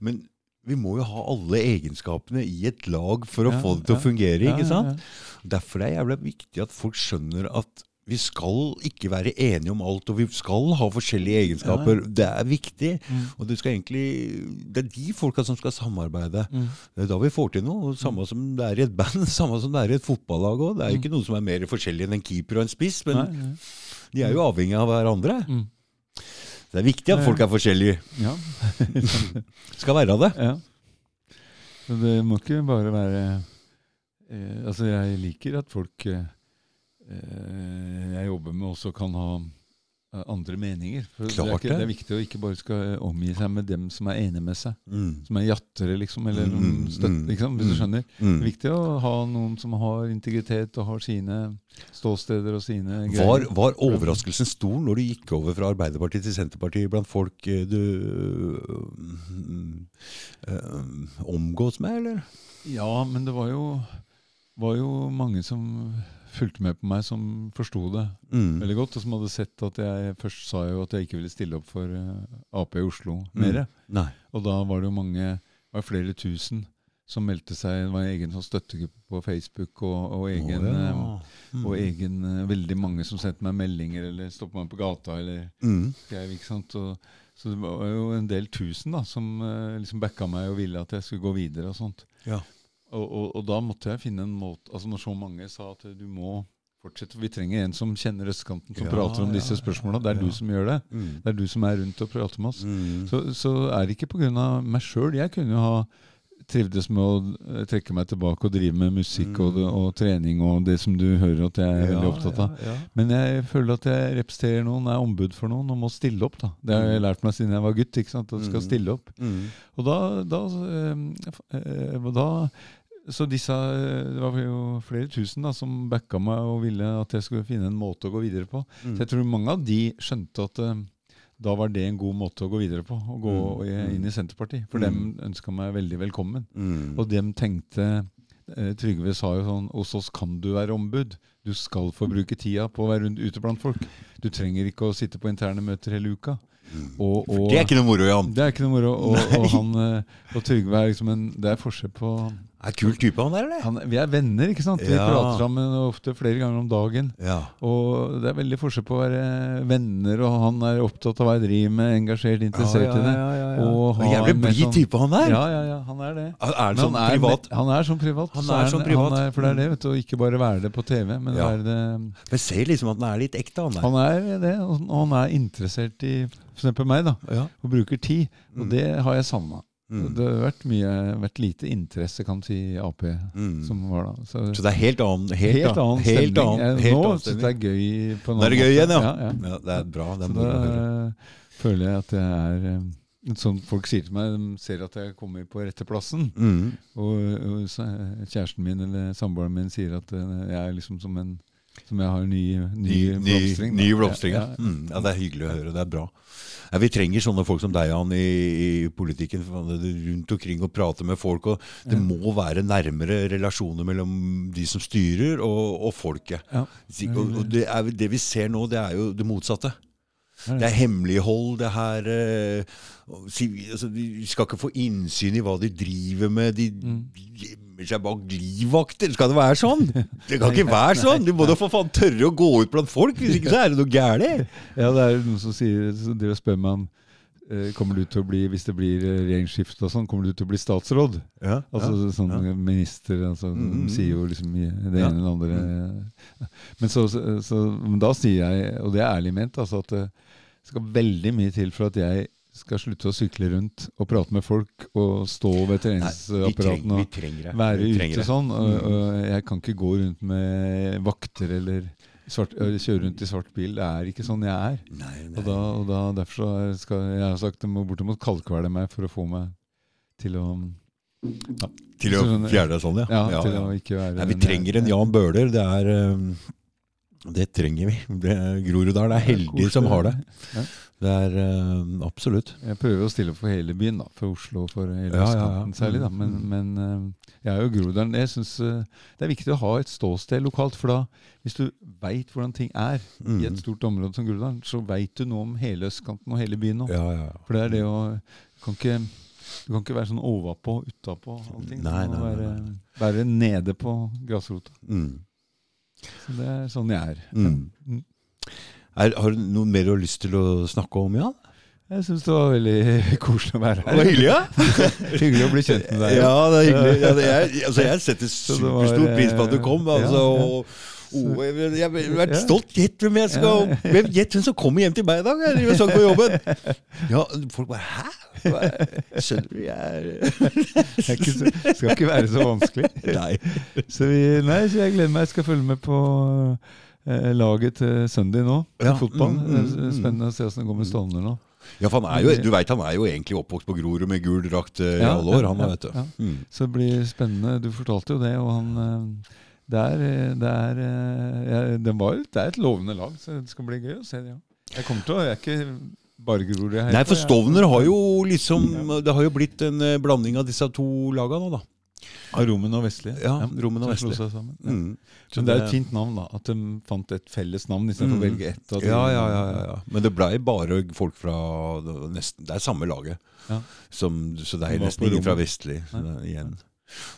[SPEAKER 1] Men vi må jo ha alle egenskapene i et lag for å
[SPEAKER 2] Ja,
[SPEAKER 1] få det til
[SPEAKER 2] ja.
[SPEAKER 1] å fungere, ikke sant?
[SPEAKER 2] ja.
[SPEAKER 1] Derfor er det jævlig viktig at folk skjønner at vi skal ikke være enige om alt, og vi skal ha forskjellige egenskaper. Det er viktig.
[SPEAKER 2] Mm.
[SPEAKER 1] Og det, skal egentlig, det er de folka som skal samarbeide.
[SPEAKER 2] Mm.
[SPEAKER 1] Det er da vi får til noe. Samme som det er i et band, samme som det er i et fotballag òg. Det er jo ikke noe som er mer forskjellig enn en keeper og en spiss, men
[SPEAKER 2] Nei, nei.
[SPEAKER 1] de er jo avhengig av hverandre.
[SPEAKER 2] Mm.
[SPEAKER 1] Det er viktig at folk er forskjellige.
[SPEAKER 2] Ja.
[SPEAKER 1] Skal være det.
[SPEAKER 2] ja. Det må ikke bare være eh, Altså, jeg liker at folk eh, eh, jeg jobber med, også kan ha andre meninger. For det, er ikke,
[SPEAKER 1] det.
[SPEAKER 2] det er viktig å ikke bare skal omgi seg med dem som er enig med seg.
[SPEAKER 1] Mm.
[SPEAKER 2] Som er jattere, liksom, eller
[SPEAKER 1] Mm,
[SPEAKER 2] mm, støtt,
[SPEAKER 1] mm,
[SPEAKER 2] liksom, hvis du
[SPEAKER 1] mm.
[SPEAKER 2] skjønner. Det
[SPEAKER 1] Mm.
[SPEAKER 2] er viktig å ha noen som har integritet og har sine ståsteder og sine greier.
[SPEAKER 1] var overraskelsen stor når du gikk over fra Arbeiderpartiet til Senterpartiet blant folk eh, du omgås med, eller?
[SPEAKER 2] Ja, men det var jo, var jo mange som fulgte med på meg, som forsto det
[SPEAKER 1] Mm.
[SPEAKER 2] veldig godt, og som hadde sett at jeg først sa jo at jeg ikke ville stille opp for eh, Ap i Oslo
[SPEAKER 1] Mm.
[SPEAKER 2] mer.
[SPEAKER 1] Nei.
[SPEAKER 2] Og da var det jo mange, det var flere tusen som meldte seg. Det var en egen sånn støttegruppe på Facebook og, og egen,
[SPEAKER 1] oh, ja.
[SPEAKER 2] eh,
[SPEAKER 1] Mm.
[SPEAKER 2] og egen eh, veldig mange som sendte meg meldinger eller stoppet meg på gata. eller
[SPEAKER 1] Mm.
[SPEAKER 2] skrev, ikke sant? Og, så det var jo en del tusen da, som liksom backa meg og ville at jeg skulle gå videre. og sånt.
[SPEAKER 1] Ja.
[SPEAKER 2] Og, og, og da måtte jeg finne en måte altså Når så mange sa at du må fortsette Vi trenger en som kjenner østkanten, som
[SPEAKER 1] Ja,
[SPEAKER 2] prater om
[SPEAKER 1] ja,
[SPEAKER 2] disse spørsmåla. Det er
[SPEAKER 1] ja.
[SPEAKER 2] du som gjør det.
[SPEAKER 1] Mm.
[SPEAKER 2] Det er du som er rundt og prater med oss.
[SPEAKER 1] Mm.
[SPEAKER 2] Så, så er det ikke pga. meg sjøl. Jeg kunne jo ha trivdes med å eh, trekke meg tilbake og drive med musikk og, og trening og det som du hører at jeg er veldig opptatt av.
[SPEAKER 1] Ja, ja.
[SPEAKER 2] Men jeg føler at jeg representerer noen, er ombud for noen og må stille opp. da. Det har jeg lært meg siden jeg var gutt. ikke sant? At du skal
[SPEAKER 1] Mm.
[SPEAKER 2] stille opp.
[SPEAKER 1] Mm.
[SPEAKER 2] Og da, da, øh, øh, da Så disse eh, Det var jo flere tusen da, som backa meg og ville at jeg skulle finne en måte å gå videre på.
[SPEAKER 1] Mm.
[SPEAKER 2] Så jeg tror mange av de skjønte at uh, da var det en god måte å gå videre på. Å gå
[SPEAKER 1] Mm.
[SPEAKER 2] inn i Senterpartiet. For
[SPEAKER 1] Mm.
[SPEAKER 2] dem ønska meg veldig velkommen.
[SPEAKER 1] Mm.
[SPEAKER 2] Og dem tenkte uh, Trygve sa jo sånn Hos oss kan du være ombud. Du skal få bruke tida på å være rundt, ute blant folk. Du trenger ikke å sitte på interne møter hele uka. Og, og,
[SPEAKER 1] Det er ikke noe moro, Jan.
[SPEAKER 2] det er ikke noe moro. Og, og, han, uh, og Trygve er liksom en Det er forskjell på
[SPEAKER 1] Er kul type han der, eller?
[SPEAKER 2] han, Vi er venner, ikke sant? Vi
[SPEAKER 1] Ja.
[SPEAKER 2] prater sammen ofte flere ganger om dagen.
[SPEAKER 1] Ja.
[SPEAKER 2] Og det er veldig forskjell på å være venner, og han er opptatt av hva jeg driver med, engasjert, interessert
[SPEAKER 1] ja,
[SPEAKER 2] i det. Og ha
[SPEAKER 1] Jævlig blid
[SPEAKER 2] sånn-
[SPEAKER 1] type han der.
[SPEAKER 2] Ja, ja, ja, han er det.
[SPEAKER 1] Er han sånn
[SPEAKER 2] han er,
[SPEAKER 1] privat?
[SPEAKER 2] Han er sånn privat.
[SPEAKER 1] Han er sånn privat.
[SPEAKER 2] Er, for det er det, vet du. Og ikke bare være det på TV, men
[SPEAKER 1] Ja.
[SPEAKER 2] være det
[SPEAKER 1] Men ser liksom at han er litt ekte, han der.
[SPEAKER 2] Han er det, og han er interessert i f.eks. meg, da.
[SPEAKER 1] Ja.
[SPEAKER 2] Og bruker tid.
[SPEAKER 1] Mm.
[SPEAKER 2] Og det har jeg savna.
[SPEAKER 1] Mm.
[SPEAKER 2] Det har vært, mye, vært lite interesse, kan si, i Ap
[SPEAKER 1] Mm.
[SPEAKER 2] som var da. Så,
[SPEAKER 1] Så det er helt annen Helt,
[SPEAKER 2] helt
[SPEAKER 1] annen,
[SPEAKER 2] annen
[SPEAKER 1] helt
[SPEAKER 2] stemning.
[SPEAKER 1] annen, helt
[SPEAKER 2] Nå syns jeg det er gøy på
[SPEAKER 1] Nå er det gøy igjen, ja.
[SPEAKER 2] ja, ja.
[SPEAKER 1] ja. Det er bra. Det
[SPEAKER 2] Så
[SPEAKER 1] er
[SPEAKER 2] da
[SPEAKER 1] moro å høre.
[SPEAKER 2] eh, føler jeg at jeg er eh, Sånn folk sier til meg, de ser at jeg kommer på rette plassen.
[SPEAKER 1] Mm.
[SPEAKER 2] Og, og eh, kjæresten min eller samboeren min sier at jeg er liksom som en Som jeg har ny, ny,
[SPEAKER 1] Ny,
[SPEAKER 2] blomstring. Ny,
[SPEAKER 1] ny blomstring, ja.
[SPEAKER 2] Ja.
[SPEAKER 1] Mm, ja. Det er hyggelig å høre. Det er bra. Ja, vi trenger sånne folk som deg, Jan, i, i politikken. Rundt omkring og prate med folk. og Det må være nærmere relasjoner mellom de som styrer, og, og folket.
[SPEAKER 2] Ja.
[SPEAKER 1] Og, og det, er, det vi ser nå, det er jo det motsatte. Det er hemmelighold, det her eh, altså, Vi skal ikke få innsyn i hva de driver med. De
[SPEAKER 2] Mm.
[SPEAKER 1] Gjemmer seg bak livvakter. Skal det være sånn? Det kan ikke være sånn! Du må da for faen tørre å gå ut blant folk, hvis ikke så er det noe gærent.
[SPEAKER 2] Ja, det er noen som sier som dere spør meg om eh, Kommer du til å bli, hvis det blir eh, regjeringsskifte og sånn, kommer du til å bli statsråd?
[SPEAKER 1] Ja,
[SPEAKER 2] Altså sånn
[SPEAKER 1] ja.
[SPEAKER 2] minister altså,
[SPEAKER 1] Mm, mm,
[SPEAKER 2] De sier jo liksom det ene eller andre Men så, så, da sier jeg, og det er ærlig ment, altså at det skal veldig mye til for at jeg skal slutte å sykle rundt og prate med folk og stå ved treningsapparatene og være ute sånn. Og,
[SPEAKER 1] Mm.
[SPEAKER 2] og jeg kan ikke gå rundt med vakter eller svart, kjøre rundt i svart bil. Det er ikke sånn jeg er.
[SPEAKER 1] Nei, nei.
[SPEAKER 2] Og, da, og da, derfor så skal jeg har sagt jeg må bortimot kaldkvele meg for å få meg til å ja,
[SPEAKER 1] Til å
[SPEAKER 2] så
[SPEAKER 1] fjerne deg sånn, ja.
[SPEAKER 2] ja,
[SPEAKER 1] Ja,
[SPEAKER 2] til
[SPEAKER 1] ja.
[SPEAKER 2] være
[SPEAKER 1] Nei, vi trenger en Jan Bøhler. Det er um Det trenger vi. Groruddalen er heldig som har det. Det er uh, absolutt.
[SPEAKER 2] Jeg prøver å stille for hele byen, da. For Oslo og for hele
[SPEAKER 1] Ja, ja, ja.
[SPEAKER 2] særlig. da. Men,
[SPEAKER 1] Mm.
[SPEAKER 2] men uh, jeg er jo Groruddalen. Jeg syns det er viktig å ha et ståsted lokalt. For da, hvis du veit hvordan ting er i
[SPEAKER 1] Mm.
[SPEAKER 2] et stort område som Groruddalen, så veit du noe om hele østkanten og hele byen nå.
[SPEAKER 1] Ja, ja, ja.
[SPEAKER 2] For det er det å du kan ikke, Du kan ikke være sånn overpå, utapå. allting. Du
[SPEAKER 1] Nei, nei, nei,
[SPEAKER 2] være,
[SPEAKER 1] nei.
[SPEAKER 2] være nede på grasrota.
[SPEAKER 1] Mm.
[SPEAKER 2] Så det er sånn jeg er.
[SPEAKER 1] Mm. Er, har du noe mer du har lyst til å snakke om, Jan?
[SPEAKER 2] Jeg syns det var veldig koselig å være her.
[SPEAKER 1] Det var hyggelig, ja?
[SPEAKER 2] Hyggelig å bli kjent med deg.
[SPEAKER 1] Ja, det er hyggelig. Ja, det er, altså, jeg setter superstor pris på at du
[SPEAKER 2] eh,
[SPEAKER 1] kom. Altså, og, og jeg, jeg, har vært stolt. Gjett hvem jeg skal hvem, Gjett hvem som kommer hjem til meg i dag! Jeg driver sånn på jobben. Ja, folk bare Hæ? Skjønner du? Jeg er
[SPEAKER 2] Det ikke så, skal ikke være så vanskelig.
[SPEAKER 1] Nei.
[SPEAKER 2] Så, vi, nei, så jeg gleder meg. Jeg skal følge med på laget til Sunday nå.
[SPEAKER 1] Ja,
[SPEAKER 2] Fotball.
[SPEAKER 1] mm, mm, mm.
[SPEAKER 2] Spennende å se hvordan det går med Stovner nå.
[SPEAKER 1] Ja, for han er jo, du veit han er jo egentlig oppvokst på Grorud med gul drakt eh, i
[SPEAKER 2] Ja,
[SPEAKER 1] alle år, han
[SPEAKER 2] ja,
[SPEAKER 1] vet du.
[SPEAKER 2] ja.
[SPEAKER 1] Mm.
[SPEAKER 2] Så det blir spennende. Du fortalte jo det, og han eh, det er, eh, det, er, ja, det, var, det er et lovende lag, så det skal bli gøy å se det. Ja. Jeg kommer til å Jeg er ikke bare Grorud. jeg
[SPEAKER 1] Nei, for Stovner har jo liksom Det har jo blitt en eh, blanding av disse to lagene nå, da.
[SPEAKER 2] Av Rommen og Vestlige?
[SPEAKER 1] Ja, Rommen og
[SPEAKER 2] Vestlige.
[SPEAKER 1] Mm.
[SPEAKER 2] Men det er et fint navn, da. At de fant et felles navn istedenfor
[SPEAKER 1] Mm.
[SPEAKER 2] å velge ett.
[SPEAKER 1] Ja, ja, ja, ja, ja. Men det blei bare folk fra nesten, Det er samme laget.
[SPEAKER 2] Ja.
[SPEAKER 1] Som, så det er nesten ingen fra Vestlig igjen.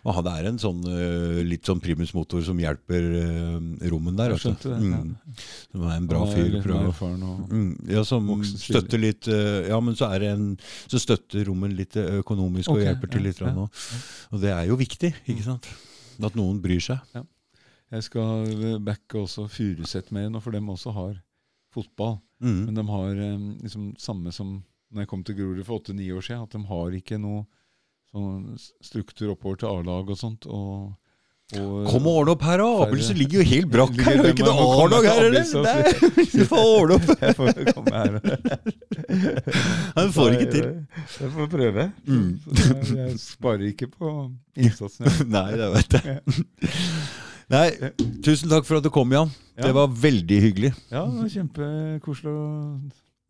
[SPEAKER 1] Og han- er en sånn eh, litt sånn primusmotor som hjelper eh, rommen der.
[SPEAKER 2] Jeg skjønte det, ja.
[SPEAKER 1] Mm. Som er en bra fyr. Mm, ja, som støtter litt eh, Ja, men så er det en Så støtter rommen litt økonomisk økonomisk og hjelper til litt. grann
[SPEAKER 2] ja,
[SPEAKER 1] ja. Og det er jo viktig, ikke sant? At noen bryr seg.
[SPEAKER 2] Jeg skal backe også Furuset med nå, for dem også har fotball.
[SPEAKER 1] Mm.
[SPEAKER 2] Men de har liksom samme som når jeg kom til Grorud for åtte-ni år siden, at de har ikke noe sånn struktur oppover til A-lag og sånt. Og, og
[SPEAKER 1] Kom og ordne opp her, da! Abelsen ligger jo helt brakk her. Det er ikke noe A-lag her, eller?
[SPEAKER 2] Abelsen
[SPEAKER 1] Nei, Du får ordne opp!
[SPEAKER 2] Jeg får komme her.
[SPEAKER 1] Han får ikke til.
[SPEAKER 2] Jeg får prøve.
[SPEAKER 1] Mm.
[SPEAKER 2] Jeg sparer ikke på innsatsen.
[SPEAKER 1] Nei, det vet jeg. Nei, tusen takk for at du kom, Jan. Det var veldig hyggelig.
[SPEAKER 2] Ja, det var kjempekoselig å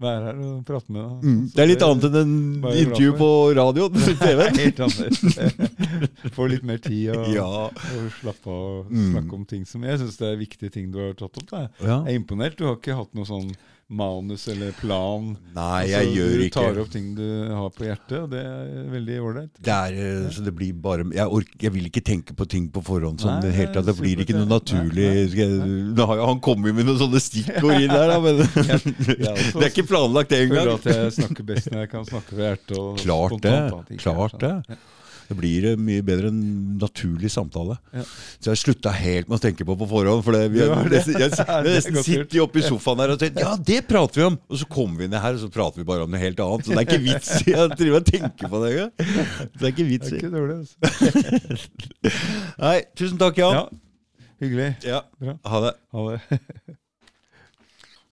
[SPEAKER 2] være her og prate med deg.
[SPEAKER 1] Mm. Det er litt annet enn en intervju på radioen. TV.
[SPEAKER 2] Helt annerledes. Få litt mer tid og,
[SPEAKER 1] Ja.
[SPEAKER 2] og slappe av og
[SPEAKER 1] Mm.
[SPEAKER 2] om ting som Jeg syns det er viktige ting du har tatt opp.
[SPEAKER 1] Ja.
[SPEAKER 2] Jeg er imponert. Du har ikke hatt noe sånn manus eller plan.
[SPEAKER 1] Nei,
[SPEAKER 2] Altså,
[SPEAKER 1] jeg gjør
[SPEAKER 2] du tar opp ting du har på hjertet, og det er veldig ålreit.
[SPEAKER 1] Eh, så det blir bare jeg, jeg vil ikke tenke på ting på forhånd. Sånn,
[SPEAKER 2] Nei,
[SPEAKER 1] det, tatt, det blir ikke noe naturlig.
[SPEAKER 2] Nei, nei,
[SPEAKER 1] jeg, nå har jo han kommet med noen sånne stikkord inn der, da, men
[SPEAKER 2] også
[SPEAKER 1] det er ikke planlagt det
[SPEAKER 2] Jeg føler
[SPEAKER 1] engang.
[SPEAKER 2] at jeg snakker best når jeg kan snakke fra hjertet. Og
[SPEAKER 1] Klart det,
[SPEAKER 2] spontant, det.
[SPEAKER 1] klart det. Det blir eh, mye bedre enn naturlig samtale.
[SPEAKER 2] Ja.
[SPEAKER 1] Så jeg slutta helt med å tenke på på forhånd. For det, vi,
[SPEAKER 2] Du det.
[SPEAKER 1] jeg, jeg, jeg,
[SPEAKER 2] jeg er
[SPEAKER 1] sitter oppe i sofaen her og tenker Ja, det prater vi om! Og så kommer vi ned her, og så prater vi bare om noe helt annet. Så det er ikke vits i å drive og tenke på det engang. Det er ikke vits i.
[SPEAKER 2] altså.
[SPEAKER 1] Nei, tusen takk, Jan.
[SPEAKER 2] Ja, hyggelig.
[SPEAKER 1] Ja.
[SPEAKER 2] Bra.
[SPEAKER 1] Ha det.
[SPEAKER 2] Ha det.